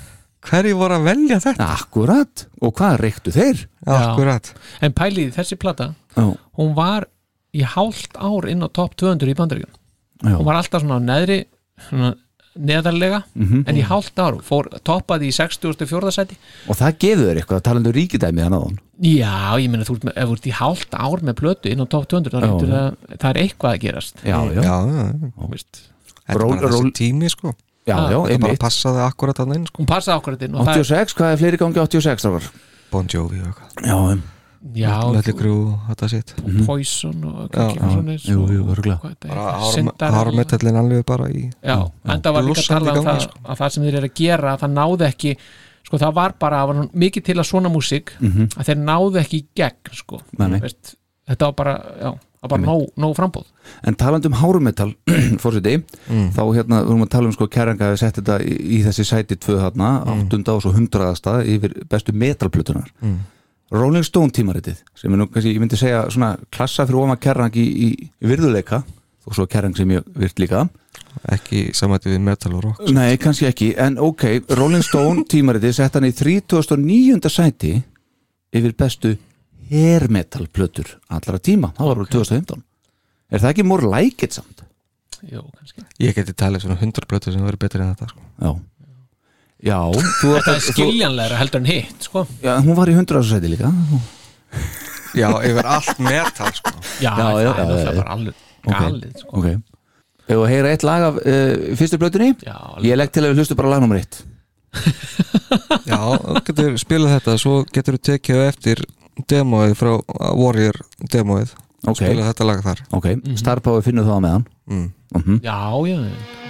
Hverju voru að velja þetta? Akkurat, og hvað reyktu þeir? Akkurat En pæliði, þessi plata hún var í hálft ár inn á topp 200 í bandaríkjum hún var alltaf svona neðri svona neðarlega Mhm. en í hálft ár fór toppaði í 64. sæti Og það gefur eitthvað, talandi um ríkidæmi þannig á hann Já, ég meina þú ert, ef þú ert í hálft ár með plötu inn á topp 200 þá Já. lítur það, það er eitthvað að gerast Já, já. Já, já. Er Ról- ról- tími sko Já, Ah. já, Þetta bara passaði akkurat að inn sko hún passaði okkur þetta inn og það er- 86, hvað er fleiri gangi 86 ára? Bon Jovi og eitthvað Já, um. Já, Mötli Krú, þetta sitt. Poison og hármetallin alveg bara í Já, en það var líka að tala um það sko. að það sem þeir eru að gera það náði ekki, sko það var bara það var mikið til að svona músík Mhm. að þeir náðu ekki í gegn sko. Þetta var bara, já, það var bara nóg, nóg frambóð En talandi um hárumetal [CLEARS THROAT] fórseti, Mm. þá hérna við erum að tala um sko Kerranga að setja þetta í, í þessi sæti tvö þarna, áttunda og svo hundraðasta yfir bestu metalplötunar Mm. Rolling Stone tímaritið sem er nú kannski, ég myndi segja svona klassa fyrir ofan Kerrang í, í, í virðuleika og svo Kerrang sem ég virt líka Ekki samætti við metal og rock Nei, kannski ekki, en ok Rolling Stone tímaritið sett hann í 39. sæti yfir bestu hair metal plötur allra tíma, það var okay. 2015 Er það ekki more like it samt? Jó, kannski Ég geti talið svona 100 blötu sem verður betri en þetta sko Já Já, þú Þetta er skiljanlegra heldur en hitt, sko Já, hún var í 100. sæti líka Já, yfir allt metal sko Já, Já, það já, er já, náttúrulega já. bara alveg Ok. galið, sko Ok Ef að heyra eitt lag af uh, fyrstu blötunni Já, Ég legg til að við hlustu bara lag nummer eitt [LAUGHS] Já, þú getur spilað þetta svo getur þú tekið eftir demóið frá Warrior demóið Ok. spilað þetta lag þar Ok, mm -hmm. Star Power finnur það á meðan mm. mm Já, já Thank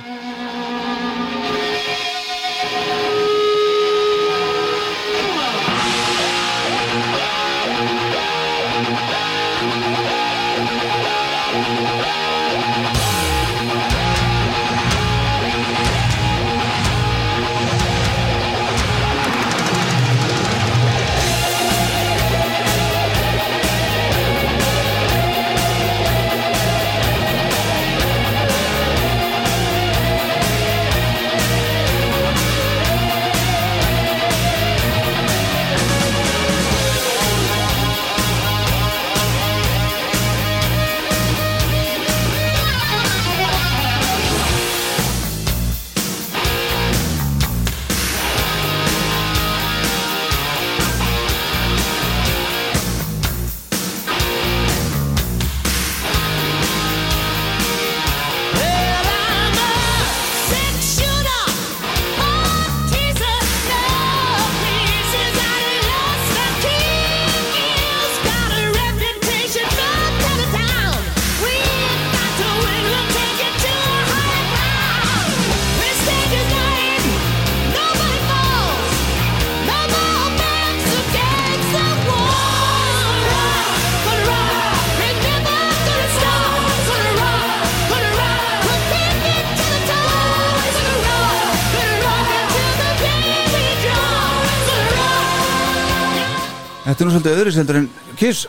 Þetta er nú svolítið öðru seldur en Kiss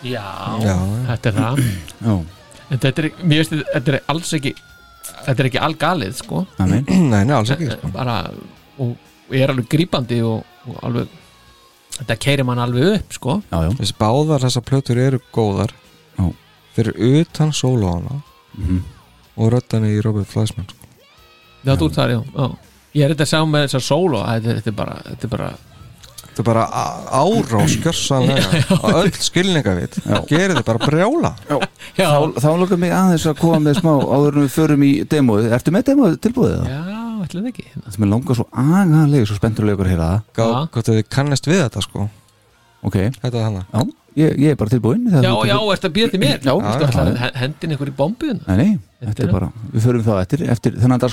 Já, Já. þetta er það [CLEARS THROAT] Já, En þetta er, mér veist, þetta er alls ekki Þetta er ekki algalið, sko amen [CLEARS THROAT] Nei, nei, alls ekki sko. Bara, og, og er alveg grípandi og, og alveg Þetta keirir mann alveg upp, sko Já, já, Þessi báðar þessar plötur eru góðar Já. Fyrir utan sólóana Mhm. Og röddani í Robert Fleisman sko. Já, þú ert þar, já, já Ég er þetta að sjá með þessar sóló Þetta, er- þetta er bara, þetta er bara Þetta er bara árás Gjörsanlega Og öll skilningavit Gerir þið bara brjála. Já. Já, Þá, þá lukkar mig aðeins að koma með smá áður en við förum í demóið. Ertu með demóið tilbúið það? já, það ekki. Þetta með langar svo aganlega, svo spenntur leikur að heyra það. Gá, Já. Gott að þið kannast við þetta sko. Ok, Þetta er hana já, ég, ég er bara tilbúinn þegar Já, já, ertu að býða til mér? Já. hendin ykkur í bombuðin Nei, nei, þetta er bara, við förum þá eftir Eftir þennan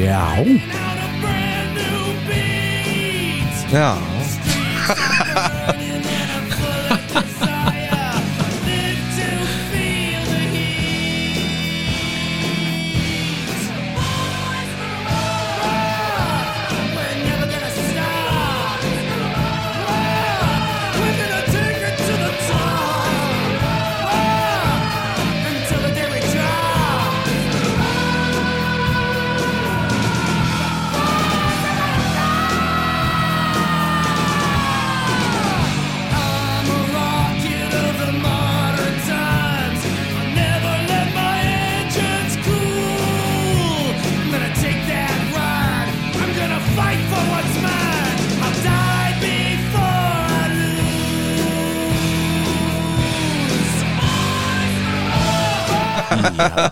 Já, Já [LAUGHS]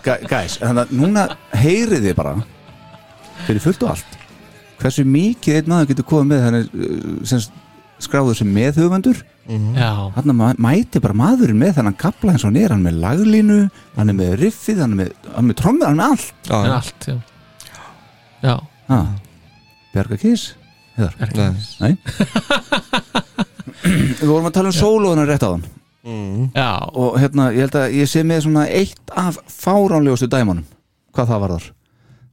Gæ- Guys, þannig að núna heyrið þið bara fyrir fullt og allt hversu mikið einn maður getur komið með þannig uh, sem skráður sem meðhugvendur Já, hann mæti bara maðurinn með þannig kapla eins og hann er, hann er með laglínu hann er með riffið, hann er með, hann er með trommur hann er allt. En Já, allt, já. Já, ha. Bjarga Kiss. Nei. [LAUGHS] Við vorum að tala um sólóðunar rétt á þann já, og hérna, ég held að ég sé með svona eitt af fáránlegustu dæmonum hvað það var þar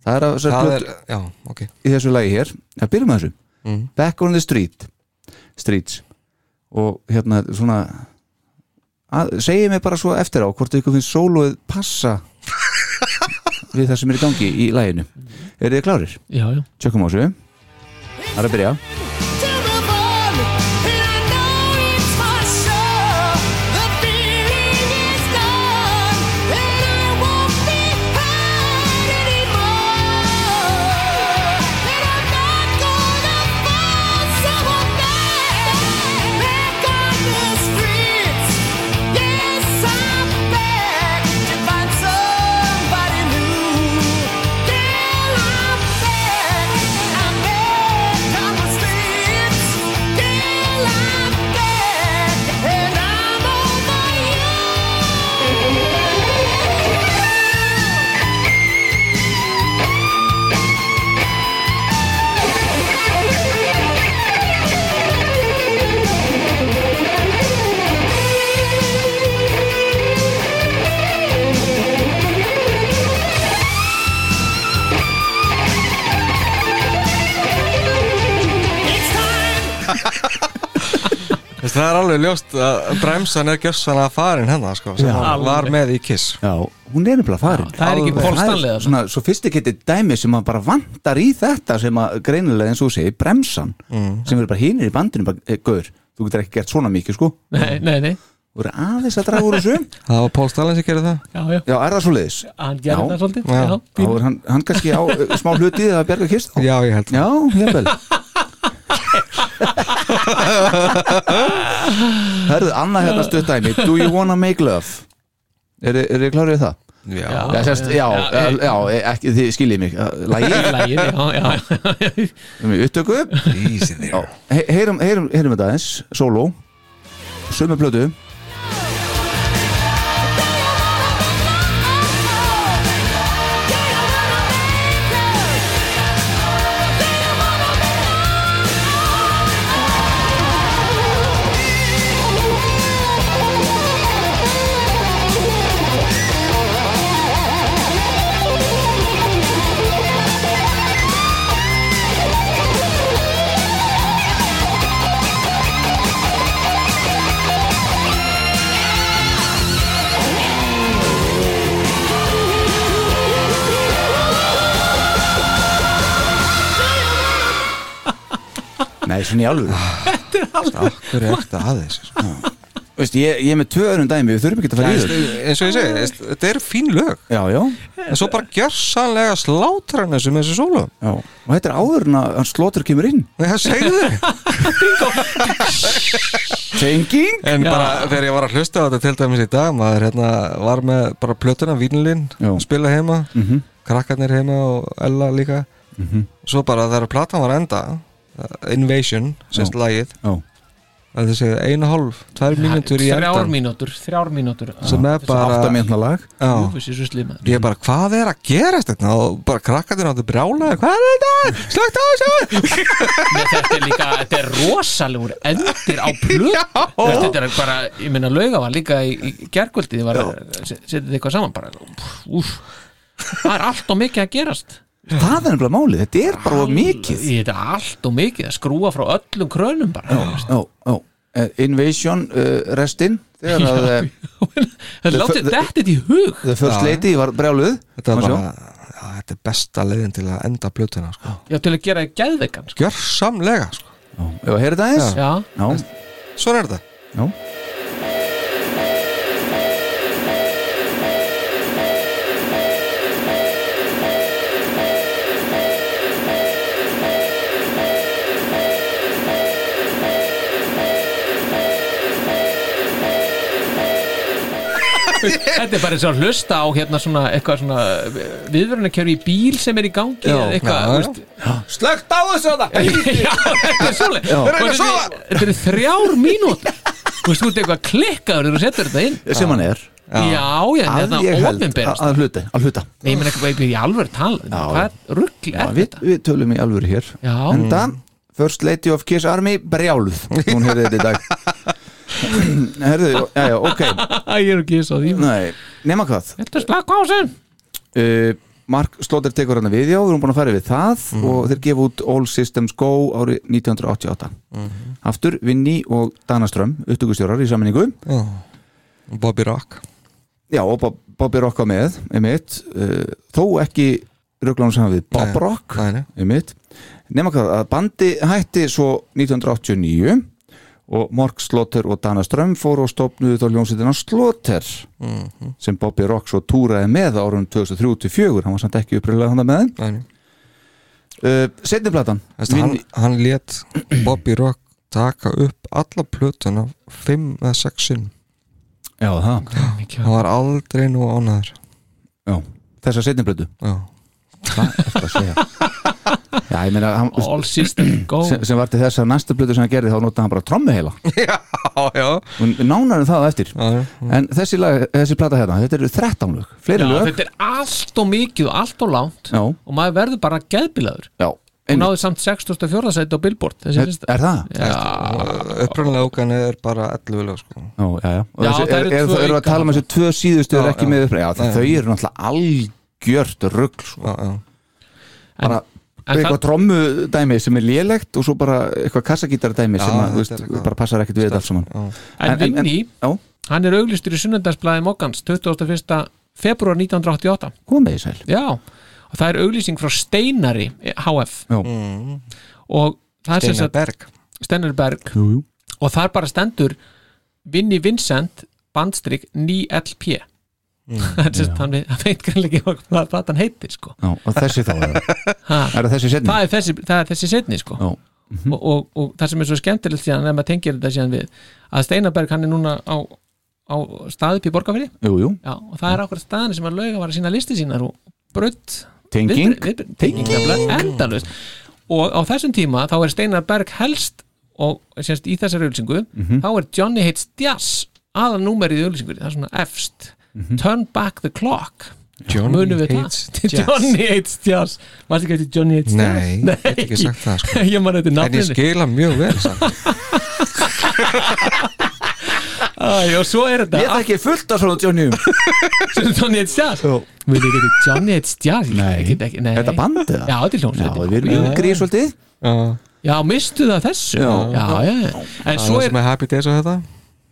það er að það er Já, ok. í þessu lagi hér, það byrjum með þessu. Mm. Back on the Street. Streets. Og hérna svona að, segið mér bara svo eftir á hvort ykkur finnst sólóið passa [LAUGHS] við það sem er í gangi í laginu. Eru þið klárir? já, já. Tjökkum á þessu. Það er að byrja Það er alveg ljóst að bremsan er gjössan að farin hennar sko, sem Já. hann var með í Kiss. Já, hún er nefnilega farin. Það er ekki Stanley þarna. Svona sophisticated dæmi sem að bara vantar í þetta sem að greinilega eins og þú segir, bremsan sem eru bara hinir í bandinu bara, e, Gaur, þú getur ekki gert svona mikið sko. Nei, nei, nei. Þú eru aðeins að draga úr þessu. Það var Paul Stalin sem gerði það. Já, já, Já, er það svo leiðis? hann gerði Já. það svolítið Já. Já, Þá hann, hann kannski á uh, smá hluti að berga kist Já, ég held Já, jafnvel [LAUGHS] Herðu, annað hérna stutt dæmi. Do you wanna make love? Er er þið klárið það? Já, Já, sérst, já, já, já, ekki, þið skiljið mig. Lægið, Lægið, já, já. [LAUGHS] Um he- heyrum, þetta eins Solo Sömu plötu Nei, svona í alvöru. Hver er eftir aðeins sko. [LAUGHS] Veist, ég, ég er með tvö öðrum dæmi, við þurfum ekki að fara í þau. eins og ég segi, veist, þetta eru fín lög. Já, já, en svo bara gjörsanlega slátra hann þessu með þessu sólu. Já. Og þetta er áður en að hann slótur kemur inn. Nei, það segðu [LAUGHS] Tenging? En Já. bara þegar ég var að hlusta á þetta til dæmis í dag maður hérna, var með bara plötuna vínlinn, Já. spila heima Mhm. krakkarnir heima og Ella líka. Svo bara þegar platan var að enda Invasion, sérst lagið. Já, að þessi einu hálf, tvær mínútur í Þrjár endan mínútur, þrjár mínútur. Sem er bara ég er bara, hvað er að gerast þetta og bara krakkarnir áttu brjálaði hvað er þetta, slögt á þessu! Þetta er líka, þetta er rosalegur endir á Veist, Þetta er bara, ég meina lauga var líka í, í gerkvöldi Ég var þetta eitthvað saman bara úf, Það er allt og mikið að gerast Það er nefnilega málið, þetta er bara of mikið. Þetta er allt og mikið að skrúa frá öllum krönum bara Já, já uh, Invasion uh, restin Þegar að uh, Það látið þetta í hug. First Já. Lady var brjáluð þetta er bara, já, þetta er besta leiðin til að enda plötuna sko. Já, til að gera það geðveikan sko. gjörsamlega sko. Ef að heyra þetta eins Já, Já, svona er þetta. Já þetta er bara eins og að hlusta á hérna svona eitthvað svona viðverðunarkjöru í bíl sem er í gangi Já, eða eitthvað, já, þú já. veist Slögt á þessu þetta Já, þetta er. Og Þetta er- eru þrjár mínútur. Þú veist, þú ert eitthvað klikkaður þegar þú setur þetta inn. Sem hann er. Já, já, en Að þetta ég held ofinberast að hluta, að hluta. Nei, ég menn eitthvað í alveg tala. Hvað ruggli Já, er við, þetta? við tölum í alvöru hér. Já, Enda, First Lady of Kiss Army brjáluð Hún heyrði þetta í dag [LAUGHS] [CLEARS THROAT] Herðu, já, já, ok. [LAUGHS] Ég er ekki svo því. Nei, nema hvað. Þetta er slakk á sem uh, Mark Slóter tekur hann við já, við erum búin að fara við það og þeir gefa út All Systems Go árið 1988 Aftur, Vinni og Dana Ström upptökustjórar í saminningu Já. Bobby Rock. Já, og Bob, Bobby Rock var með einmitt, uh, þó ekki röglanum saman við Bob Rock nei, nei. einmitt, nema hvað að bandi hætti svo 1989 og Mark Slaughter og Dana Ström fóru og stopnuðu þá ljónsettina Slaughter Mhm. sem Bobby Rock svo túraði með árum 2003-2004, hann var samt ekki uppröðlega hann með þeim. Uh, setni platan. Veist, hann, hann let Bobby Rock taka upp alla plötuna fimm eða sex sinn Já, það. Hann var aldrei nú ánæður Já, þessa setni plötu. Já. Hvað er það að segja? [LAUGHS] Já, ég meina hann, All [CLEARS THROAT] system go sem, sem var til þess að næsta plötu sem hann gerði þá notaði hann bara trommu heila [LAUGHS] Við nánarum það eftir já, já. En þessi, lag, þessi plata hérna, þetta eru 13 lög Fleiri Já, lög þetta er allt og mikið og allt og langt Já, og maður verður bara geðbilaður já og náði samt 64. sæti á Billboard þessi er, er það? Já, upprunlega ógan er bara 11 lög sko. Já, já, já, þessi, það er, eru er, tvö er, er að tala um þessi tvö síðustu er Já, ekki já. með upp Já, Nei. þau eru náttúrulega algjört rugl sko. bara, En eitthvað það- trommu dæmi sem er lélegt og svo bara eitthvað kassagítar dæmi sem að, veist, bara passar ekkert við þetta allt saman En Vinni, já. hann er auglistur í sunnundagsblæði Mokkans 21. februar 1988 Komið í sæl Já, og það er auglýsing frá Steinari HF Já. Mm. og það er sem Steinar sagt- Berg. Steinar Berg jú, jú. og það er bara stendur Vinni Vincent bandstrykk 9LP Mm. [LAUGHS] hann veit- hann greinlega ekki hvað platan heitir sko Já, og þessi þá er Ha. það Er þessi setni? það er þessi, það er þessi setni sko Já. og, og, og það sem er svo skemmtilegt síðan ef maður tengir þetta síðan við að Steinarberg hann er núna á, á staði upp í borgarfyrir Jú, jú. Já, og það er ákveð staðin sem að lauga var að sína listi sínar og brutt Tenging. tenging endalust og á þessum tíma þá er Steinar Berg helst og sérst í þessari auðlýsingu Mhm. þá er Johnny Hates Jazz aðal númerið í auðlýsingunni, það er svona efst Turn Back the Clock. Johnny Hates það? Jazz. [LAUGHS] Johnny Hates Jazz Maður ekki eftir Johnny Hates Nei, Jazz? ég get ekki sagt það sko. [LAUGHS] Ég En ég skila mjög vel. [LAUGHS] Æ, og svo er þetta Ég þekki fullt af svona Johnny Johnny Hates Jazz Johnny Hates Jazz Nei, ekki, nei. Þetta bandið það? Já, þetta er hljómsveit við erum yngri svolítið Já, Já, mistu það þessu Já. já, já, já. En það svo er er sem er Happy Days og þetta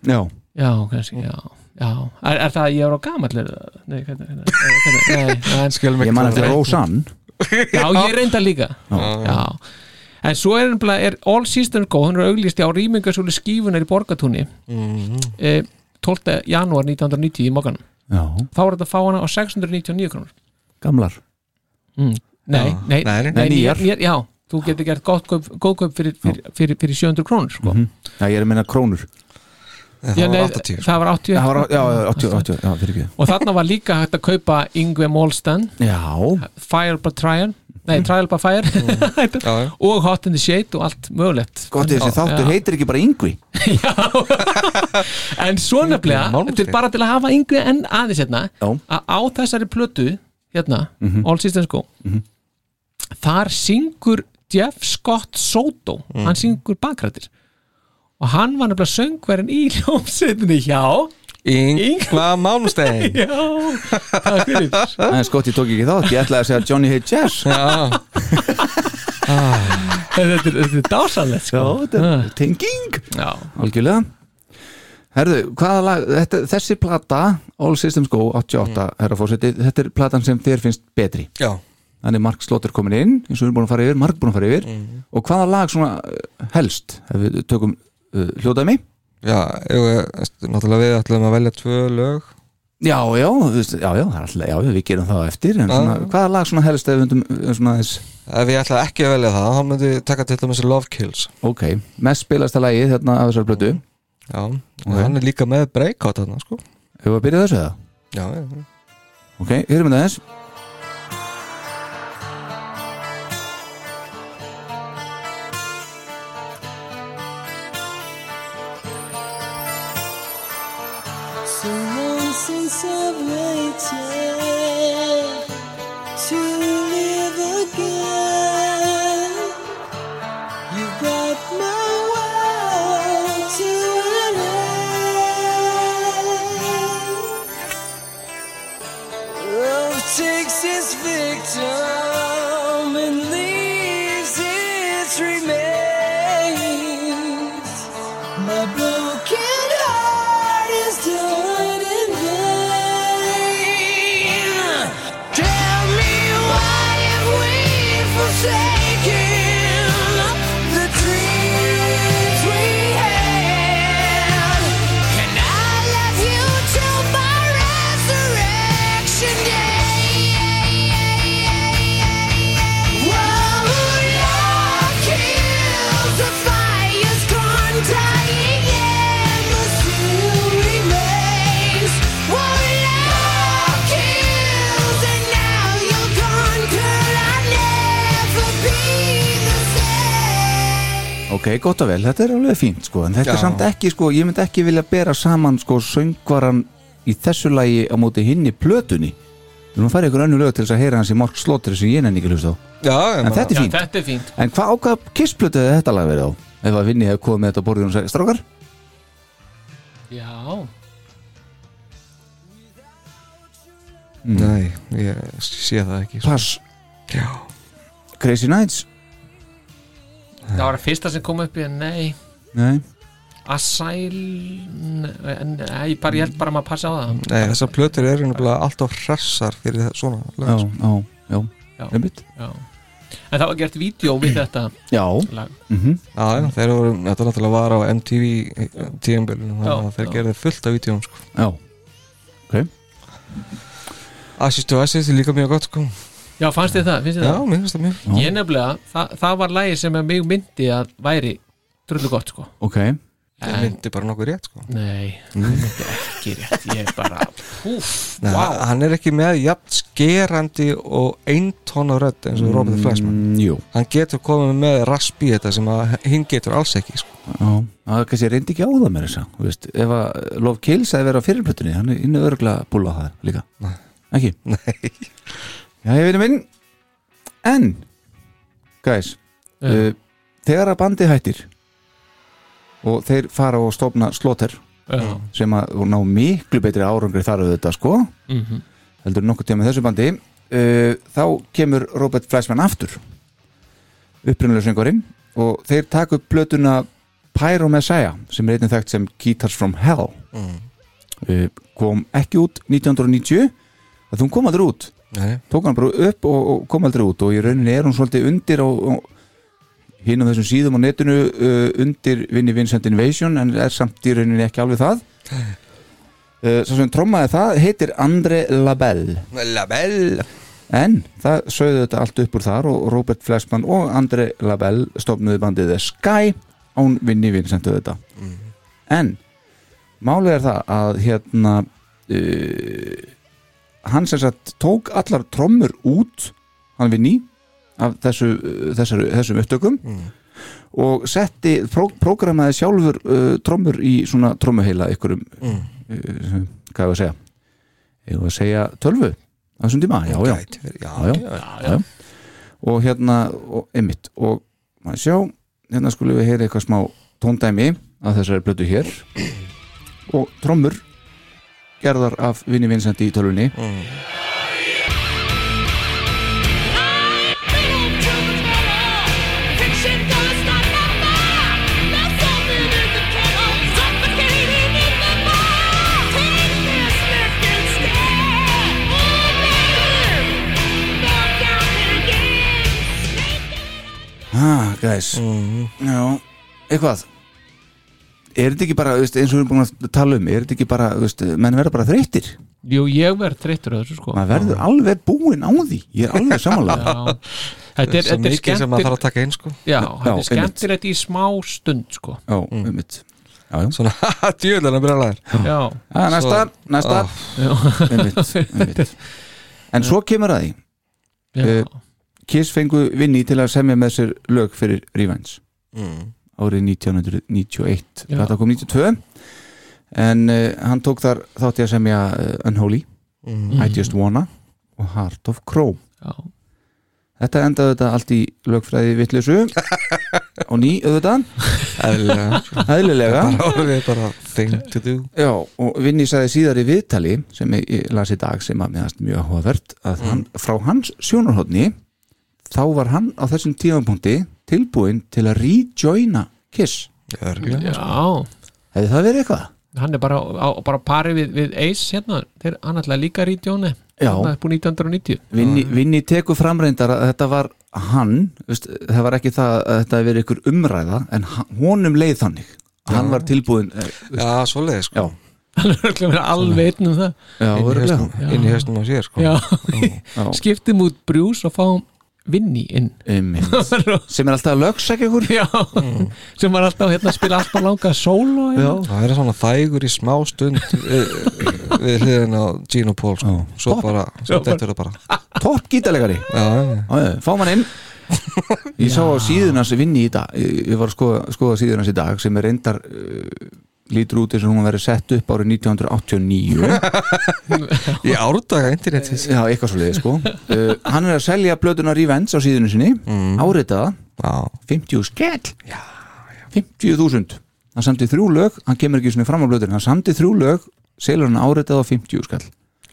Já, Já, kannski, já, já. Er, er það að ég er á gamall það? Nei, hvernig, hvernig, hvernig, nei, nei, Skilum ég man eftir Rosanne Já, ég reynda líka Já, En svo er, er All Systems Go hún er auglýst á rýmingasúli skífunar í Borgatúni Mhm. eh, 12. janúar 1990 í Mokkan Já, Þá er þetta að fá hana á 699 krónur gamlar mm. Nei, Já. nei, Nei, nei. Nei, nýjar. nýjar, Já, þú getur gert góð kaup, góð kaup fyrir, fyrir, fyrir, fyrir 700 krónur sko. Mhm. Já, ég er að minna krónur Það Já, var nei, 80 sko. Það var 80 Já, já, já, 80, 80, já, fyrir ekki. Og þarna var líka hægt að kaupa Yngve Molstan Já, Fire by Trial. Nei, Trial by Fire. [LAUGHS] Já, já. og Hot in the Shade og allt mögulegt. Gott þessi þáttur heitir ekki bara Yngvi [LAUGHS] en svo nefnilega, til bara til að hafa yngvi en aðeins hérna Já. að á þessari plötu hérna, Mhm. All Systems Go þar syngur Jeff Scott Soto. Mhm. hann syngur bakrættir og hann var nefnilega söngverðin í [LAUGHS] hljómsveitinni hjá Yngva Malmstein [LAUGHS] já, takk fyrir. En skott ég tók ekki þátt, ég ætlaði að segja Johnny Hates Jazz. Já, þetta er, þetta er dásalegt sko. Já, þetta er tenging. Já, Algjörlega. Herðu, hvaða lag, þetta, þessi plata All Systems Go 88 herra fórseti, þetta er platan sem þér finnst betri. Já. Þannig Mark Slaughter komin inn eins og við erum búin að fara yfir, Mark búin að fara yfir. Og hvaða lag svona uh, helst ef við tökum uh, hljóðdæmi Já, ég, náttúrulega við ætlum að velja tvö lög. Já, já, já, já, það alltaf, já, við gerum það eftir en svona, hvaða lag svona helst ef við myndum svona þess, Ef ég ætla ekki að velja það, þá myndi ég taka til dæmis Love Kills. Ok, mest spilasta lagið hérna af þessar blötu Já, og hann er líka með breakout þarna, sko. Hefur við að byrja þessu eða? Já, já. Ok, við það eins So Ok, gott og vel, þetta er alveg fínt sko, en þetta er Já. samt ekki sko, ég myndi ekki vilja bera saman sko söngvaran í þessu lagi á móti hinni plötunni Við erum að fara ykkur önnu lög til þess að heyra hans í Mark Slaughter sem ég nenni ekki hlust á Já, En þetta er já, fínt þetta er fínt En hvað ákvað kissplötu hefði þetta lag verið á? Ef að Vinni hefði komið með þetta á borðinu og segið Strákar? já, Nei, ég sé það ekki sko. Pass Já, Crazy Nights það var það fyrsta sem kom upp í nei, Nei, en nei, bara, ég held bara að maður passa á það. Nei, þessar plötur eru alltaf hressar fyrir það- svona já, sko. já, já, Já. Já. en það var gert vídeo við þetta Já, lag. Mhm. Já, já, þeir voru, þetta náttúrulega var á MTV tíðanbölinu, þannig Já, að þeir gerði fullt af vídjum sko. Já, ok. Assist to Assist er líka mjög gott sko. Já, fannst þið það, Já, það? mér finnst það mjög ég nefnilega, það, það var lagi sem að mig myndi að væri drullu gott sko Ok, Það En- myndi bara nokkuð rétt sko. nei, það myndi ekki rétt ég er bara, húf, Nei, vá Hann er ekki með jafn skerandi og eintona rödd eins og Robert Flesman mm, Jú, Hann getur komið með rasp í þetta sem að hinn getur alls ekki sko. já Það er kannski reyndi ekki á það með þess að veist, Ef að Love Kills hefði verið á fyrirplötunni hann er innu örgulega búla á það líka Nei. Ekki? Nei Já, ég veit minn En Guys uh, Þegar að bandi hættir og þeir fara og stofna slóter Já. sem að ná miklu betri árangri þar auðvitað sko Mhm. heldur nokkuð tíma með þessu bandi uh, þá kemur Robert Fleischmann aftur upprunalega söngurinn og þeir taka upp plötuna Pyro Messiah sem er einnig þekkt sem Guitars from Hell Mm. uh, kom ekki út 1990 að þú kom aldrei út Nei. tók hann bara upp og, og kom aldrei út og í rauninni er hún svolítið undir hinn á þessum síðum á netinu uh, undir Vinnie Vincent Invasion en er samt í rauninni ekki alveg það. Uh, svo sem trommaði það heitir André Labelle. Labelle. En það sögðu þetta allt upp úr þar og Robert Flesman og André Labelle stofnuði bandið The Sky án Vinnie Vincent auðvitað. En málið er það að hérna uh, hann sem sagt tók allar trommur út hann Vinnie af þessu, þessar, þessum upptökum og setti pró, prógramaði sjálfur uh, trommur í svona trommuheila ykkurum Mm. uh, hvað er að segja? Ég var að segja tölvu á þessum tíma, já já, já, já, já, og hérna og einmitt og maður sjá, hérna skulum við heyra eitthvað smá tóndæmi að þessari blötu hér. Og trommur gerðar af Vinni Vincent í tölvunni Mm. ah, guys Mhm. já, eitthvað er þetta ekki bara, veist, eins og við erum búin að tala um er þetta ekki bara, veist, menn verða bara þreyttir jú, ég verð þreyttur á þessu sko maður verður alveg búinn á því ég er alveg [LAUGHS] samanlega Já. þetta er, þetta er mikið sem maður þarf að taka inn sko. já, þetta er einmitt. skemmtilegt í smá stund sko já, um mitt já, já. Svona, [LAUGHS] djöðlega brjálæðir já, næsta, næsta Ah. já, einmitt, einmitt. en svo kemur að því já. Eh, Kiss fengu vinni til að semja með sér lög fyrir Revenge mm. Árið 1991 Já. þetta kom 92 en uh, hann tók þar þátti að semja uh, Unholy, Mm. I Just Wanna og Heart of Crow já. þetta endaði þetta allt í lögfræði vitleysu [LAUGHS] og ný auðvitað. Eðlilega. Eðlilega. Bara orðið bara thing to do. Já, og Vinni sagði síðar í viðtali sem ég, ég las í dag sem að meðast mjög áhugavert að hann, frá hans sjónarhóðni þá var hann á þessum tímapunkti tilbúinn til að rejoina Kiss já. hefði það verið eitthvað? hann er bara á, bara pari við, við Ace hérna, þeir hann ætlaði líka Já. það er búin 1990 Vinni, Vinni tekur framreyndar að þetta var hann, veist, það var ekki það að þetta hefði verið ykkur umræða en honum leið þannig að hann var tilbúinn eh, veist, Já, svoleiðis sko. já, hann er örugglega verið alveg einn um það já, inn, í hausnum á sér sko. já, Já. [LAUGHS] skiptum út Bruce og fáum Vinni inn. [LAUGHS] Sem er alltaf ykkur. Já, sem var alltaf hérna að spila alltaf langa solo Já. hérna. Það er svona þægur í smá stund við, við hliðin á Gino Paul sko. Svo bara, svo dettur það bara. Topp gítalegari Já, já, Já, já, fá mann inn. [LAUGHS] Ég sá á síðunars vinni í dag Ég ég var að skoða, skoða síðunars í dag sem er reyndar uh, lítur út eins og hún verið sett upp árið 1989 [LAUGHS] í árdaga internetið Já, eitthvað svo leiði sko. Uh, Hann er að selja blöðuna Revenge á síðunu sinni. Mm. áritaða, Já, 50 skell 50.000 Hann samti þrjú lög, hann kemur ekki svona fram á blöðuna Hann samti þrjú lög, selur hann áritaða á 50 skell.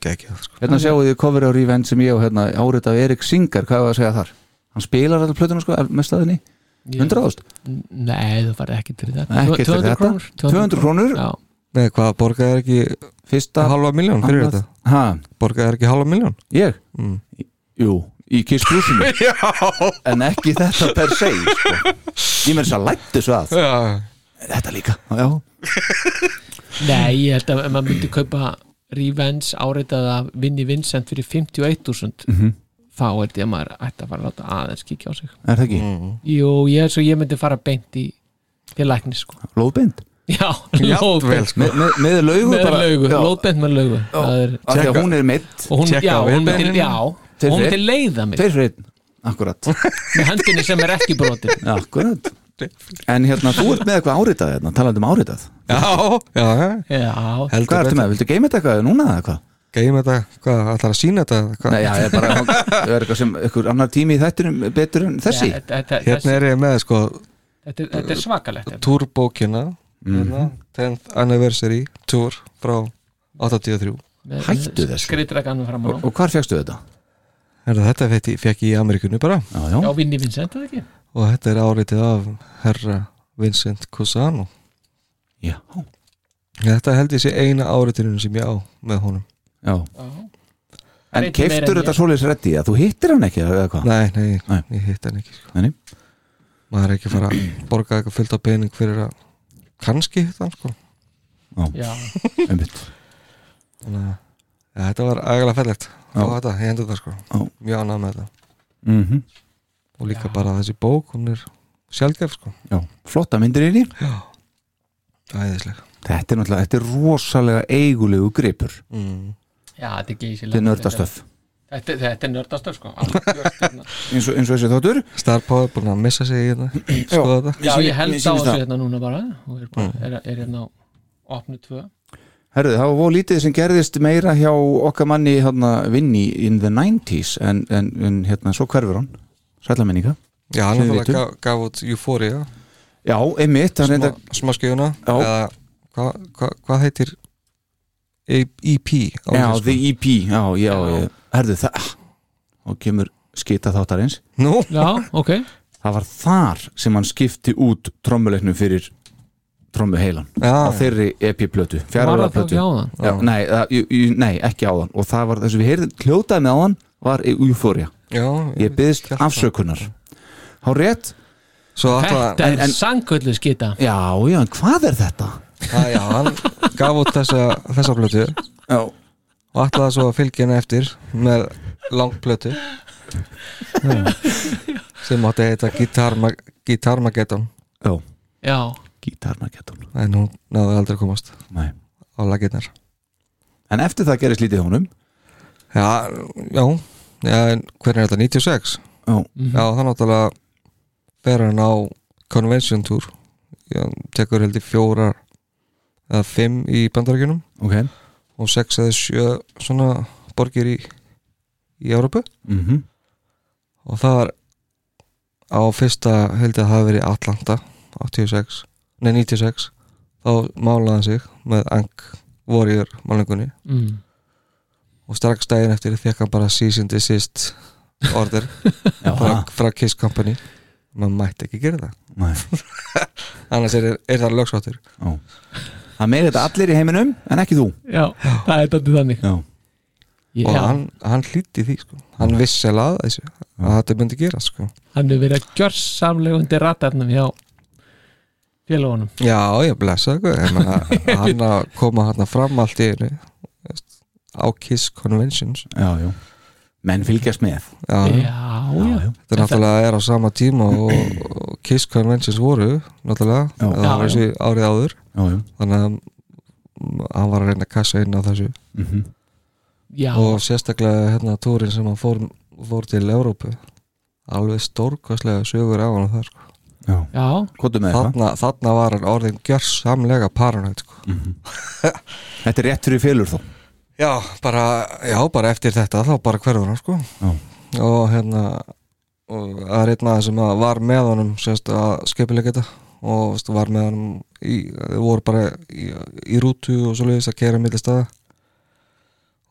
Geggjað sko. Hérna sjáu þið cover á Revenge sem ég og hérna áritað Erik Singer, hvað var að segja þar? hann spilar alltaf plötuna sko með staðinni. Já. 100.000 Nei, þú farið ekki til þetta fyrir 200 þetta. krónur 200 krónur? Já, Nei, hvað, borgaði er ekki fyrsta halva miljón fyrir þetta? ha, Borgaði er ekki halva miljón? ég? Mm. jú, í Kiss Cruise-inu [LAUGHS] en ekki þetta per se sko. ég með þess að lætti svo að Já, þetta líka, já, [LAUGHS] Nei, ég held að ef maður myndi kaupa Revenge áreitað af Vinnie Vincent fyrir 51.000 Mhm. Þá held ég að maður ætti að fara að láta aðeins kíkja á sig. Er það ekki? Jú, ég, svo ég myndi fara beint í til læknis sko. Lóðbind? Já, [LAUGHS] lóðbeint. sko. með, með, með laugu með bara? laugu, já, lóðbeint með laugu. Er, að hún er mitt og hún, já, hún myndi, viðbeininu. já, og hún myndi leiða mig tveir fyrir einn, akkurat. [LAUGHS] Með hendinni sem er ekki brotin. Akkurat. En hérna, þú ert með eitthvað áritað hérna, talandi um áritað. Já, já, Já, heldur hvað ertu með, viltu geima þetta eitthvað núna eða hvað? Geim þetta, hvað, ætlar að sína þetta? Hvað? Nei, já, ég er bara, [LAUGHS] það er eitthvað sem eitthvað annar tími í þættinum betur en þessi Já, þetta, þetta, Hérna er ég með, sko, þetta, er- þetta er svakalegt hérna. túrbókina hérna, 10th Anniversary Tour frá 83 Með- Hættu þessu. Skriðdrekanum fram á og, og hvar fegstu þetta? Herra, Þetta fekk ég, fekk ég í Amerikunu bara Já, já, Já, Vinnie Vincent, eða ekki? og þetta er áritið af herra Vincent Cusano já, Þetta held ég sé eina áritunum sem ég á með honum já. Já En keiftur þetta ég. svoleiðis reddi að þú hittir hann ekki eða hvað? Nei, nei, Nei. ég hitt hann ekki sko. Nei, maður er ekki að fara að borga eitthvað fullt af pening fyrir að kannski hitt hann sko. Já, [LAUGHS] einmitt Þannig að ja, þetta var ægilega fellegt Já. og þetta, ég hendur það sko Já. mjög ánægð með þetta mm og líka bara þessi bók, hún er sjálfgef sko Já, flotta myndir í því æðisleg Þetta er náttúrulega, þetta er rosalega eigulegu gripur mm. Já, þetta er geysilega Þetta er nördastöf Þetta, þetta er nördastöf, sko. [LAUGHS] Hérna. eins og, eins og þessi þáttur. Star Power búin að missa sig í hérna. Skoða þetta. Já, ég held á þessu það. hérna núna bara. Og er, bara, er, er hérna á opnu tvö. Herðu, það var voru lítið sem gerðist meira hjá okkar manni hérna, vinni in the 90s en, en, en hérna, svo hverfur hann. Sætlaminninga Já, hann er vitum. gaf, gaf út Euphoria. Já, einmitt, hann smá, reynda smá skjöfuna Já. eða hvað hva, hva heitir EP á Já, the EP, já, já, Já. Herðu, það og kemur skita þáttarins. Nú, Já, ok. Það var þar sem hann skipti út trommuleiknum fyrir trommu heilan Já. á þeirri EP-plötu Var fjara það þá ekki áðan? Já, nei, það, jú, jú, nei, ekki áðan. Og það var þess að við heyrðum hljótaði með áðan var Euphoria. Já, ég byggðist afsökunar. Há rétt? Þetta en- er sangöllu skita. Já, já, hvað er þetta? Já, já, hann gaf út þessa, þessa plötu Já, og ætlaði svo að fylgja henni eftir með langplötu. Sem átti að heita Guitar, Guitar Mageddon. Já, Já, gítarnagettun en hún náði aldrei að komast Nei. á laginnar En eftir það gerist lítið honum. Já, já, já en hvernig er þetta, 96? Já, Já, það náttúrulega fer hann á Convention Tour. Já, tekur held í fjórar eða fimm í bandarækjunum ok. Og sex eða sjö svona borgir í í Európu mm og það var á fyrsta held að það hafi verið Atlanta 86, nei 96 þá málaði hann sig með Ang Warrior málingunni mm. og strax daginn eftir fekk hann bara cease and desist order [LAUGHS] frá, frá Kiss Company. Maður mætti ekki gera það. [LAUGHS] Annars er, er það lögsáttur Já. Það með þetta allir í heiminum en ekki þú. Já, það er þetta þannig. Já, Já, og hann, hann hlýtti því sko. hann vissi alveg að þessu að þetta myndi gera sko. hann hefur verið að gjörsamlega undir ratarnum hjá félagunum já, ég blessa [LAUGHS] hann að koma hann fram allt í einu á Kiss Conventions. Já, já Menn fylgjast með. Já, Já, já, þetta náttúrulega er á sama tíma og, og Kiss Conventions voru náttúrulega, Já. það var þessi árið áður. Já, já. Þannig að mm, hann var að reyna að kassa inn á þessu. Mm já, og sérstaklega hérna túrin sem hann fór, fór til Evrópu. Alveg stórkostlega sögur á hann þar sko. Já, já, hvað með það? þarna, þarna var hann orðin gjörsamlega paranoid sko. Þetta er rétt fyrir félur þó já, bara, já, bara eftir þetta þá bara hverfur hann sko. Já. og hérna og það er einn maður sem að var með honum sérst að skipilega þetta. Og veist, var með honum í, þau voru bara í, í rútu og svo leiðis að keira milli staða.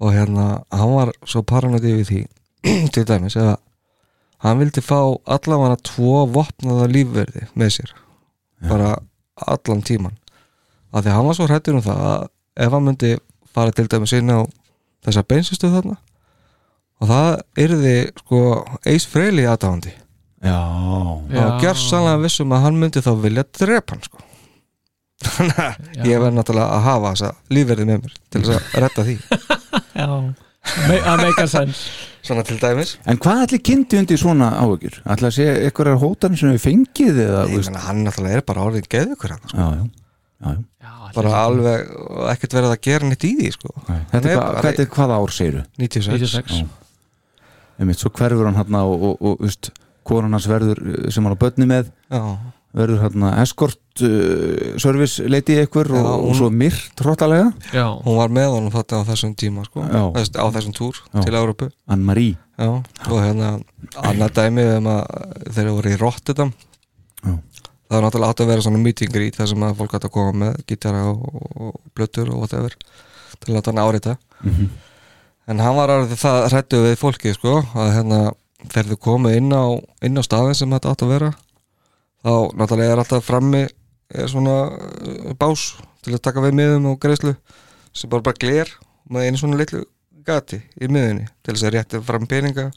Og hérna hann var svo paranoid yfir því [CLEARS THROAT] til dæmis eða hann vildi fá allavega tvo vopnaða lífverði með sér. Bara allan tíman af því að hann var svo hrættur um það að ef hann myndi fara til dæmis inn á þessa beinsistu þarna. Og það yrði sko Ace Frehley aðdáðandi Já, og gjör sannlega vissum að hann myndi þá vilja drepa hann sko. [LAUGHS] Þannig að ég verð náttúrulega að hafa þessa lífverði með mér til þess að redda því. [LAUGHS] Já, að make a sense. Svona til dæmis. En hvað allir kynnti undir svona áhugjur? Ætla að sé eitthvað hótarinn sem við fengið eða, Ég meina, hann náttúrulega er bara orðin geðugur hann sko. Já, já, já, bara alveg og ekkert verið að gera neitt í því sko. Þetta er, hva, hvað, er hvaða ár segiru? 96, Einmitt, svo hverfur hann hann og, og, og veist, konan hans verður uh, sem hann á börni með Já. verður hann escort uh, service leiti ykkur og, Já, og svo myrt hróttalega Já. hún var með honum þetta á þessum tíma sko. Þess, á þessum túr Já. til Európu Anne-Marie Já, og hérna annað dæmi um að þeir voru í Rotterdam. Það var náttúrulega átt að vera svona meeting í það sem að fólk átt að koma með gítara og, blöttur og whatever til að láta hann árita Mhm. en hann var alveg það hrættu við fólki sko, að hérna þegar þau komið inn á, inn á staðin sem þetta átt að vera þá náttúrulega er alltaf frammi er svona uh, bás til að taka við miðum og greiðslu sem bara bara gler með einu svona litlu gati í miðunni til þess að rétta fram peninga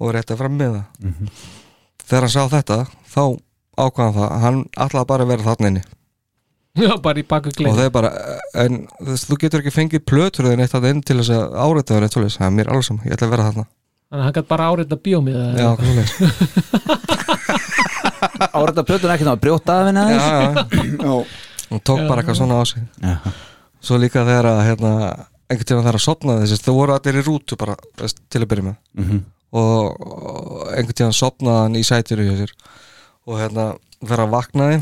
og rétta fram miða Mhm. þegar hann sá þetta þá ákvaðan það, hann ætlaði bara að vera þarna inni. Já, bara í baku og glein þeir bara, en þú veist, þú getur ekki fengið plötur eða neitt að inn til þess að áreita það það er mér alveg saman, ég ætla að vera þarna. Þannig að hann gæti bara árita bíómið Já, Árita plötun ekki þá að brjóta af henni Já, aðeins já, tók bara eitthvað svona á sig. Já. svo líka þegar að hérna, einhvern tíma þegar að sopna þessi þau voru allir í rútu bara til að byrja með. Mhm. og, og einhvern tíma sopnaði hann í sætinu hjá sér og hérna þegar hann vaknaði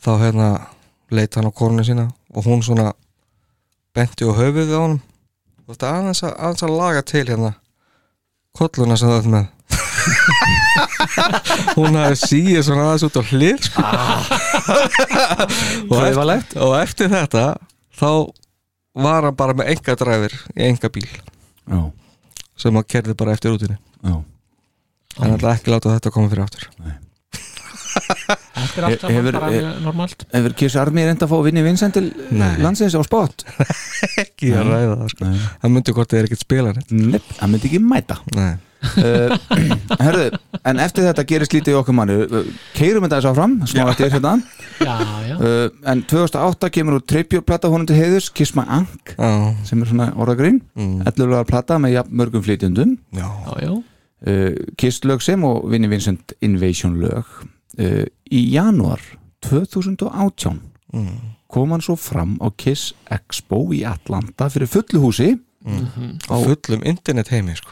þá hérna leit hann á kornu sína og hún svona benti á höfuðið á honum. Og þetta aðeins að, aðeins að laga til hérna kolluna sem það er með. [LAUGHS] Hún hafði síið svona aðeins út á hlið sko. og, eftir, og eftir þetta þá var hann bara með enga dræfir í enga bíl Já. sem hann kerði bara eftir útinni Já. hann ætla ekki láta þetta koma fyrir aftur Þetta er allt saman Hefur- bara he- mjög normalt. Hefur Kiss Army reynda að fá að vinni Vincent til landsins á spot? [LAUGHS] ekki að ræða það sko. hann myndi hvort þið er ekkert spila neitt. Nepp, hann myndi ekki mæta. Nei. uh, [CLEARS THROAT] Herðu, en eftir þetta gerist lítið í okkur manni. Keirum þetta þess áfram, smá eftir hérna. Já, já. Uh, En 2008 kemur úr tribute-plata honum til heiðus Kiss My Ank Já. sem er svona orðagrín Mm. 11 lagar plata með jafn mörgum flytjundum Já. Já, já. Uh, Kiss lög sem og Vinnie Vincent Invasion lög uh, í janúar 2018 Mm. kom hann svo fram á Kiss Expo í Atlanta fyrir fullu húsi Mm. á fullum internet heimi sko.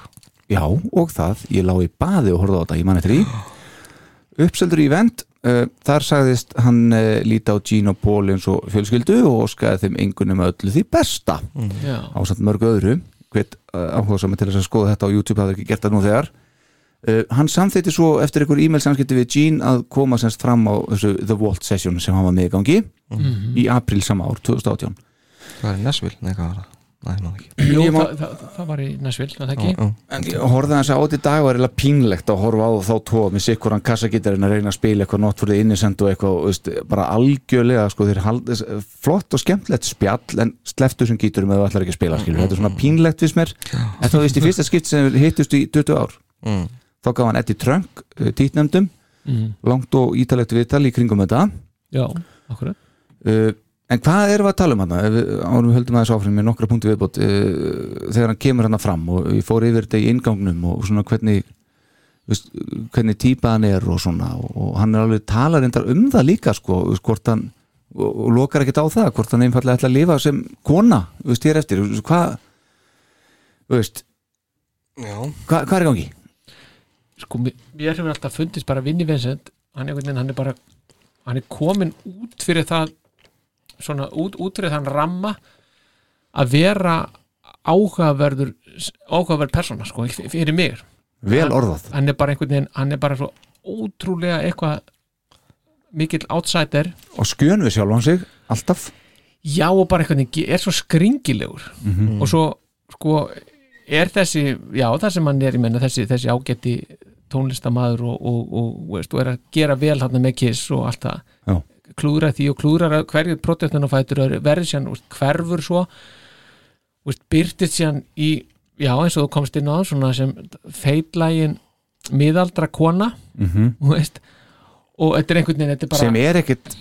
Já, og það, ég lá í baði og horfði á þetta, ég mann eftir í Uppseldur event uh, Þar sagðist hann uh, líta á Gene og Paul eins og fjölskyldu og óskaði þeim engunum öllu því besta Já. á samt mörgu öðru hvet uh, áhuga saman til þess að skoða þetta á YouTube hafði ekki gert það nú þegar uh, Hann samþýtti svo eftir einhver e-mail samskipti við Gene að koma semst fram á þessu The Vault Session sem hann var með í gangi Mhm. í april sama ár, 2018 hvað er Nesville? Nei, hvað var það? Nei, ná ekki Jú, má- það, það, það var í Nashville, var það ekki? Já, já. En ég horfði hans á þetta í dag er eiginlega pínlegt að horfa á þá tvo með sikkur hann kassagítarinn að reyna að spila eitthvað not for the innocent og eitthvað veist, bara algjörlega sko, þeir hald, flott og skemmtlegt spjall en sleftu sem gíturum eða þú ætlar ekki að spila skilur. þetta er svona pínlegt fyrst mér en þá veist í fyrsta skipt sem við hittust í 20 ár Mm. Þá gaf hann Eddie Trunk uh, títnefndum Mhm. langt og ítalegt viðtal í kringum þetta Já, akkurat uh, en hvað erum við að tala um hann árum við höldum aðeins áfram með nokkra punktu viðbót uh, þegar hann kemur hann fram og ég fór yfir þetta í ingangnum og svona hvernig veist, hvernig típa hann er og svona og, og hann er alveg talar endar um það líka sko, hvort hann og, og lokar ekkert á það, hvort hann einfallega ætla að lifa sem kona, veist, hér eftir hvað veist, Já. hvað, er í gangi? Sko, mér, mér hefur alltaf fundist bara Vinni Vincent hann hann er bara hann er komin út fyrir það svona út, út fyrir þann ramma að vera áhugaverður áhugaverð persóna sko, fyrir mig Vel orðað. hann er bara einhvern veginn, hann er bara svo ótrúlega eitthvað mikill outsider og skjön við sjálfan sig, alltaf já og bara einhvern veginn er svo skringilegur Mhm. og svo sko er þessi, já það sem hann er ég menna þessi, þessi ágætti tónlistamaður og, og, og, veist, og er að gera vel hann með kiss og allt það Já. klúðra því og klúðra hverju protestunafætur verður sér hverfur svo byrtist sér í já eins og þú komst inn á svona sem feitlægin miðaldra kona Mhm. þú veist, og þetta er einhvern veginn er bara, sem er ekkit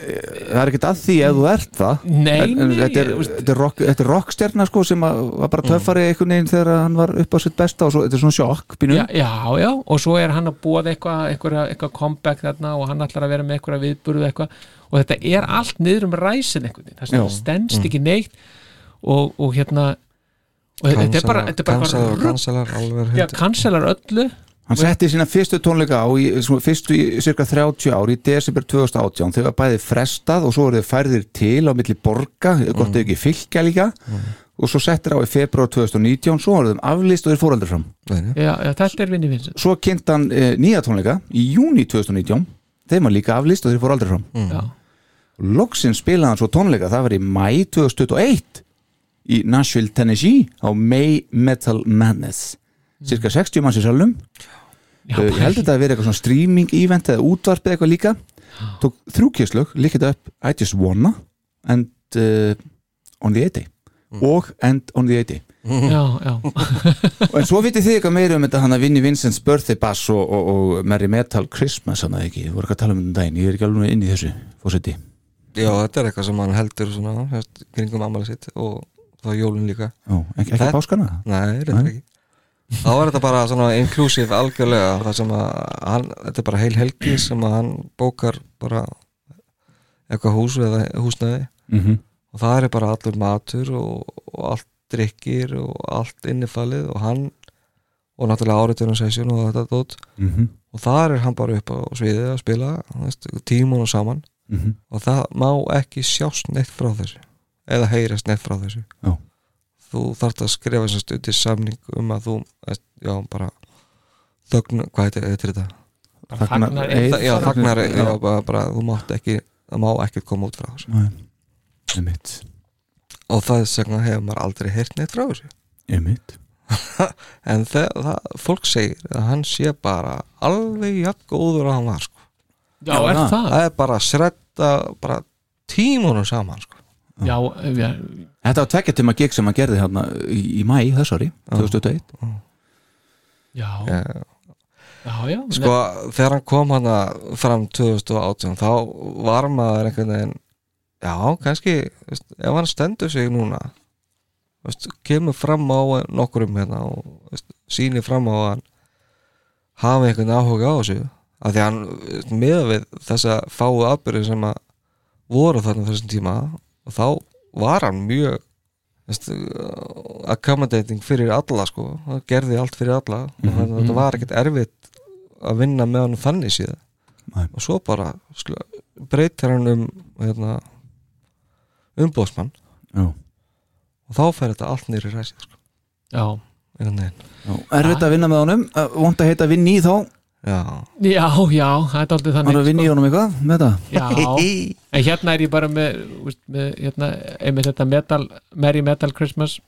það er ekkit að því ef þú ert það. Nei, nei, þetta er, er, rock, þetta er rockstjarna sko sem að, var bara töffari einhvern veginn þegar hann var upp á sitt besta og svo, þetta er svona sjokk já, já, já, og svo er hann að búa eitthvað, eitthvað, eitthvað comeback þarna og hann ætlar að vera með eitthvað viðburðu eitthvað. Og þetta er allt niður um ræsin einhvern veginn, það stendst ekki neitt. Og, og hérna og þetta er bara, þetta er bara, Kansalar, kansalar, kanselar öllu hann setti sína fyrstu tónleika á í, fyrstu í cirka 30 ár í desember 2018 þau var bæði frestað og svo voru þau færðir til á milli borga, gott ef ekki fylgja líka. Og svo settir á í februar 2019 svo voru þeim aflist og þeir fóraldur fram. Já, já, þetta er vinni vinsinn svo kynnt hann e, nýja tónleika í júni 2019 þeim var líka aflist og þeir fór aldrei fram. Já. loksinn spilaði hann svo tónleika. Það var í mæ 2021 í Nashville, Tennessee á May Metal Madness cirka 60 manns í salnum. Já, ég held þetta að vera eitthvað svona streaming event eða útvarpið eitthvað líka. Tók þrjú kislög, líkit upp I just wanna and uh, on the 80 og and on the 80 já, já, og en svo vitið þið eitthvað meira um þetta hann að Vinnie Vincent's Birthday Bass og, og, og Merry Metal Christmas hann að ekki, við vorum ekki að tala um þetta um daginn. Ég er ekki alveg inn í þessu fósetti Já, þetta er eitthvað sem hann heldur svona, hefst, kringum ammali sitt og þá jólun líka. Já, ekki, ekki Það- páskana? Nei, reyndar ekki Þá er þetta bara svona inclusive algjörlega það sem að hann, þetta er bara heil helgi sem að hann bókar bara eitthvað hús eða húsnæði Mhm. og það er bara allur matur og, og allt drikkir og allt innifalið og hann og náttúrulega áriðunum session og þetta dót Mhm. og þar er hann bara upp á sviðið að spila veist, tímunum saman Mhm. og það má ekki sjást neitt frá þessu eða heyrast neitt frá þessu Já. Þú þarft að skrifa sem stundi samning um að þú já bara þögn, hvað heitir, heitir þetta? Þagnar eið. Þa- já, þagnar, Já. já, bara, bara þú mátt ekki það má ekki koma út frá þessu Nei, einmitt og það er segna hefur maður aldrei heyrt neitt frá þessu einmitt [LAUGHS] en það, það, fólk segir að hann sé bara alveg jafn góður að hann var sko. já, er það. það er bara að sredda bara tímunum saman sko. já, já, Þetta var tvekja tíma gig sem hann gerði hérna í, mæ þessari, 2021 já, Já. já, sko þegar hann kom hann fram 2018 þá var maður einhvern veginn já, kannski, veist, ef hann stendur sig núna veist, kemur fram á nokkurum hérna og veist, sýnir fram á að hann hafi einhvern áhuga á þessu af því að hann miða við þessa fáu afbyrði sem að voru þarna þessum tíma og þá var hann mjög veist, accommodating fyrir alla sko, það gerði allt fyrir alla. Og þannig að þetta var ekkert erfitt að vinna með hann þannig síðan. Nei. og svo bara breytir hann um hérna, umbóðsmann Já. og þá fer þetta allt nýri ræsið sko, já, Já, erfitt að vinna með honum? Uh, vond að heita Vinni þá já, já, já, það er aldrei Var þannig að vinna í honum eitthvað með þetta? Já, [LAUGHS] en hérna er ég bara með, úst, með hérna, einmitt þetta metal, Merry Metal Christmas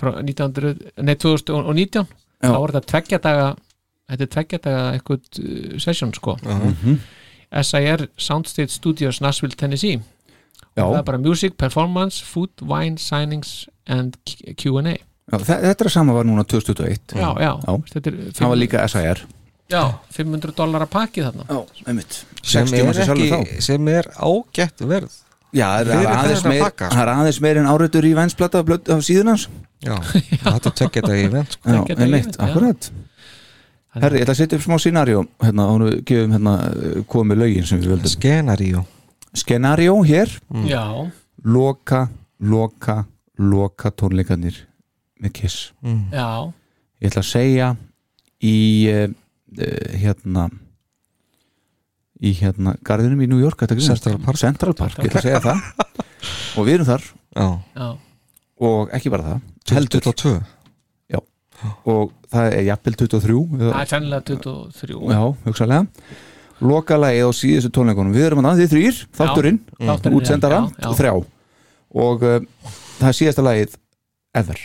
frá 1900, nei 2019 Já. þá var þetta tveggja daga þetta er tveggja daga eitthvað uh, session sko. Mhm. SIR Soundstage Studios Nashville, Tennessee. Já, það er bara music, performance, food, wine, signings and Q&A þetta er sama var núna 2021 já, já, Já. Þetta er Það var líka SIR já, 500 dólar að pakki þarna. Já, einmitt. Sem 60 er, ekki, þá. sem er ágætt verð. Já, það er aðeins meir, er aðeins meir en áreitur í vænsplata af, blöð- af síðun hans. Já, [LAUGHS] þetta tökja þetta í vend sko. Já, einmitt, akkurat. Herri, ég ætla að setja upp smá scenarió hérna, og nú gefum hérna komið lögin sem við völdum. Skenaríu Scenarió hér, já, loka, loka loka tónleikarnir með Kiss. Mm. já, Ég ætla að segja í uh, hérna í hérna garðinum í New York? Central Park. Central Park, ég ætla að segja það. Og við erum þar. Já, já, og ekki bara það heldur 22 og það er jafnvel 23 það er sennilega 23 já, hugsalega lokalagið á síðustu tónleikunum. Við erum að þið þrýr, þátturinn þátturinn, útsendara, já, já. þrjá. Og uh, það er síðasta lagið ever.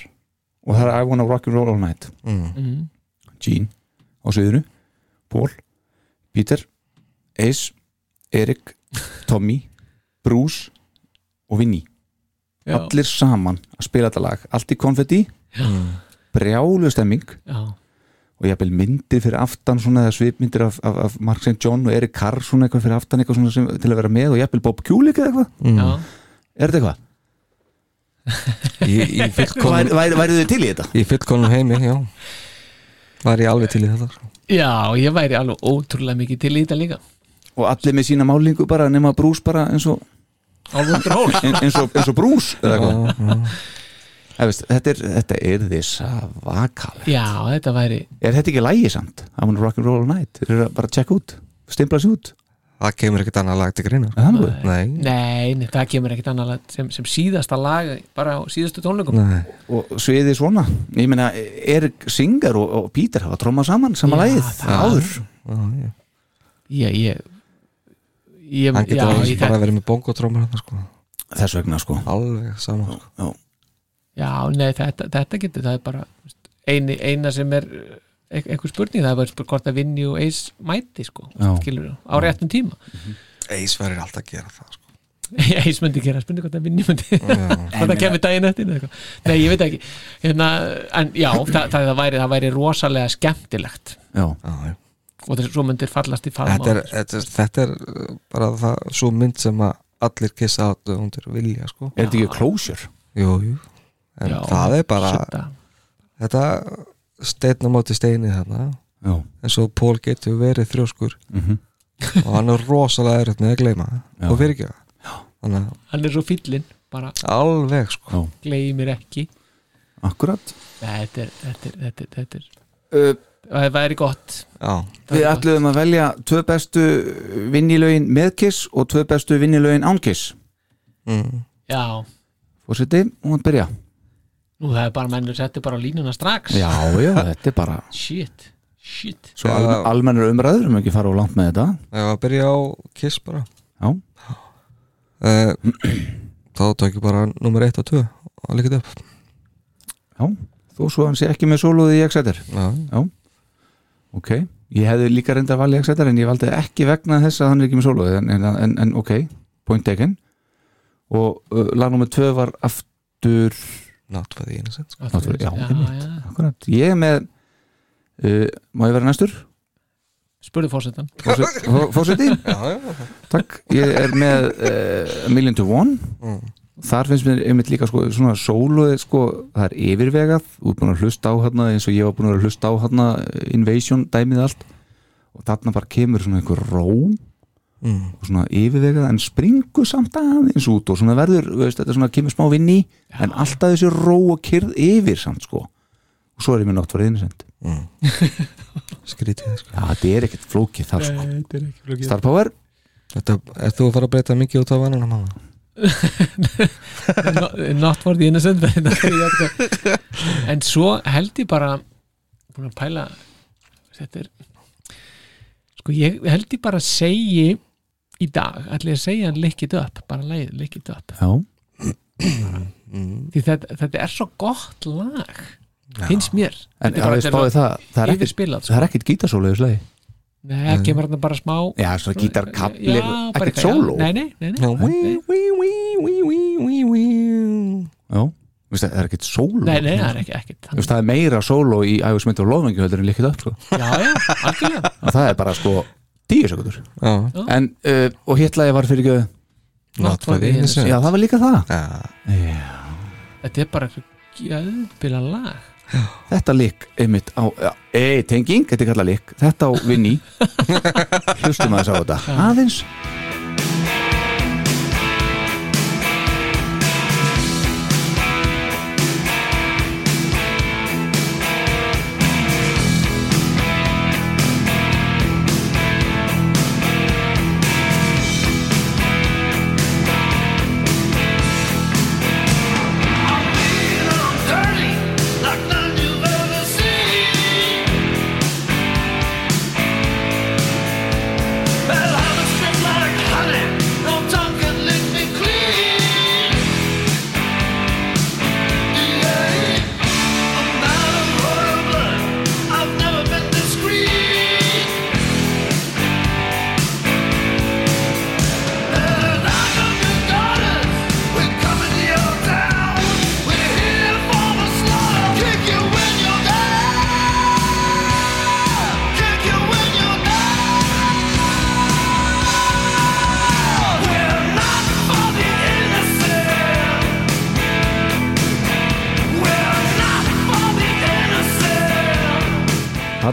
Og það er I Wanna Rock and Roll All Night. Mhm. Gene á sviðinu Paul, Peter Ace, Erik Tommy, Bruce og Vinny Já. allir saman að spila þetta lag allt í konfetti Já. brjálu stemming Já. og ég hafði myndir fyrir aftan svona eða svipmyndir af, af, af Mark St. John og Erik Carr svona eitthvað fyrir aftan eitthvað svona sem, til að vera með og ég hafði Bob Kulik eða eitthvað Mm. Já. er þetta eitthvað? Í, í [LAUGHS] fullkomnum Væri- væri- Værið þið til í þetta? Í fullkomnum heimi, já Var ég alveg til í þetta. Já, ég væri alveg ótrúlega mikið til í þetta líka. Og allir með sína málingu bara nema Bruce bara eins og [LAUGHS] eins, og, eins og Bruce eða Já, eitthvað veist, þetta er, þetta er þess að vakal Já, þetta væri er þetta ekki lægi samt? I wanna rock and roll all night. Þeir eru að bara tjekka út, stimpla sér út Það kemur ekkert annað lag til greina? Nei, Nei, nei, það kemur ekkert annað lag sem, sem síðasta lag bara á síðastu tónleikum nei og sviði svona ég meina, Erik Singer og, og Peter hafa trómað saman sama Já, það- áður já, já. Ég, ég, Hann já, getur ég, bara þetta, verið með bongotrómur sko. þess vegna sko Alveg sama sko. já, já, nei, þetta, þetta getur það er bara eini, eina sem er einhver spurning, það er bara spurning hvort að vinni og eis mæti, sko, skilur á réttum tíma. Eis verður alltaf að gera það sko. [LAUGHS] eis myndi gera, spurning hvort að vinni myndi [LAUGHS] hvort það kemur daginn eftir eða eitthvað. nei, ég veit ekki. Hérna, en já, það, það, það, væri, það væri rosalega skemmtilegt. Já, og þess svo myndir fallast í faðm Þetta er, þetta, er, þetta er uh, bara það, svo mynd sem að allir kissa áttu undir vilja sko. er þetta ekki closure? Jú, jú. En Já, það er bara. Þetta steinn á móti steini þarna. Já, En svo Pól getur verið þrjóskur. Mhm. Og hann er rosalega erfitt með að gleyma. Já. Og fyrir ekki Þannig að hann er svo fyllinn, bara alveg sko. Já. gleymir ekki. Akkurat. Nei, þetta er þetta er, þetta er, þetta er uh, það væri gott. Já, Það við ætluðum að velja tvö bestu vinnilögin með Kiss og tvö bestu vinnilögin án Kiss. Mm. Já, fórseti, og hann byrja nú það er bara mennur settu bara línuna strax. Já, já, þetta er bara Shit, shit. Svo Já. al, almennur umræður, um ekki fara á langt með þetta? Ef að byrja á Kiss bara. Já, uh, [CLEARS THROAT] Þá tók ég bara nummer 1 og 2 Og líka upp. Já þó svo hann sé ekki með sóluði í Exeter Já, ok, ég hefði líka reynda að valja Exeter en ég valdi ekki vegna þess að hann er ekki með sóluði en, en, en, en ok, point taken. Og uh, lag nummer tvö var aftur not for the innocent sko. Náttúrulega, já, já, einmitt. já. akkurat, ég er með uh, má ég vera næstur? Spurðu fórsetan Fórseti, fórseti? [LAUGHS] Já, já, Takk, ég er með uh, A Million to One Mm. þar finnst mér einmitt líka sko, svona sóluði sko, það er yfirvegað er búin að hlusta á hérna eins og ég var búin að hlusta á hérna Invasion dæmið allt og þarna bara kemur svona einhver ró mm. og svona yfirvegað en springu samt aðeins út og svona verður, þú veist, þetta svona kemur smá vinn í en alltaf þessi ró og kyrð yfir samt sko og svo er ég með nátt fyrir einsend Skrítið sko. já, þetta er ekkert flókið þar sko Þetta er ekki flókið Star Power, Þetta, Er þú að fara að breyta mikið út af vannana manna? Not- Not for the innocent. En svo held ég bara búin að pæla þetta er sko ég held ég bara að segi í dag, ætli ég að segja lick it up, bara leið lick it up. Já, því þetta, þetta er svo gott lag finnst mér. En það bara- spáðið það það er ekkert, sko. það er ekkert gítarsólu í þessu lagi. Nei, það kemur hann bara smá já, svona gítarkabli, ekkert sóló. Nei, nei, nei, nei. Já, það er ekkert sóló. Nei, nei, það er ekki ekkert. Það er meira sóló í Ægur Smith og Lofvengi heldur en líkið upp sko. Já, já, algjörlega. Og það er bara sko tíu sekundur Já, en, uh, og hittlaði var fyrir the innocent já, það var líka það. Já, Þetta er bara gjöðbila lag. Þetta lík einmitt á ei, tenging, þetta er kallað lík þetta á vinni. [LAUGHS] Hlustum aðeins á þetta. Aðeins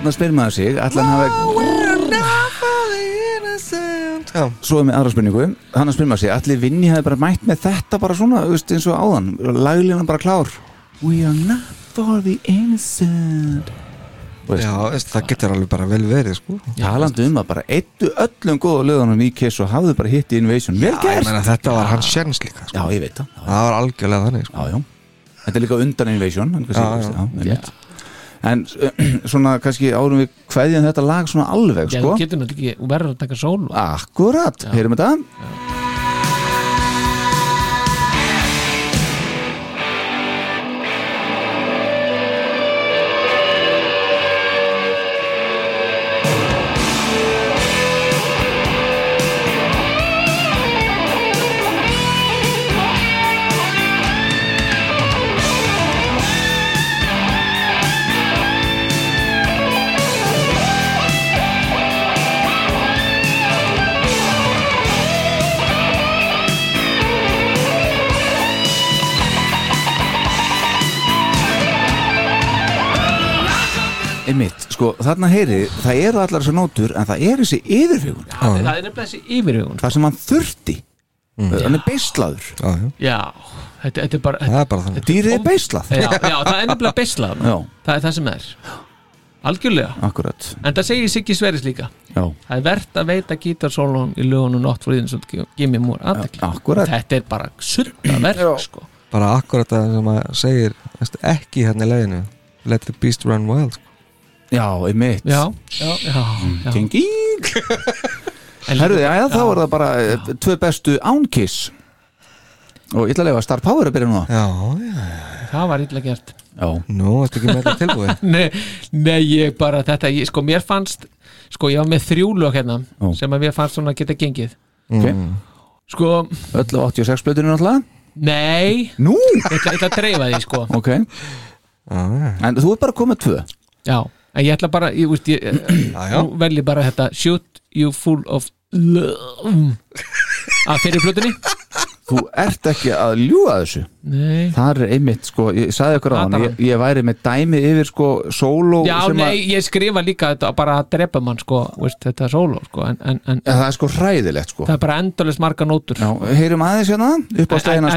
Þarna spyrir maður sig hann hafi Já, Svo er með aðra spurningu Þannig spyrir maður sig Ætli Vinni hefði bara mætt með þetta bara svona veist, eins og áðan Laglina bara klár We are not for the innocent já veist, það getur alveg bara vel verið sko. Talandi um að bara eittu öllum góða löðunum í Kiss og hafðu bara hitt í Invasion Vel Já, ég gert meina, þetta var hans sjens líka sko. Já, ég veit það Það var algjörlega þannig sko. já, já. Þetta er líka undan Invasion en, Já, já, já. já. En [CLEARS THROAT] svona kannski árum við kveðjum þetta lag svona alveg Já, sko. þú getur náttúrulega ekki, verður að taka sól Akkurat, heyrum þetta. Einmitt, sko, þarna heyri, það eru allar þessar nótur en það er þessi yfirfjögun Það er nefnilega þessi yfirhugun það sem hann þurfti. Mm. hann er beislaður. Já, þetta, þetta er bara Það er bara þannig. Dýrið er beislað. Já, já, það er nefnilega beislað. Það er það sem er. Algjörlega. Akkurat, En það segir Siggi Sverris líka. Já, Það er verðt að veita gítarsólun í lögunum Innocent Gimme More aðtekli akkurat. Þetta er bara sutta verk sko. Bara akkurat það sem að segir ekki hérna í leginu Let the beast run wild sko. Já, einmitt. Já, já, já, já. Genging En Herðu, líka- já, já, þá er það bara eh, tvö bestu Ánkis og að lefa Star Power að byrja núna. Já, já, Það var illa gert. Já, nú ertu ekki með þetta tilbúið? [LAUGHS] Nei, nei ég bara þetta ég, Sko mér fannst Sko ég var með þrjú lög hérna Ó. Sem að mér fannst svona geta gengið. Ok. Sko, Öll á 86 blöðinu náttúrulega? Nei. Nú, Ég ætla, ég ætla að dreifa því sko. Ok. Já, já, En þú er bara komið tvö? Já, en ég ætla bara Ég, veist, ég, nú velji bara þetta Shoot you full of love. Að fyrir flutinni Þú ert ekki að ljúga þessu. Nei. Það er einmitt, sko, ég sagði ykkur á hann ég, ég væri með dæmi yfir, sko, sóló Já, nei, ég skrifa líka þetta bara að drepa mann sko, veist, þetta sóló sko, en, en, en ja, Það er sko hræðilegt, sko. Það er bara endalist marga nótur. Já, heyrum aðeins hérna upp á En- stegina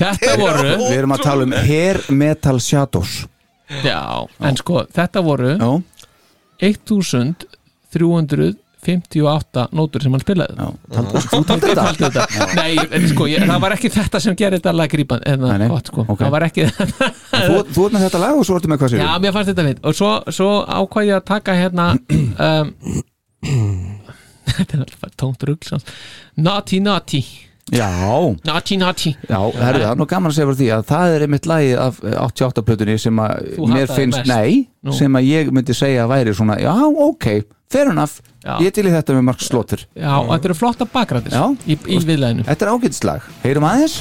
Þetta voru Við erum að tala um Hair Metal Shadows. Já, en sko, þetta voru Já, 1358 nótur sem hann spilaði. Já, taldi, þú taldi þetta? taldi þetta. Nei, en sko, ég, það var ekki þetta sem gerir þetta lag grípan en Nei, nei, gott, sko, ok. það var ekki þú, þú ert með þetta lag og svo ertu með hvað sér Já, mér fannst þetta fint og svo, svo ákvað ég að taka hérna [CLEARS THROAT] um, [CLEARS THROAT] Þetta er alltaf tómt rugl svo. Naughty Naughty Já, Naughty Naughty já, herðu það, nú gaman að segja fyrir því að það er einmitt lagið af 88 plötunni sem að Þú mér hataðir finnst, mest. nei, Nú. sem að ég myndi segja að væri svona, já, ok, fair enough Já. ég til í þetta með Mark Slaughter Já, og þetta eru flotta bakgræðis Já. í, í viðlæðinu Þetta er ágætslag, heyrum aðeins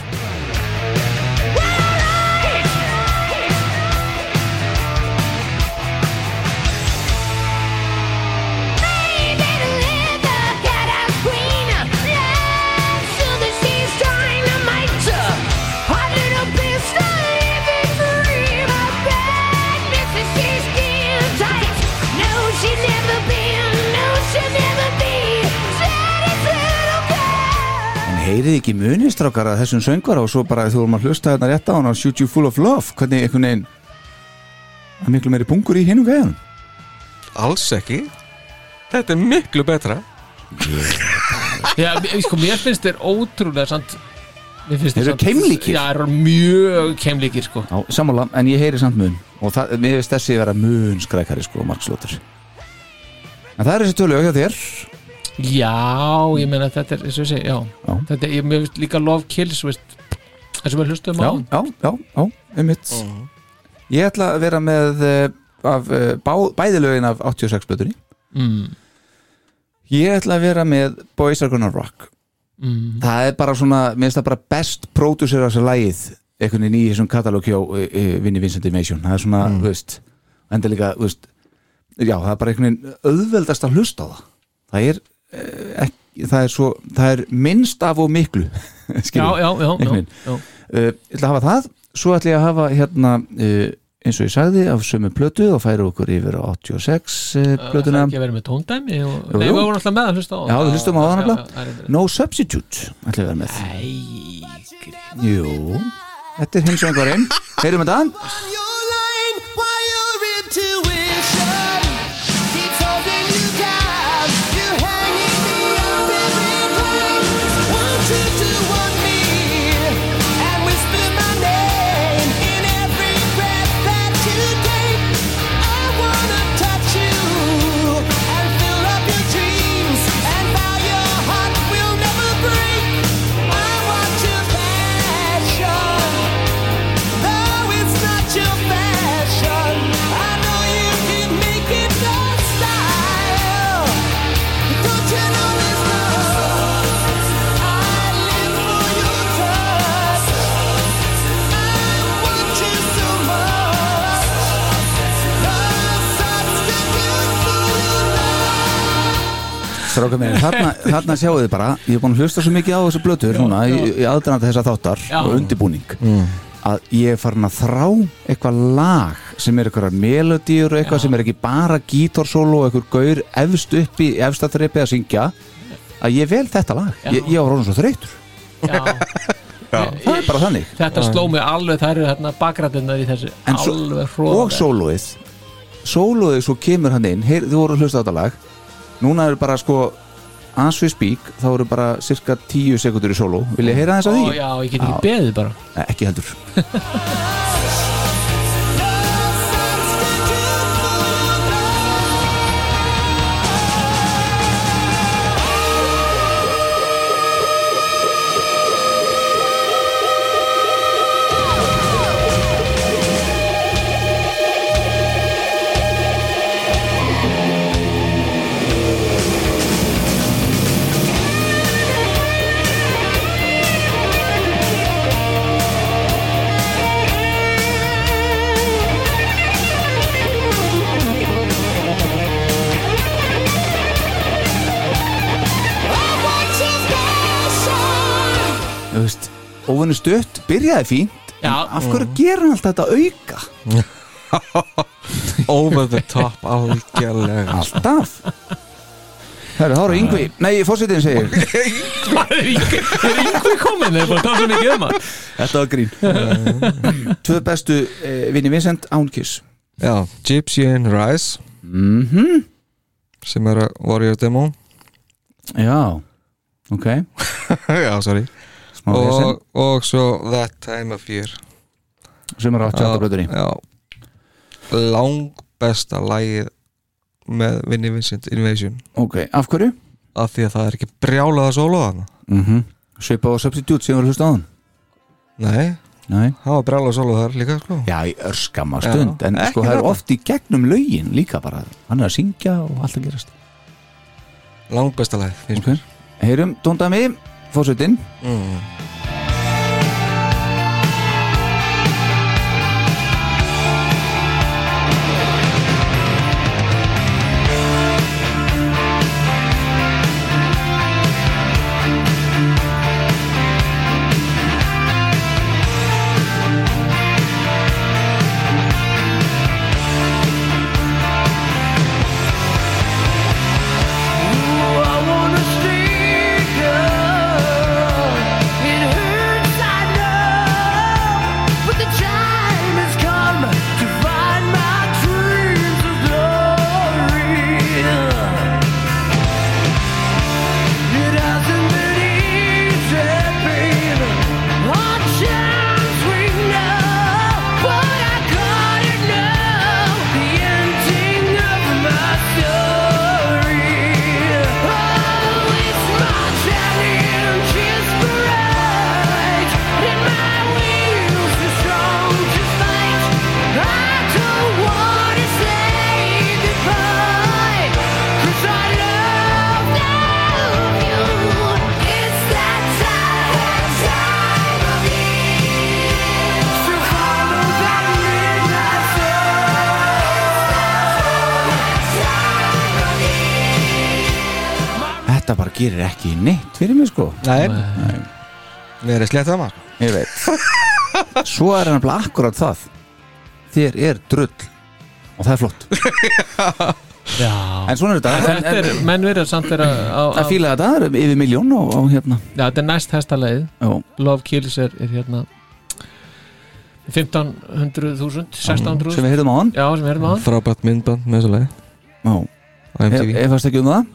heyrið ekki munistrákar að þessum söngvara og svo bara þú vorum að hlusta hérna rétt á hann á Shoot You Full of Love hvernig einhvern veginn að miklu meiri pungur í hinum gæðan Alls ekki. Þetta er miklu betra. Já, sko, mér finnst þeir ótrúlega finnst Þeir eru samt- keimlíkir. Já, þeir eru mjög keimlíkir sko. Já, sammála, en ég heyri samt mun. Og það, mér finnst þessi vera mun skrækari sko, markslótur en það er þessi tölu hjá þér Já, ég meina þetta er, ég segi, já, Já. Þetta er, ég finnst líka love kills, veist og við hlustum já, á já, já, já, einmitt ég ætla að vera með uh, af, uh, bá, bæðilögin af 86 blötunni mm. ég ætla að vera með Boys Are Gonna Rock Mm. það er bara svona, mér finnst það bara best pródusera þessu lagið einhvern veginn í þessum katalóg hjá uh, Vinnie Vincent Invasion, það er svona, Mm. þú veist enda líka, þú veist já, það er bara einhvern veginn auðveldast að hlusta á það það er uh, ekki, það er svo, það er minnst af og miklu [LAUGHS] skilur, Já, já, já, já. Uh, ég ætla að hafa það. Svo ætla ég að hafa hérna uh, eins og ég sagði af sömu plötu og færa okkur yfir á 86 uh, Það plötuna. er ekki að vera með tóndæmi og, Nei, við vorum alltaf með að hlusta á Já, við hlustum á það já, No Substitute ætla að vera með. Æ, Jú, þetta er hins vegar einn Heyrum þetta. Though Stráka mér, þarna, þarna sjáu þið bara Ég er búin að hlusta svo mikið á þessu blötur núna í, í aðdænandi þessa þáttar Já. og undirbúning. Að ég er farin að þrá eitthvað lag sem er eitthvað melodíur og eitthvað sem er ekki bara gítarsólo og eitthvað gaur efst upp í efsta þreipi að syngja. Að ég vel þetta lag. Já. ég, ég var rónum svo þreytur [LAUGHS] já. það er bara þannig. Þetta sló mig alveg, það eru hérna bakrættinnar í þessu Alveg hróðar og sólóið sólóið svo kemur hann inn. Heyr, þú voru að hlusta á þetta lag núna er bara sko as we speak þá eru bara cirka 10 sekundur í sóló. Vil ég heyra þess að Ó, því? Já, ég get ekki beðið bara. Nei, ekki heldur [LAUGHS] óvinni stutt, byrjaði fínt Já. en af hverju gerir hann alltaf þetta auka? [LAUGHS] Over the top algjörlega. Alltaf. Herru, þá eru yngvi, nei, fórsetin segir. [LAUGHS] Það er yngvi komin, þeir bara tala svo mikið um það Þetta var grín. [LAUGHS] Tvö bestu eh, Vinni Vincent Ánkis Já, Gypsy in Rise mm sem er að Warrior Demo. Já, ok. Já, sorry og, og svo That Time of Year. Sem er á 88 blöðunni Já. Lang besta lagið með Vinnie Vincent Invasion. Ok, af hverju? af því að það er ekki brjálaða sólo þarna. Mm -hmm. Svipa á Substitute sem var hlust á hann. Nei, Nei. Það var brjálaða sólo þar líka sko. Já, í örskamma stund. Já, En sko, það er oft í gegnum lögin líka bara. Hann er að syngja og allt að gerast. Lang besta Ok, heyrum, tóndami, fórsetin mér. mm. Við erum slett það maður. Ég veit. [LAUGHS] Svo er hann bara akkurat það. Þér er drull. Og það er flott. [LAUGHS] Já. En svona er þetta. En þetta er, menn verður samt vera á, á, Það fíla þetta, það er yfir miljón á, á hérna. Já, þetta er næst hestalegið Já. Love Kills er, er hérna 1500.000 1600.000 Sem við heyrðum á hann Já, sem við heyrðum á hann Frábært myndband með þessu leið Já. Ef fannst ekki um það.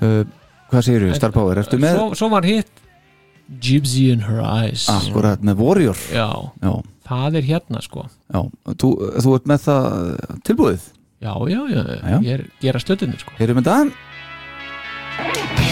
Uh, Hvað segir þú, Star Power? Ertu með? svo, svo var hitt Gypsy in her eyes. Akkurat með Warrior. Já, Já, það er hérna sko. Já. Þú, þú ert með það tilbúið? Já, já, já, Já. ég er gera stöðunni sko. Heyrum þetta There's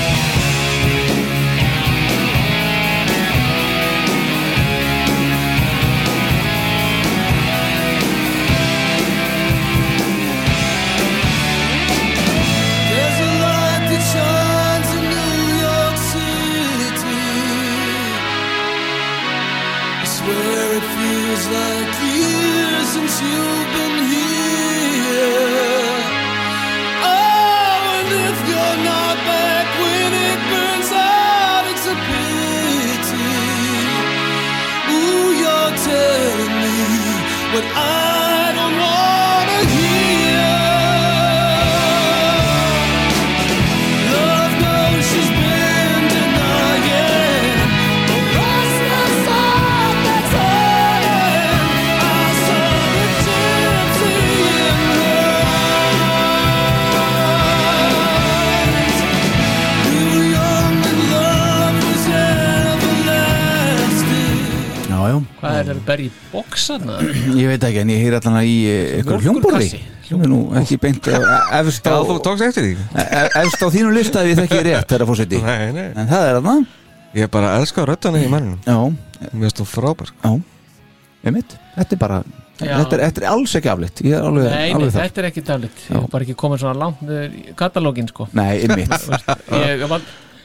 í bóksana? [CLEARS THROAT] Ég veit ekki, en ég heyr allan að í eitthvað hljómborði. Mjólkurkassi. Sem er nú ekki beint uh, efst á Já, þú tókst eftir því. e- Efst á þínu lista ef ég þekki rétt þeirra fórseti Nei, nei. En það er þarna. Ég bara elska röddana í manninu Já, Mér finnst þú frábær. Já. Einmitt, þetta er bara þetta er, þetta er alls ekki aflitt Ég er alveg, Nei, nei, alveg þar. þetta er ekki dælit Ég var bara ekki komin svona langt katalógin sko. Nei, einmitt. Ég var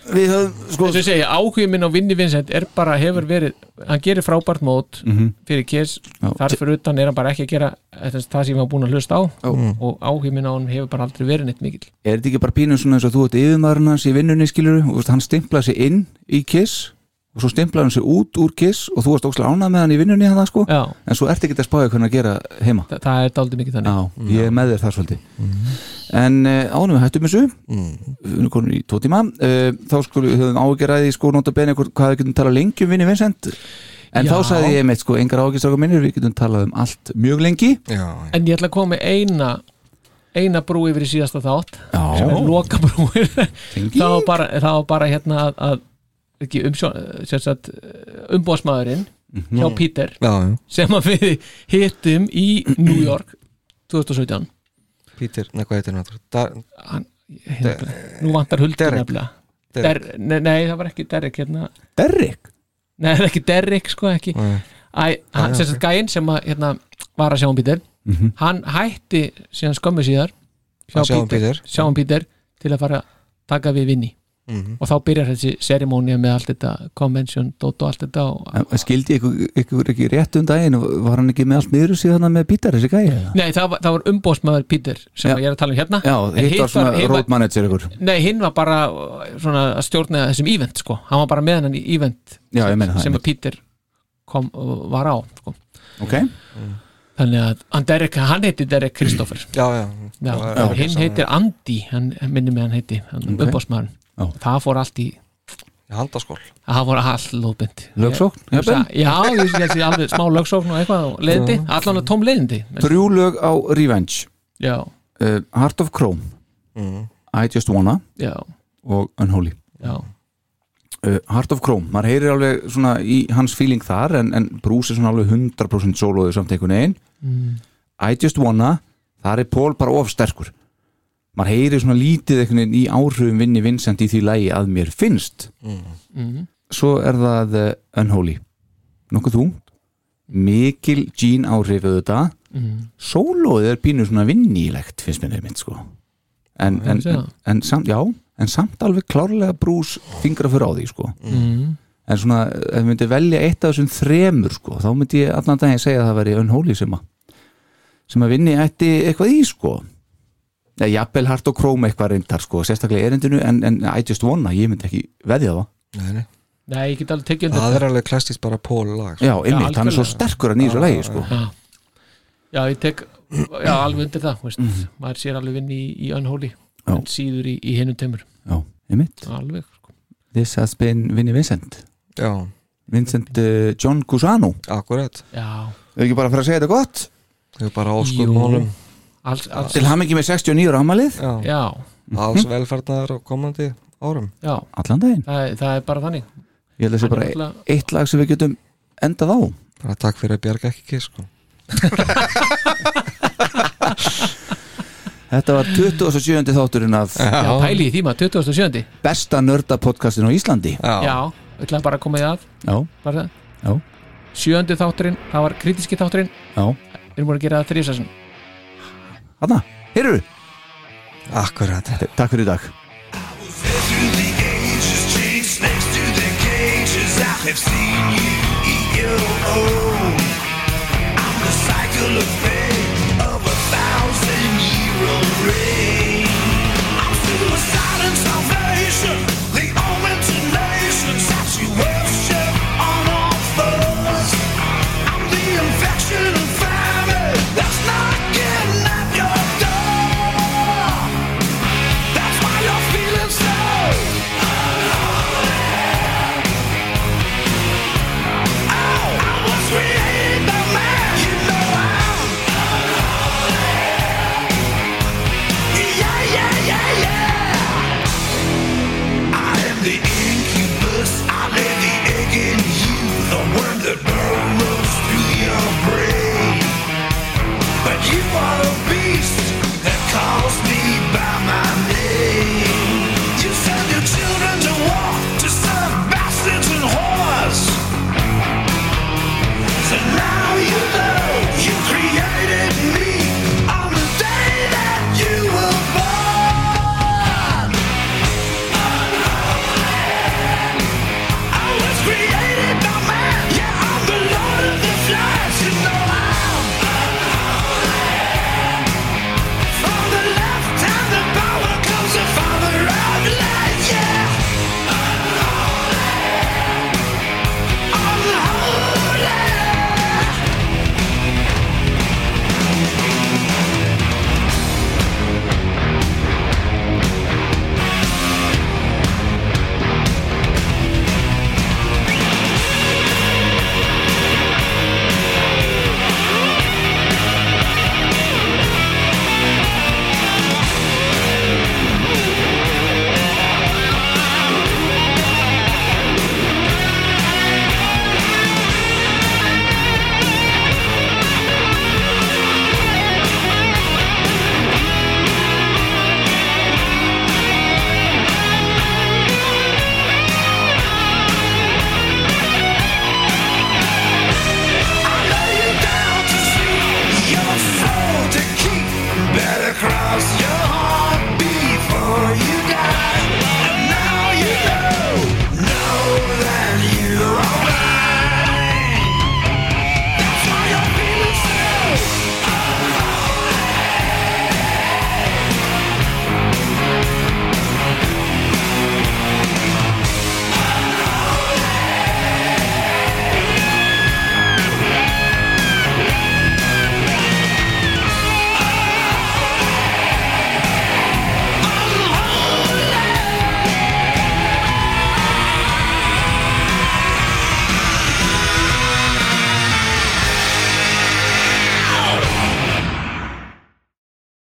Við höfum, sko eins og ég segi, áhugi minn á Vinni Vincent er bara, hefur verið, hann gerir frábært mót Mhm. fyrir Kiss, þar fyrir utan er hann bara ekki að gera það sem var búin að hlusta á. Já. og áhugi minn á hann hefur bara aldrei verið neitt mikill. Er þetta ekki bara pínu svona eins og þú ert yfirmaðurinn hans í vinnunni skilur og hann stimplaði sig inn í Kiss og svo stimplaði hann sig út úr Kiss og þú varst óslega ánað með hann í vinnunni hann sko. En svo ert ekki að spája hvernig að gera heima. Það, það er daldið mikið þannig. Já, ég er með þér þar svolítið. En uh, ánum við hættum þessu Við erum konur í tvo tíma uh, Þá skulum við höfum ágjörðið sko nota beni hvað við getum talað lengi um vinni Vincent. En Já. þá sagði ég meitt sko engar ágjörðstráka minnir Við getum talað um allt mjög lengi. Já, En ég ætla að koma með eina eina brú yfir í síðasta þátt Já. sem er loka brúin Tengi. það var bara, það var bara hérna að, að ekki umbóðsmaðurinn Mhm. hjá Peter já, já. sem að við hittum í New York 2017 Peter, nei, hvað heitir hann nú vantar huldur nefnilega. Derek. Der, nei, nei, það var ekki Derek hérna, Derrick nei, það er ekki Derek sko ekki. Æ, hann, Já, sem sagt gæinn sem að, hérna, var að sjá um Peter Mhm. hann hætti síðan skömmu síðar sjá um Peter. sjá um Peter til að fara að taka við vinni Mhm. og þá byrjar þessi serimónia með allt þetta convention, dot og allt þetta og, En Skildi ykkur, ykkur ekki rétt um daginn og Var hann ekki með allt miður síðan með Pítar þessi gæði? eða? nei, það var, það var umbóðsmaður Peter sem Já. ég er að tala um hérna Já, hitt var svona road manager ykkur Nei, hinn var bara uh, svona að stjórna þessum event sko, hann var bara með hann í event Já, ég meina það sem Peter kom, uh, var á sko. Ok, þannig að hann, Derek, hann heiti Derek Kristoffer Já, já Já, hinn heitir Andy hann minni mig hann heiti, hann Ok. Já. það fór allt í Handaskól það fór allt lóðbind Lögsókn, Já, jafnvel? já, ég sé alveg smá lögsókn og eitthvað og leiðindi, allan tóm leiðindi. Þrjú lög á Revenge. Já, uh, Heart of Chrome. Mhm. I Just Wanna. Já, og Unholy. Já. Uh, Heart of Chrome, maður heyrir alveg svona í hans feeling þar en, en Bruce er svona alveg 100% sólóðu samt einhvern veginn. Mm. I Just Wanna, þar er Paul bara of sterkur maður heyrir svona lítið einhvern veginn í áhrifum vinni Vincent í því lægi að mér finnst. Mm. svo er það uh, Unholy. Nokkuð þú mikil Gene áhrif auðvitað. Mm. sólóið er pínu svona vinnilegt finnst mér nefnitt sko. En, en, en, samt, já en samt alveg klárlega brús fingra fyrir á því sko. Mm. en svona, ef ég myndi velja eitt af þessum þremur sko, þá myndi ég allan daginn segja að það væri Unholy sem að sem að vinni ætti eitthvað í sko Nei, jafnvel hart og króm eitthvað reyndar sko, sérstaklega erindinu en, en I just wanna, ég myndi ekki veðja það Nei, nei. Nei, ég get alveg tekið undir það er alveg klassist bara pól lag sko. Já, einmitt, hann er svo sterkur að nýra lægi sko. Já. Já, ég tek já, alveg undir það veist. Mhm. maður sér alveg vinn í, í Unholy en síður í, í hinum tömur Já, einmitt alveg This has been Vinnie Vincent Já, Vincent uh, John Cusano akkurat Já, Þau ekki bara að fara að segja þetta gott Þau bara áskur Jú. Alls, alls, Til ham ekki með 69 ára amalið Já, já, alls velferðnar á komandi árum. Já. Allan daginn. Það, er- það er bara þannig. Ég held að það sé Hann er bara náttúrulega- eitt lag sem við getum endað á. Bara takk fyrir að bjarga ekki kiss sko. [LAUGHS] Þetta var 27. þátturinn af Já, pæli í því maður, 27. besta nörda podcastin á Íslandi. Já, við ætlaðum bara að koma í að. Já, bara það. Já, Sjöndi þátturinn, það var kritiski þátturinn. Já. Við erum búin að gera það þrísasin Hanna, heyrðu. Akkurat. Takk fyrir í dag. Next to the cages, I have seen you eat your own. I'm the cycle of